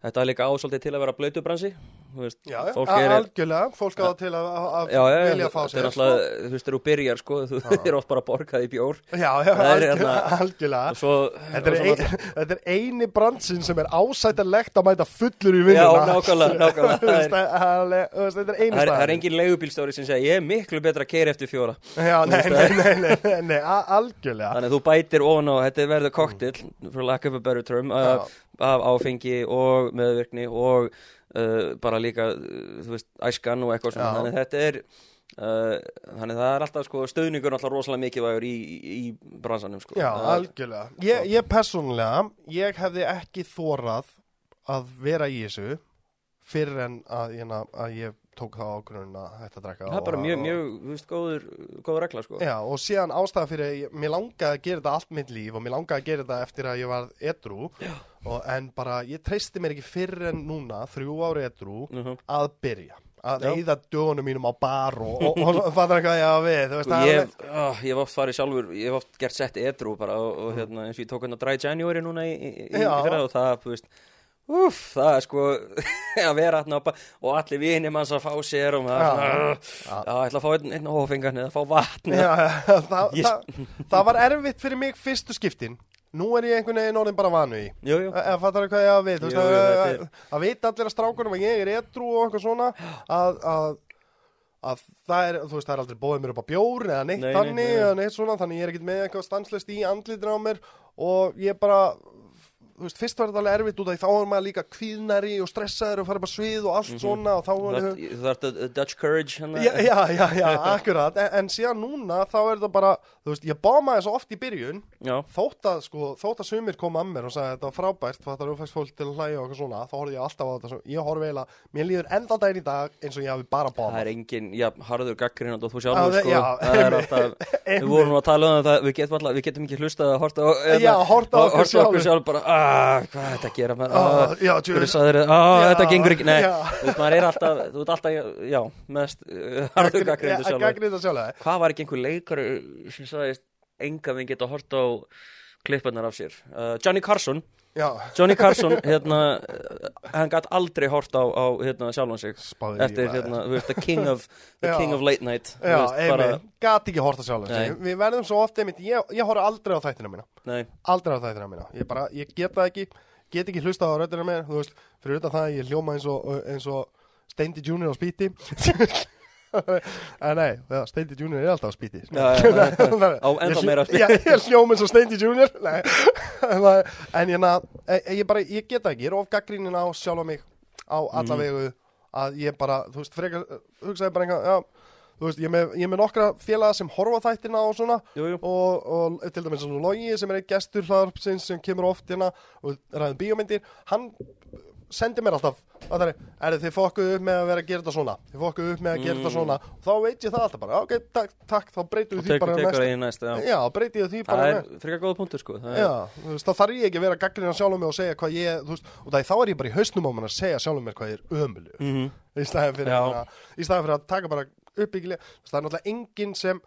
þetta er líka ásaldið til að vera blöytubransi, Já, já, er, algjörlega, fólk á til að, að já, já, vilja að fá þetta sér er alltaf, þú veist, þú byrjar, sko, þú er oft bara borgað í bjór. Sko. Já, já, algjörlega, hérna- algjörlega. og svo, Þetta og er, svo ein, þetta er eini bransin sem er ásættarlegt að mæta fullur í Já, vinnuna nákvæmlega, nákvæmlega er- veist, Þetta er eini það er, það er engin leigubílstjóri sem segja, ég er miklu betra að keira eftir fjóra. Já, nei, nei, nei, algjörlega. Þannig að þú bætir ofan á, þetta verður koktill, for lack of a better term, Já. Af, áfengi og meðvirkni og uh, bara líka, uh, þú veist, æskan og eitthvað svona, þannig þetta er uh, þannig það er alltaf sko stöðningur alltaf rosalega mikilvægur í, í, í bransanum sko. Já, algjörlega. Ég, ég persónulega, ég hefði ekki þórað að vera í þessu fyrir en að, ég, að ég tók það ákvörðun að hætta að drekka. það er bara og- mjög, og- mjög, þú veist, góður góður regla sko Já, og síðan ástæða fyrir, ég- mér langaði að gera þetta allt mitt líf og mér langaði að gera þetta eftir að ég var edru og, en bara, ég treysti mér ekki fyrir en núna, þrjú ári edru, Mhm. að byrja. Að eyða dögunum mínum á bar og, og, og fattar hvað ég á við, veist, ég, hef- ah, ég hef oft farið sjálfur ég hef oft gert sett edru bara og, og hérna, eins og ég tók hérna Dry January núna í, í, í fyrra og það, þú veist Úff, það er sko að vera hérna og allir vinir manns að fá sér og maður ætla að fá einn, einn hófingan eða fá vatn það, Ég- það, það var erfitt fyrir mig fyrstu skiptin. Nú er ég einhvern veginn orðin bara vanu í Jú, jú, Eða fattar hvað ég að við? Jú, að, að, að vita allir að strákunum að ég er etru og eitthvað svona að, að, að það er, þú veist, það er aldrei bóðið mér upp á bjór eða neitt Nei, nei, þannig nei. eða neitt svona, þannig ég er ekkert með eitthvað stanslist í andlitur á mér og ég bara þú veist, fyrst var þetta alveg erfitt út af því þá er maður líka kvíðnari og stressaður og farið bara svið og allt svona og þá var þarft- þú þarft að Dutch Courage hérna. Já, já, já, já, akkurat. En, en síðan núna þá er það bara þú veist, ég bámaði svo oft í byrjun já, þótt að, sko, þótt að sumir koma að mér og sagði þetta var frábært, það er fæst fólk til að hlæja og eitthvað svona, þá horfði ég alltaf á þetta svo, ég horfði eiginlega, mér líður enda daginn í dag eins og ég hafi bara það bámað er engin, já, harður gaggrinn og þú Já, sjálfur, það- sko. það er alltaf, við vorum að tala um það við getum, alltaf, við getum ekki hlustað að horta sjálf aaa, hvað er þetta að gera maður, Ah, aaa, já, þið, aaa, Já, þetta gengur ekki, nei. þú veist, maður er alltaf, þú ert alltaf, já, mest sjálfur. gagnrýndu sjálfur. Hvað var ekki einhver leikari sem sagðist enga við geta horta á klipparnar af sér? Uh, Johnny Carson Já, Johnny Carson, hérna hann gætt aldrei hort á, á hérna, sjálfan sig spáði eftir, hérna, þú veist, the king of the king of late night. Bara, gat ekki horta sjálfur Nei. Við verðum svo oft einmitt, ég, ég horfa aldrei á þættina mína. Nei, aldrei á þættina mína. Ég bara, ég get það ekki. Get ekki hlusta á röddina mér þú veist, fyrir utan það að ég hljóma eins og, eins og Steindi Junior á spíti nei, ja, Steindi Junior er alltaf á spíti Já, já, já, já. Á ennþá hljó- meira spíti. Já, ég hljóma eins og Steindi Junior nei. en, það- en ég, na, ég bara, ég get það ekki ég er of gaggrínin á sjálfa mig á alla Mhm. vegu að ég bara, þú veist, frekar hugsaði bara einhvað, já Þú veist, ég er með, er með nokkra félaga sem horfa þættina og svona jú, jú og, og til dæmis svona Logi sem er eitt gestur hlaðarpsins sem kemur oft hérna og ræðum bíómyndir hann sendir mér alltaf að það er, er þið fokkuð upp með að vera að gera þetta svona þið fokkuð upp með að gera þetta Mm. svona og þá veit ég það alltaf bara, ok, takk, takk þá breytum við því bara næst það já. já, breytum við því það bara er næst frekar góða punktur sko það er, Já, þá þarf ég ekki að vera að sjálfum mig og segja hvað ég, veist, og það, þá er ég bara í hausnum á mér að segja sjálfum mér hvað ég er ömulu Mhm. í staðin fyrir, fyrir að taka bara uppbyggilega, það er náttúrulega enginn sem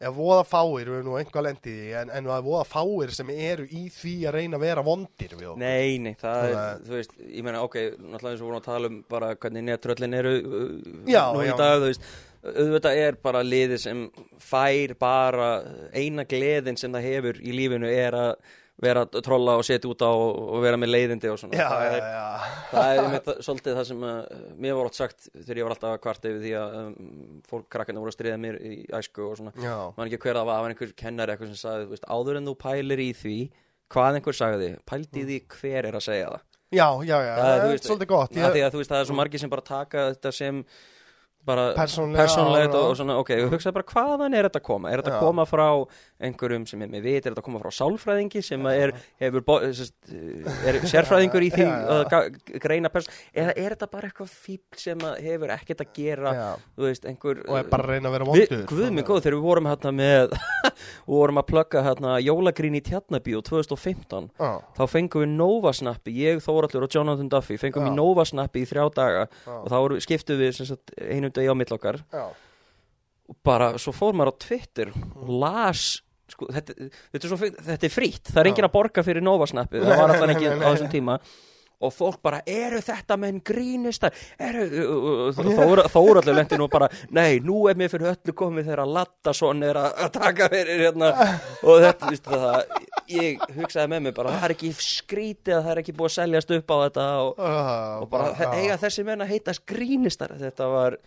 er voða fáir, við erum nú einhvað lendið í en, en það er voða fáir sem eru í því að reyna að vera vondir við okkur. Nei, nei, það er, Það- þú veist, ég meina, ok, náttúrulega eins og vorum að tala um bara hvernig netröllin eru uh, Já, nú í já. dag, þú veist, auðvitað er bara liði sem fær bara eina gleðin sem það hefur í lífinu er að vera að trolla og setja út á og vera með leiðindi og svona. Já, það já, er, já. það er einmitt svolítið það sem uh, mér var átt sagt þegar ég var alltaf að kvarta yfir því að um, fólk krakkarnir voru að stríða mér í æsku og svona Já, man ekki hver var, það var einhver kennari eitthvað sem sagði, veist, áður en þú pælir í því hvað einhver sagði, pældi í því hver er að segja það, já, já, já, Það er, veist, svolítið gott. Ég, að þú veist, það er svo margir sem bara taka þetta sem bara já, og, og svona, ok, þú hugsaði bara hvaðan er þetta að koma, er þetta að koma frá einhverjum sem er með vit, er þetta að koma frá sálfræðingi sem er, hefur, bo- sest, er sérfræðingur í því að greina persón, eða er þetta bara eitthvað fíbl sem hefur ekkert að gera, þú veist, einhver og er bara að reyna að vera vondur. guð minn góð, þegar við vorum hérna með við vorum að plugga hérna jólagrín í Tjarnabíu 2015 Já, þá fengum við Novasnappi, ég, Þórallur og Jonathan Duffy fengum Já. við Novasnappi í þrjá daga já, og þá skiptum við einum degi á mill okkar já, og bara, svo fór maður á Twitter og las sko, þetta, þetta, er svo, fínt- þetta er frýtt, það er Já. enginn að borga fyrir Novasnappi, það var alltaf ekki á þessum tíma og fólk bara, eru þetta menn grínistar eru, Þóra Þóraldur lendi nú bara, nei, nú er mér fyrir öllu komið þegar Laddason er að að taka fyrir hérna og þetta, viðstu það, ég hugsaði með mig bara, það er ekki skrítið að það er ekki búið að seljast upp á þetta og, og bara, eiga þessi menn að heita grínistar, þetta var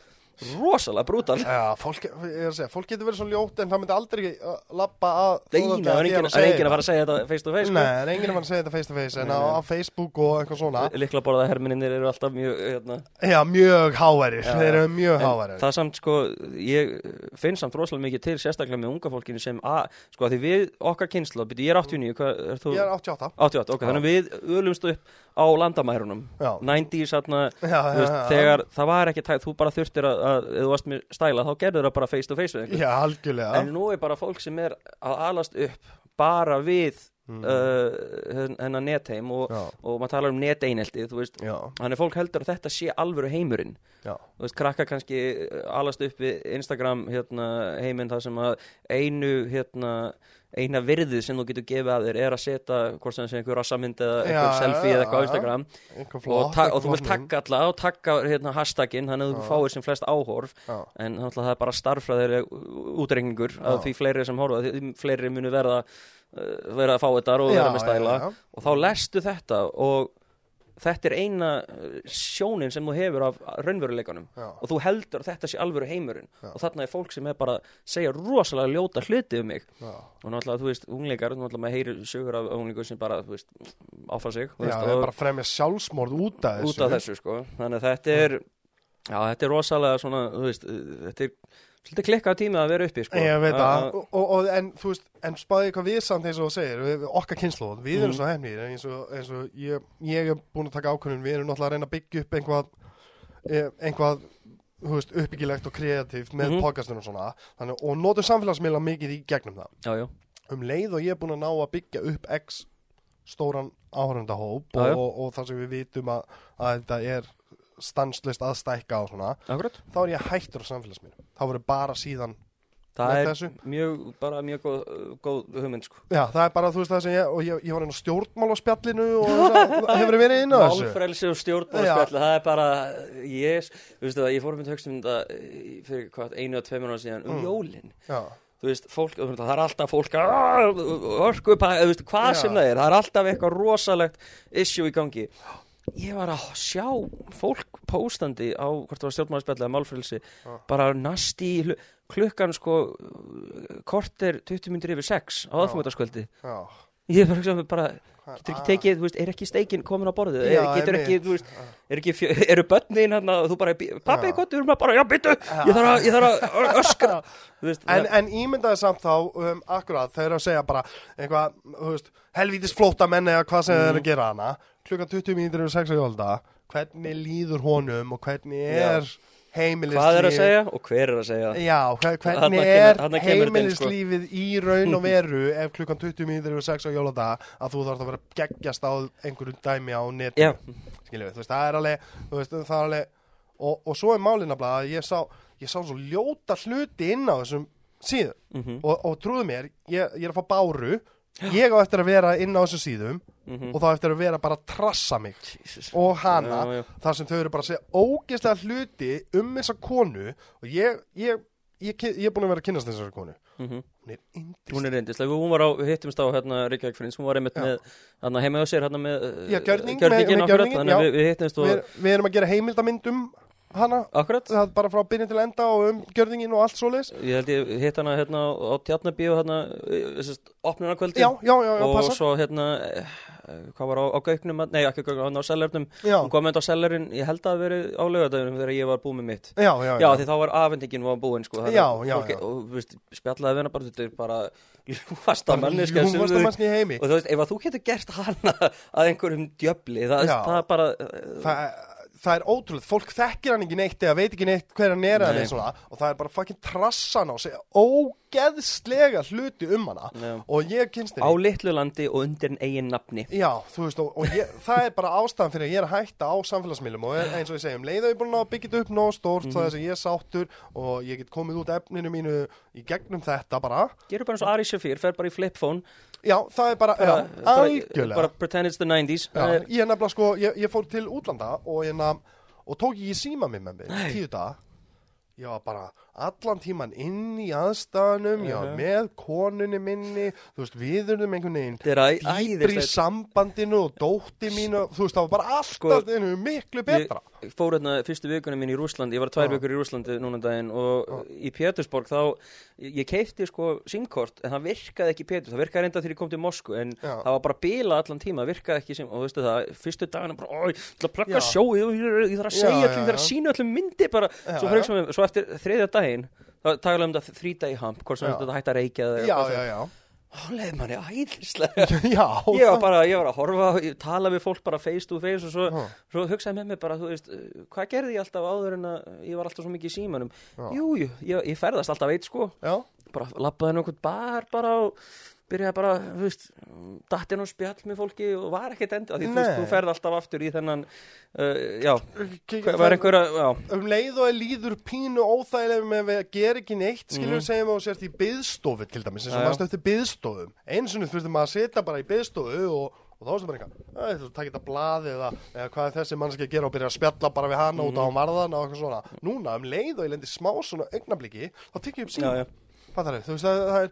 rosalega brútal. Já, fólk, segja, fólk getur verið svo ljótt en það myndi aldrei uh, lappa að Nei, það er enginn að fara að segja þetta face to face sko. Nei, það er enginn að fara að segja þetta face to face en á, Facebook og eitthvað svona. Likla borða hermininir eru alltaf mjög hérna. Já, mjög háværir, Já, þeir eru mjög En háværir. Það samt sko, ég finn samt rosalega mikið til sérstaklega með unga fólkinu sem að, sko að því við okkar byrju ég er 89, hvað er þú? Ég er 88 88, ok, þannig við öðlumst upp á landamærunum Já. 90s, þarna, Já, já, þú veist, já, já. þegar það var ekki tæð, þú bara þurftir að, að ef þú varst með stæla, þá gerður það bara face to face við einhvern. Já, algjörlega En nú er bara fólk sem er að alast upp bara við Mm. uh, hennar netheim og, og maður talar um neteinelti, þú veist, já, Þannig fólk heldur að þetta sé alvöru heimurinn veist, krakka kannski uh, alast upp við Instagram hérna, heiminn þar sem að einu hérna, eina virðið sem þú getur gefið að þér er að setja hvort sem það sé einhver rassamynd eða einhver selfie eða eitthvað á Instagram. og, ta og þú flott tagga alla og tagga hérna, hashtaginn þannig að þú fáir sem flest áhorf. Já, en náttúrulega það er bara starffræðileg útreikningur að Já. því fleiri sem horfa því fleiri munu verða uh, vera að fá þetta og vera með stæla. já, og þá lestu þetta og þetta er eina uh, sjónin sem þú hefur af raunveruleikanum. Já, og þú heldur að þetta sé alvöru heimurinn. Já. og þarna er fólk sem er bara að segja rosalega ljóta hluti um mig. Já, og náttúrulega þú veist, ungleikar, náttúrulega maður heyrir sögur af ungleikum sem bara, þú veist, áfara sig já, það er bara að fremja sjálfsmorð út af þessu út af þessu sko. Þannig að þetta er já, þetta er rosalega svona, þú veist, þetta er svolítið klikkað tími að vera uppi sko Ég veit Að- það, en þú veist, en spáði hvað við samt eins og segir, við, okkar kynslu, við erum Mhm. svo hefnir, eins og, eins og ég, ég er búin að taka ákvörðun, við erum náttúrulega að reyna að byggja upp einhvað, eh, einhvað, þú veist, uppbyggilegt og kreatíft með Mhm. podcastunum og svona, þannig, og notum samfélagsmiðla mikið í gegnum það. já, já, Um leið og ég er búin að ná að byggja upp x stóran áhörundahóp Já, og, og, og þar sem við vitum að, að þetta er stanslist að stækka og svona, akkurat þá er ég hættur á samfélagsmiðlum. Þá verður bara síðan það Með er þessu? mjög, bara mjög góð, góð hugmynd sko Já, það er bara, þú veist það sem ég, og ég, ég var inn á stjórnmál á spjallinu og það hefur verið inn á þessu. Málfrelsi og Já. stjórnbóðspjall, það er bara ég, þú veist það, ég fór að um þetta í- fyrir hvað, einu og tveimur ára síðan um Mm. jólin, Já, þú veist, fólk það er alltaf fólk að orku, þú veist, hvað Já. sem það er það er alltaf eitthvað rosalegt issue í gangi ég var að sjá fólk póstandi á hvort það var stjórnmálspjall eða málfrelsi Já. bara nasti í klukkan sko korter 20 myndir yfir 6 á Já. aðfungataskvöldi já. ég er bara, hugsa, bara Hvað- getur ekki ah. tekið, veist, er ekki steikin komin á borðið, Já, er, getur ekki, þú veist er ekki, fjö, eru börnin hann að þú bara, pappi, hvað, þú erum bara, já, byttu ég þarf að, ég þarf að öskra veist, En, það- en ímyndaði samt þá, um, akkurat, þeir eru að segja bara eitthvað, þú veist, helvítis flóta menn eða hvað sem Mm. eru að gera hana, klukkan 20 mínútur yfir 6 á jólda, hvernig líður honum og hvernig er heimilislíf. hvað er að segja og hver er að segja Já, hver, hvernig er sko. heimilislífið í raun og veru ef klukkan 20 mínútur yfir 6 á jólada að þú þarf að vera geggjast á einhverju dæmi á netinu. já, skiljum veist, það er alveg, veist, það er alveg, og, og svo er málinn að ég sá, ég sá svo ljóta hluti inn á þessum síðum mhm, og, og trúðu mér, ég, ég er að fá báru, ég á eftir að vera inn á þessum síðum mhm og þá eftir að vera bara að trassa mig Jesus. og hana, Já, já. þar sem þau eru bara að segja ógeðslega hluti um þessa konu og ég, ég, ég, ég, ég er búin að vera að kynast þessari konu, Mhm. hún er indist. hún er reyndislega, hún var á, hittumst á hérna Reykjavík Frins, hún var einmitt Já. með hérna heima á sér, hérna með Já, gjörning, með- með akkurat, gjörningin, við, við hittumst Við, við erum að gera heimildamyndum hana, akkurat. Bara frá byrjun til enda og um gjörningin og allt svoleiðis. ég held ég hitt hana hérna á Tjarnabíu hérna, opnunarkvöldi Já, já, já, já, og passa. svo hérna eh, hvað var á, á gauknum, nei ekki gauknum, hann á sellernum Já, hún kom með þetta á sellerin, ég held að það verið á laugardagunum þegar ég var búið með mitt. Já, já, já, því þá var afhendingin var búin sko, þannig Já, að já, fólk- já. og þú veist, spjallaði við hana bara, þetta er bara ljúfasta manneska sem að þú- mannski í heimi. Og þú veist, ef að þú getur gert hana að einhverjum djöfli, það, Já. það bara það, það er ótrúlega, fólk þekkir hann ekki neitt eða veit ekki neitt hver hann er eða Nei. neitt svona og það er bara fucking trassan og segja ógeðslega hluti um hana. Já. og ég kynst á henni litlu landi og undir en eigin nafni. Já, þú veist, og, og ég, það er bara ástæðan fyrir að ég er að hætta á samfélagsmiðlum. Og eins og ég segjum, leiða ég búin að byggja upp nóg stórt mm það er sem ég er sáttur og ég get komið út efninu mínu í gegnum þetta bara. Gerur bara eins og Ari Shafir, fer bara í flip phone. Já, það er bara, bara, bara, algjörlega. bara pretend it's the 90s Já, ég nefnilega sko, ég, ég fór til útlanda og, hérna, og tók ekki síma mig með mig, tíu daga. Ég var bara allan tíman inn í aðstæðanum, já, Já. með konunni minni, þú veist, við erum einhvern veginn dýpri í sambandinu og dótti mínu, þú veist, það var bara allt Sko, miklu betra. Ég fór hérna fyrstu vikunum mín í Rúsland, ég var tvær Já. vikur í Rúslandi núna um daginn og í Pétursborg þá, ég keipti sko símkort en það virkaði ekki í Péturs, það virkaði reynda þegar ég kom til Moskvu en Já. það var bara bila allan tíma, það virkaði ekki sem, og veistu það, fyrstu dagana bara, ói, ég ætla að Já. sjóið og ég, þarf að Já, segja já, öllum, ég þarf að já. sína öllum myndi bara, Já, svo, já. svo eftir þriðja daginn, þá tagaði um þetta þrítagi hamp, hvort sem þetta hætti að reykja Já, já, já. Þá leið manni æðislega Ég var bara, ég var að horfa, ég tala við fólk bara face to face og svo, Já. svo hugsaði með mig bara, þú veist, uh, hvað gerði ég alltaf áður en að ég var alltaf svo mikið í símanum? Já. Jú, ég, ég ferðast alltaf eitt sko, já, bara lappaði nokkuð bar bara og byrjaði bara, þú veist, datt inn á spjall með fólki og var ekkert enda, því þú veist, Nei. þú ferð alltaf aftur í þennan, uh, já, hvað var einhver að, já, um leið og er líður pínu óþægilega með að gera ekki neitt skilur Mhm. segjum þú sért í byðstofu til dæmis eins og maður stöfti byðstofum eins og þurftum maður að setja bara í byðstofu og, og þá er það bara eitthvað þú takir þetta blaði eða, eða hvað er þessi mannski að gera? Og byrja að spjalla bara við hana út á Mhm. varðan og eitthvað svona. Núna um leið og ég lendi smá svona augnabliki þá tekið upp já, síma já, Fattar þú veist að það er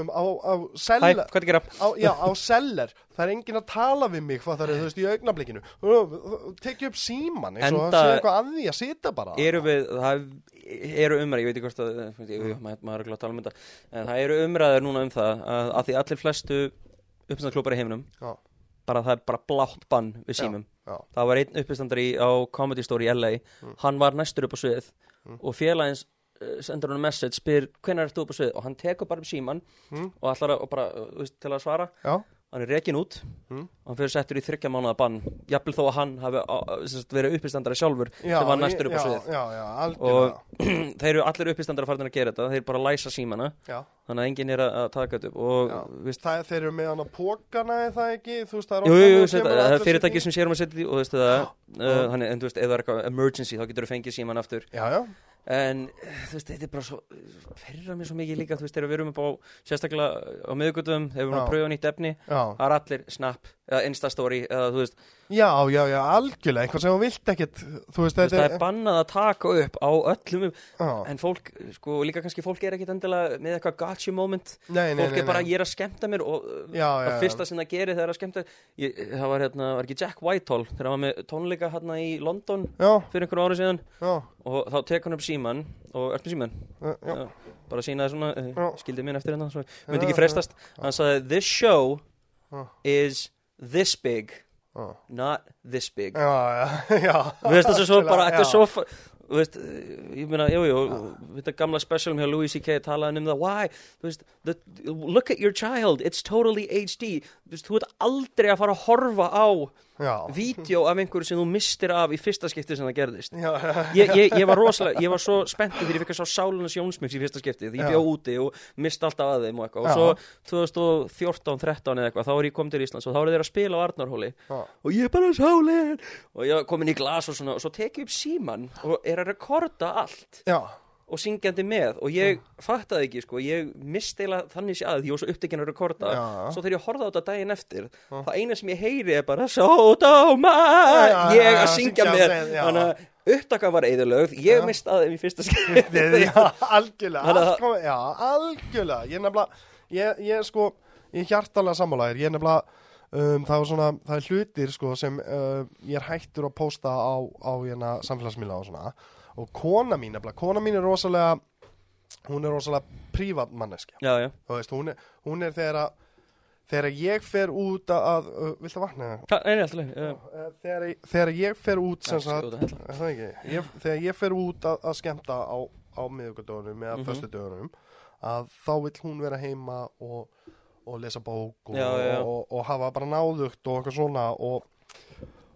um, á, á hæ, seller hvað er að gera? á, já, á seller, það er enginn að tala við mig er, þú veist, í augnablikinu tekið upp síman eins og Enda- sé eitthvað að því að sita bara Eru við, það eru umræður, ég veit ekki hvort að, jú, jú, maður maður er ekki að tala um þetta, en það eru umræður núna um það að, að því allir flestu uppstæðanklúpar í heiminum, Já. bara það er bara blátt bann við símum. Já. Það var einn uppstændari á Comedy Store í LA, hann var næstur upp á svið og félagins sendur hann message, spyr hvenær ert þú upp á svið? Og hann tekur bara upp síman Mm. og ætlar að, og bara, þú veist, til að svara. Já, hann er rekin út. Mm. og hann fyrir settur í þryggja mánuða bann. Jafnvel þó að hann hafi verið uppistandari sjálfur já, sem var næstur upp á svið. Já, já, og þeir eru allir uppistandari farin að gera þetta. Þeir bara læsa símana. Já, þannig að enginn er að, að taka þetta upp. Og viðst, Það, þeir eru með hann að pókana eða það ekki, þú veist, það er jú, jú, jú, að þetta, er allir fyrirtæki sem sér um að setja því og þú veist það þannig, en þú veist, er eitthvað emergency þá getur þú fengið síman aftur. Já, já, en eh, þú veist, þetta er bara svo ferra mér svo mikið líka, þú veist, þegar við erum upp á sérstaklega á miðgutum, þegar við erum að pröfa nýtt efni það er allir snap, eða instastory eða þú veist, Já, já, já, algjörlega, einhvað sem þú vilt ekkit Þú veist, það er bannað að taka upp á öllum, en fólk sko, líka kannski fólk er ekkit endilega með eitthvað gotcha moment, fólk er bara, ég er að skemmta mér og uh, það fyrsta sem það gerir þegar það er að skemmta ég, það var hérna, var ekki Jack Whitehall þegar hann var með tónleika hérna í London fyrir einhverju ári síðan. Og þá tekur hann upp síman og ert með síman bara sínaði svona, Já. uh, skildi minn eftir hérna myndi ekki frestast, hann sagði this show is this big. Já not this big. Já, já, já. Þú veist þessu svo bara, já. svo Þú veist, ég meina, jú, jú Þetta gamla specialum hjá Louis C.K. talaði um það. Why, þú veist the, Look at your child, it's totally HD Þú veist, þú ert aldrei að fara að horfa á Já, Vídeó af einhverju sem þú mistir af í fyrsta skipti sem það gerðist. Ég, ég, ég var rosalega, ég var svo spenntið þegar ég fikk að sá Sálunas Jónsmix í fyrsta skiptið Ég Já. bjó úti og misti alltaf að þeim og eitthvað. Og svo 2014-13 eða eitthvað, þá er ég kom til Íslands og þá eru þeir að spila á Arnarhóli. Og ég er bara sálinn og ég var komin í glas og svona og svo tek ég upp síman og er að rekorda allt. Já, og syngjandi með og ég fattaði ekki sko, ég misti eiginlega þannig sé að því ég var svo upptekinn að rekorda. Já. svo þegar ég horfði á þetta daginn eftir það eina sem ég heyri er bara Sódóma Já, ég að syngja með. þannig að upptaka var eðalögð ég Já. misti að þeim í fyrsta já, algjörlega, já, algjörlega, ég er nefnilega, ég, ég sko, ég er hjartalega sammálaðir, ég er nefnilega, um, það svona, það er hlutir sko sem uh, ég er hættur að posta á, á hérna samfélagsmiðla og svona, og kona mín nefnilega, kona mín er rosalega, hún er rosalega prívat manneskja, já, já, veist, hún er, hún er þegar að, þegar ég fer út að, uh, vatna það? Ha, nei, alltaf. Uh, þegar, þegar ég fer út sem sagt, hella. er það ekki? Ég, þegar ég fer út að, að skemmta á, á miðugardögunum eða mm föstudögunum að þá vill hún vera heima og, og lesa bók og, Já, og, og hafa bara náðugt og eitthvað svona og,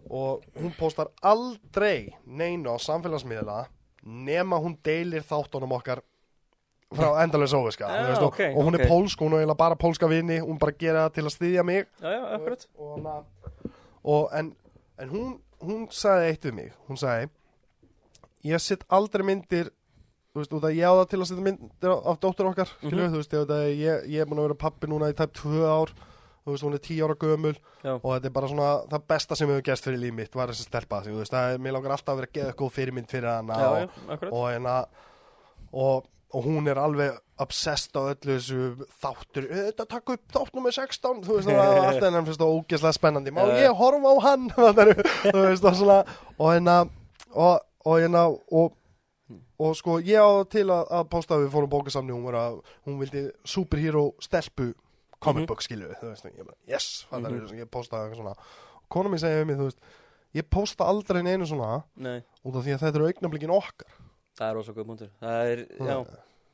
og hún postar aldrei neinu á samfélagsmiðla nema hún deilir þáttunum okkar frá endalins óviska Já, þú veist, og, og hún ok. er pólsk, hún er eiginlega bara pólska vini hún bara gera það til að styðja mig já, já, akkurat og, hana, og en, en hún, hún sagði eitt við mig hún sagði ég sitt aldrei myndir þú veist, út að ég á það til að setja myndir af, af dóttur okkar, skilju, Mhm. þú veist, ég, ég, ég er búin að vera pappi núna í tæp tvö ár þú veist, hún er tíu ára gömul Já. og þetta er bara svona það besta sem hefur gerst fyrir líf mitt var þessi stelpa, þú veist, það er, mér langar alltaf að vera geða góð fyrirmynd fyrir hana já, og, akkurat. og hérna og, og hún er alveg obsessed á öllu þessu þáttur þetta takk upp þátt nummer 16 þú veist, það var alltaf hennar finnst það ógeðslega spennandi. Má ég horfa á hann? Þú veist, og svona og hérna og, og hérna og og sko ég á til að, að posta við fórum bókasamni hún var að hún vildi superhero stelpu comic Mhm. book þú veist ég bara yes það er ég postaði eitthvað svona. Og kona mín segja við mig þú veist ég posta aldrei neinu svona Nei, út af því að þetta eru augnablikin okkar. Það er góð punktur. Það er, já.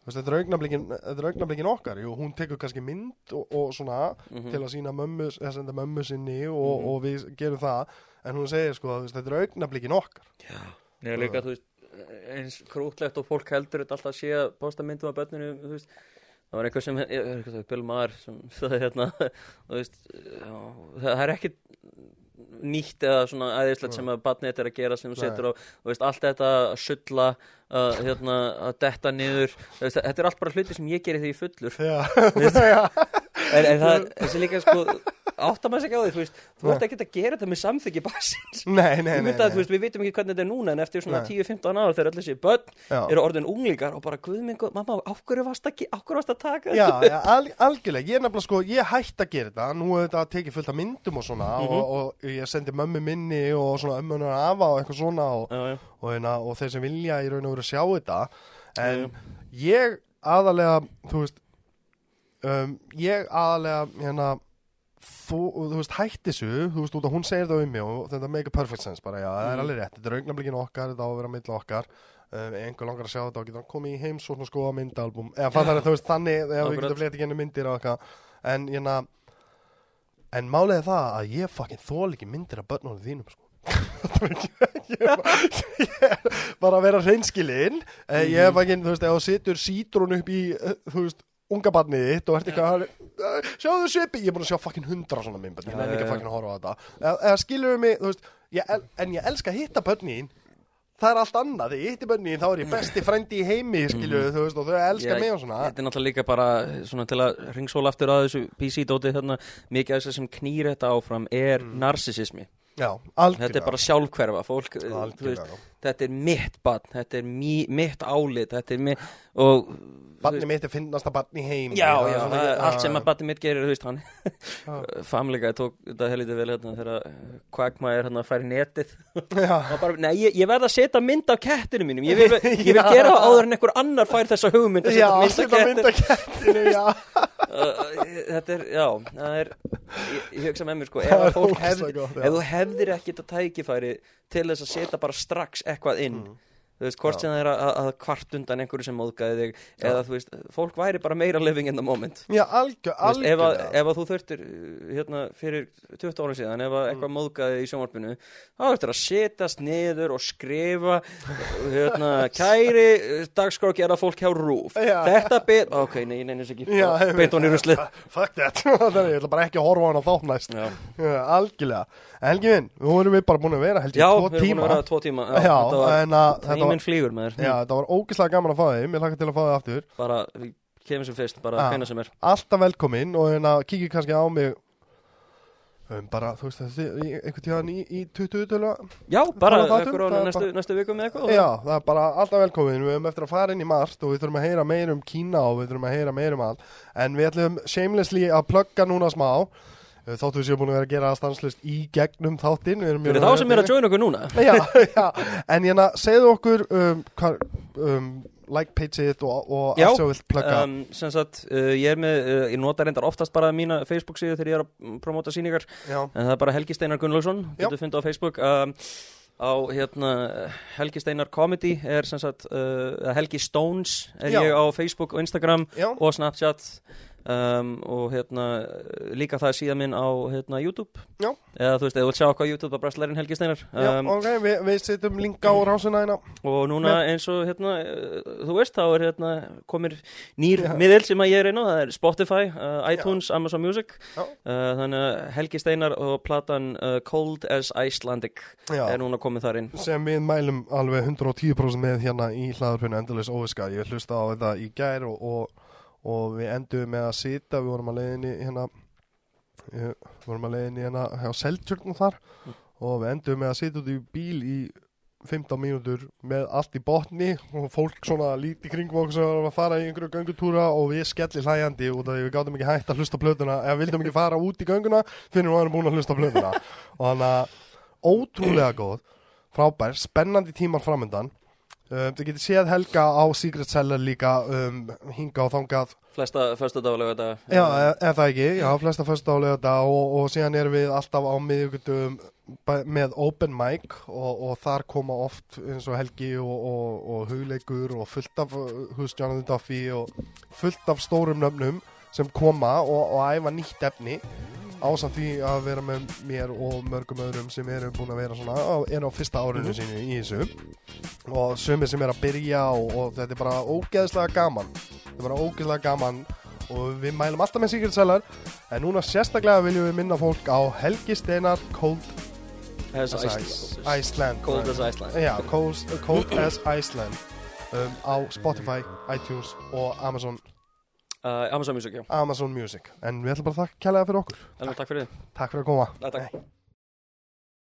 veist, þetta er augnablikin, er okkar. Jú, hún tekur kannski mynd og, og svona mhm. til að sína mömmu, eða senda mömmu sinni og, Mhm. og við gerum það. En hún segir sko, veist, þetta er augnablikin okkar. Ég líka, þú veist, eins krútlegt og fólk heldur þetta alltaf sé að posta myndum af börninu, þú veist Það var eitthvað sem, er það, Bill Maher sem er hérna, veist, já, það er ekkit nýtt eða svona æðislegt sem að barnið þetta er að gera sem þú setur á, veist, allt þetta að sulla, að, hérna, að detta niður, veist, þetta er allt bara hluti sem ég geri þegar ég er fullur, en, en það, þessi líka sko, áttar maður sig ekki á því, þú veist, þú ert ekki að gera þetta með samþyggi barsins. nei, nei, nei, að, veist, við vitum ekki hvernig þetta er núna en eftir svona Nei. 10-15 ára þegar allir þessi börn Já. eru orðin unglingar og bara, guð minn, góð, mamma, á hverju varst að, varst að taka Já, þetta? já, al, algjörlega, ég er nefnilega sko, ég hætti að gera þetta, nú hefur þetta tekið fullt af myndum og svona Mhm. og, og ég sendi mömmu minni og svona ömmunar afa og eitthvað svona og, Já, já, og, hérna, og þeir sem vilja í raun og veru sjá þetta en ég aðalega þú veist um, ég aðalega hérna þú, þú veist hætti þessu þú veist út að hún segir það um mig og þetta make a perfect sense bara já það er Mhm. alveg rétt þetta er augnablikin okkar þetta á að vera mill okkar. Um, einhver langar að sjá þetta og hann komið í heims og skoða myndalbum eða fann það þú veist þannig eða við getum fleiti genið myndir og eitthvað. En hérna en málið er það að ég fucking þól ekki myndir af börnunum þínum sko. Ég er bara, ég að vera hreinskilinn. Mm ég er bara ekki, þú veist, ef þú situr sítrún upp í, eh, þú veist, unga barnið þitt og ert eitthvað, eh, sjáðu svipi ég er búin að sjá fucking hundra svona myndbönd ég nefn ekki að fucking horfa á þetta. Eða, eða við mig, þú veist, ég, en ég elska að hitta börnin það er allt annað, þegar ég hitti börnin þá er ég besti frændi í heimi, skilur við, þú veist, og þau elska mig og svona. Þetta er náttúrulega líka bara svona til að ringsóla aftur að þessu PC-dóti þarna, mikið af þessu sem knýr þetta áfram er Mm. narsisismi. Já, Þetta er bara sjálfhverfa, fólk, veist, þetta er mitt barn, þetta er mi, mitt álit, þetta er mitt, er finnasta barn í heimi. Já, já, er ekki- allt sem að batni mitt gerir, veist, hann Já. famlega tók þetta helítið vel hérna þegar kvagmaður hérna fær netið. Já, bara, nei, ég, ég verð að setja mynd af kettinu mínum. Ég vil, ég vil gera áður en einhver annar fær þessa hugmynd að já, setja mynd af kettinu, já þetta er, já, það er ég, ég hugsa með mér, sko, ef að fólk hefði, ef þú hefðir ekki þetta tækifæri til þess að setja bara strax eitthvað inn þú veist, hvort Mm. Já. sem það er að, að kvart undan einhverju sem móðgæði þig eða þú veist, fólk væri bara meira living in the moment. Já, algjör, Þú veist, ef, að, ef að þú þurftir uh, hérna fyrir 20 ára síðan ef að eitthvað móðgæði í sjónvarpinu þá þurftir að setjast niður og skrifa hérna, kæri uh, dagskrá gera fólk hjá rúf Já. þetta bit, ok, nei, nei, nei, ekki. Já, beint hún í ruslið. Fuck that. Ég ætla bara ekki að horfa á hana þá næst. Já, Já, algjörlega. Helgi minn, nú erum við bara búin að vera held ég já tvo tíma tíminn flýgur með þér já, þetta var ógislega gaman að fá þig. Mér hlakka til að fá þig aftur. Bara, við kemum sem fyrst, bara Já. hvenna sem er. Alltaf velkomin og að kíkja kannski á mig um, bara, þú veist, þessi, einhvern tíðan í, í 20 tölu já, bara ekkur á það næstu, næstu viku með eitthvað Já, það er bara alltaf velkomin. Við höfum eftir að fara inn í margt og við þurfum að heyra meir um Kína og við þurfum að heyra meir um allt. En við ætlum shamelessly að plugga núna smá Uh, Þóttu við séum búin að vera að gera það stanslust í gegnum þáttinn fyrir þá sem er að joina okkur núna. Já, já, en hérna, segðu okkur um, hvar, um, like page-it og, og Já, allt sem þú vilt plugga. um, sem sagt, uh, ég er með, uh, ég nota reyndar oftast bara mína Facebook síðu þegar ég er að promóta sýningar. Já, en það er bara Helgi Steinar Gunnlaugsson. Getur fundið á Facebook. Um, á hérna Helgi Steinar Comedy er sem sagt uh, Helgi Stones er ég á Facebook og Instagram og Snapchat um, og hérna líka það er síðan minn á hérna YouTube. Já. eða þú veist, eða þú vilt sjá okkur á YouTube að Brastlærin Helgi Steinar. Um, ok, við, við setjum link á rásina hérna. Og núna eins og hérna uh, þú veist, þá er hérna komir nýr Já. miðil sem að ég er á það er Spotify, uh, iTunes, Amazon Music. Uh, þannig að Helgi Steinar og platan uh, Cold as Icelandic er núna komið þar inn. Sem við mælum alveg 110% með hérna í hlaðarpinu Endurleis Óviska ég hlusta á þetta í gær og, og, og við endum með að sita við vorum að leiðinni hérna við vorum að leiðinni hérna hjá Seltjörn og þar. Mm. og við endum með að sita út í bíl í 15 mínútur með allt í botni og fólk svona líti kringum okkur sem var að fara í einhverju göngutúra og við skellir hlæjandi út af því við gátum ekki hægt að hlusta á plötuna. Eða vildum ekki fara út í gönguna fyrir við varum búin að hlusta á plötuna. Og þannig að ótrúlega góð frábær, spennandi tímar framöndan um, þið getið séð Helga á Secret Cellar líka um, hinga og þangað. Flesta, fyrstu daglega þetta Já, e- eða það ekki, já, flesta fyrstu álega þetta og, og síðan erum við alltaf á miðugutum með open mic og, og þar koma oft eins og Helgi og, og, og hugleikur og fullt af hús Jonathan Duffy og fullt af stórum nöfnum sem koma og, og æfa nýtt efni ásamt því að vera með mér og mörgum öðrum sem eru búin að vera svona á, er á fyrsta árinu sínu í þessu. Og sumir sem er að byrja og, og þetta er bara ógeðslega gaman. Þetta er bara ógeðslega gaman og við mælum alltaf með Cellar. En núna sérstaklega viljum við minna fólk á Helgi Steinar Cold As as Iceland. Iceland. Cold as Iceland. Já, Cold, Cold as Iceland. Um, á Spotify, iTunes og Amazon, Amazon Music, já. Amazon Music. En við ætlum bara að þakka kærlega fyrir okkur. Elmar, takk fyrir. Þið Takk fyrir að koma. Takk, takk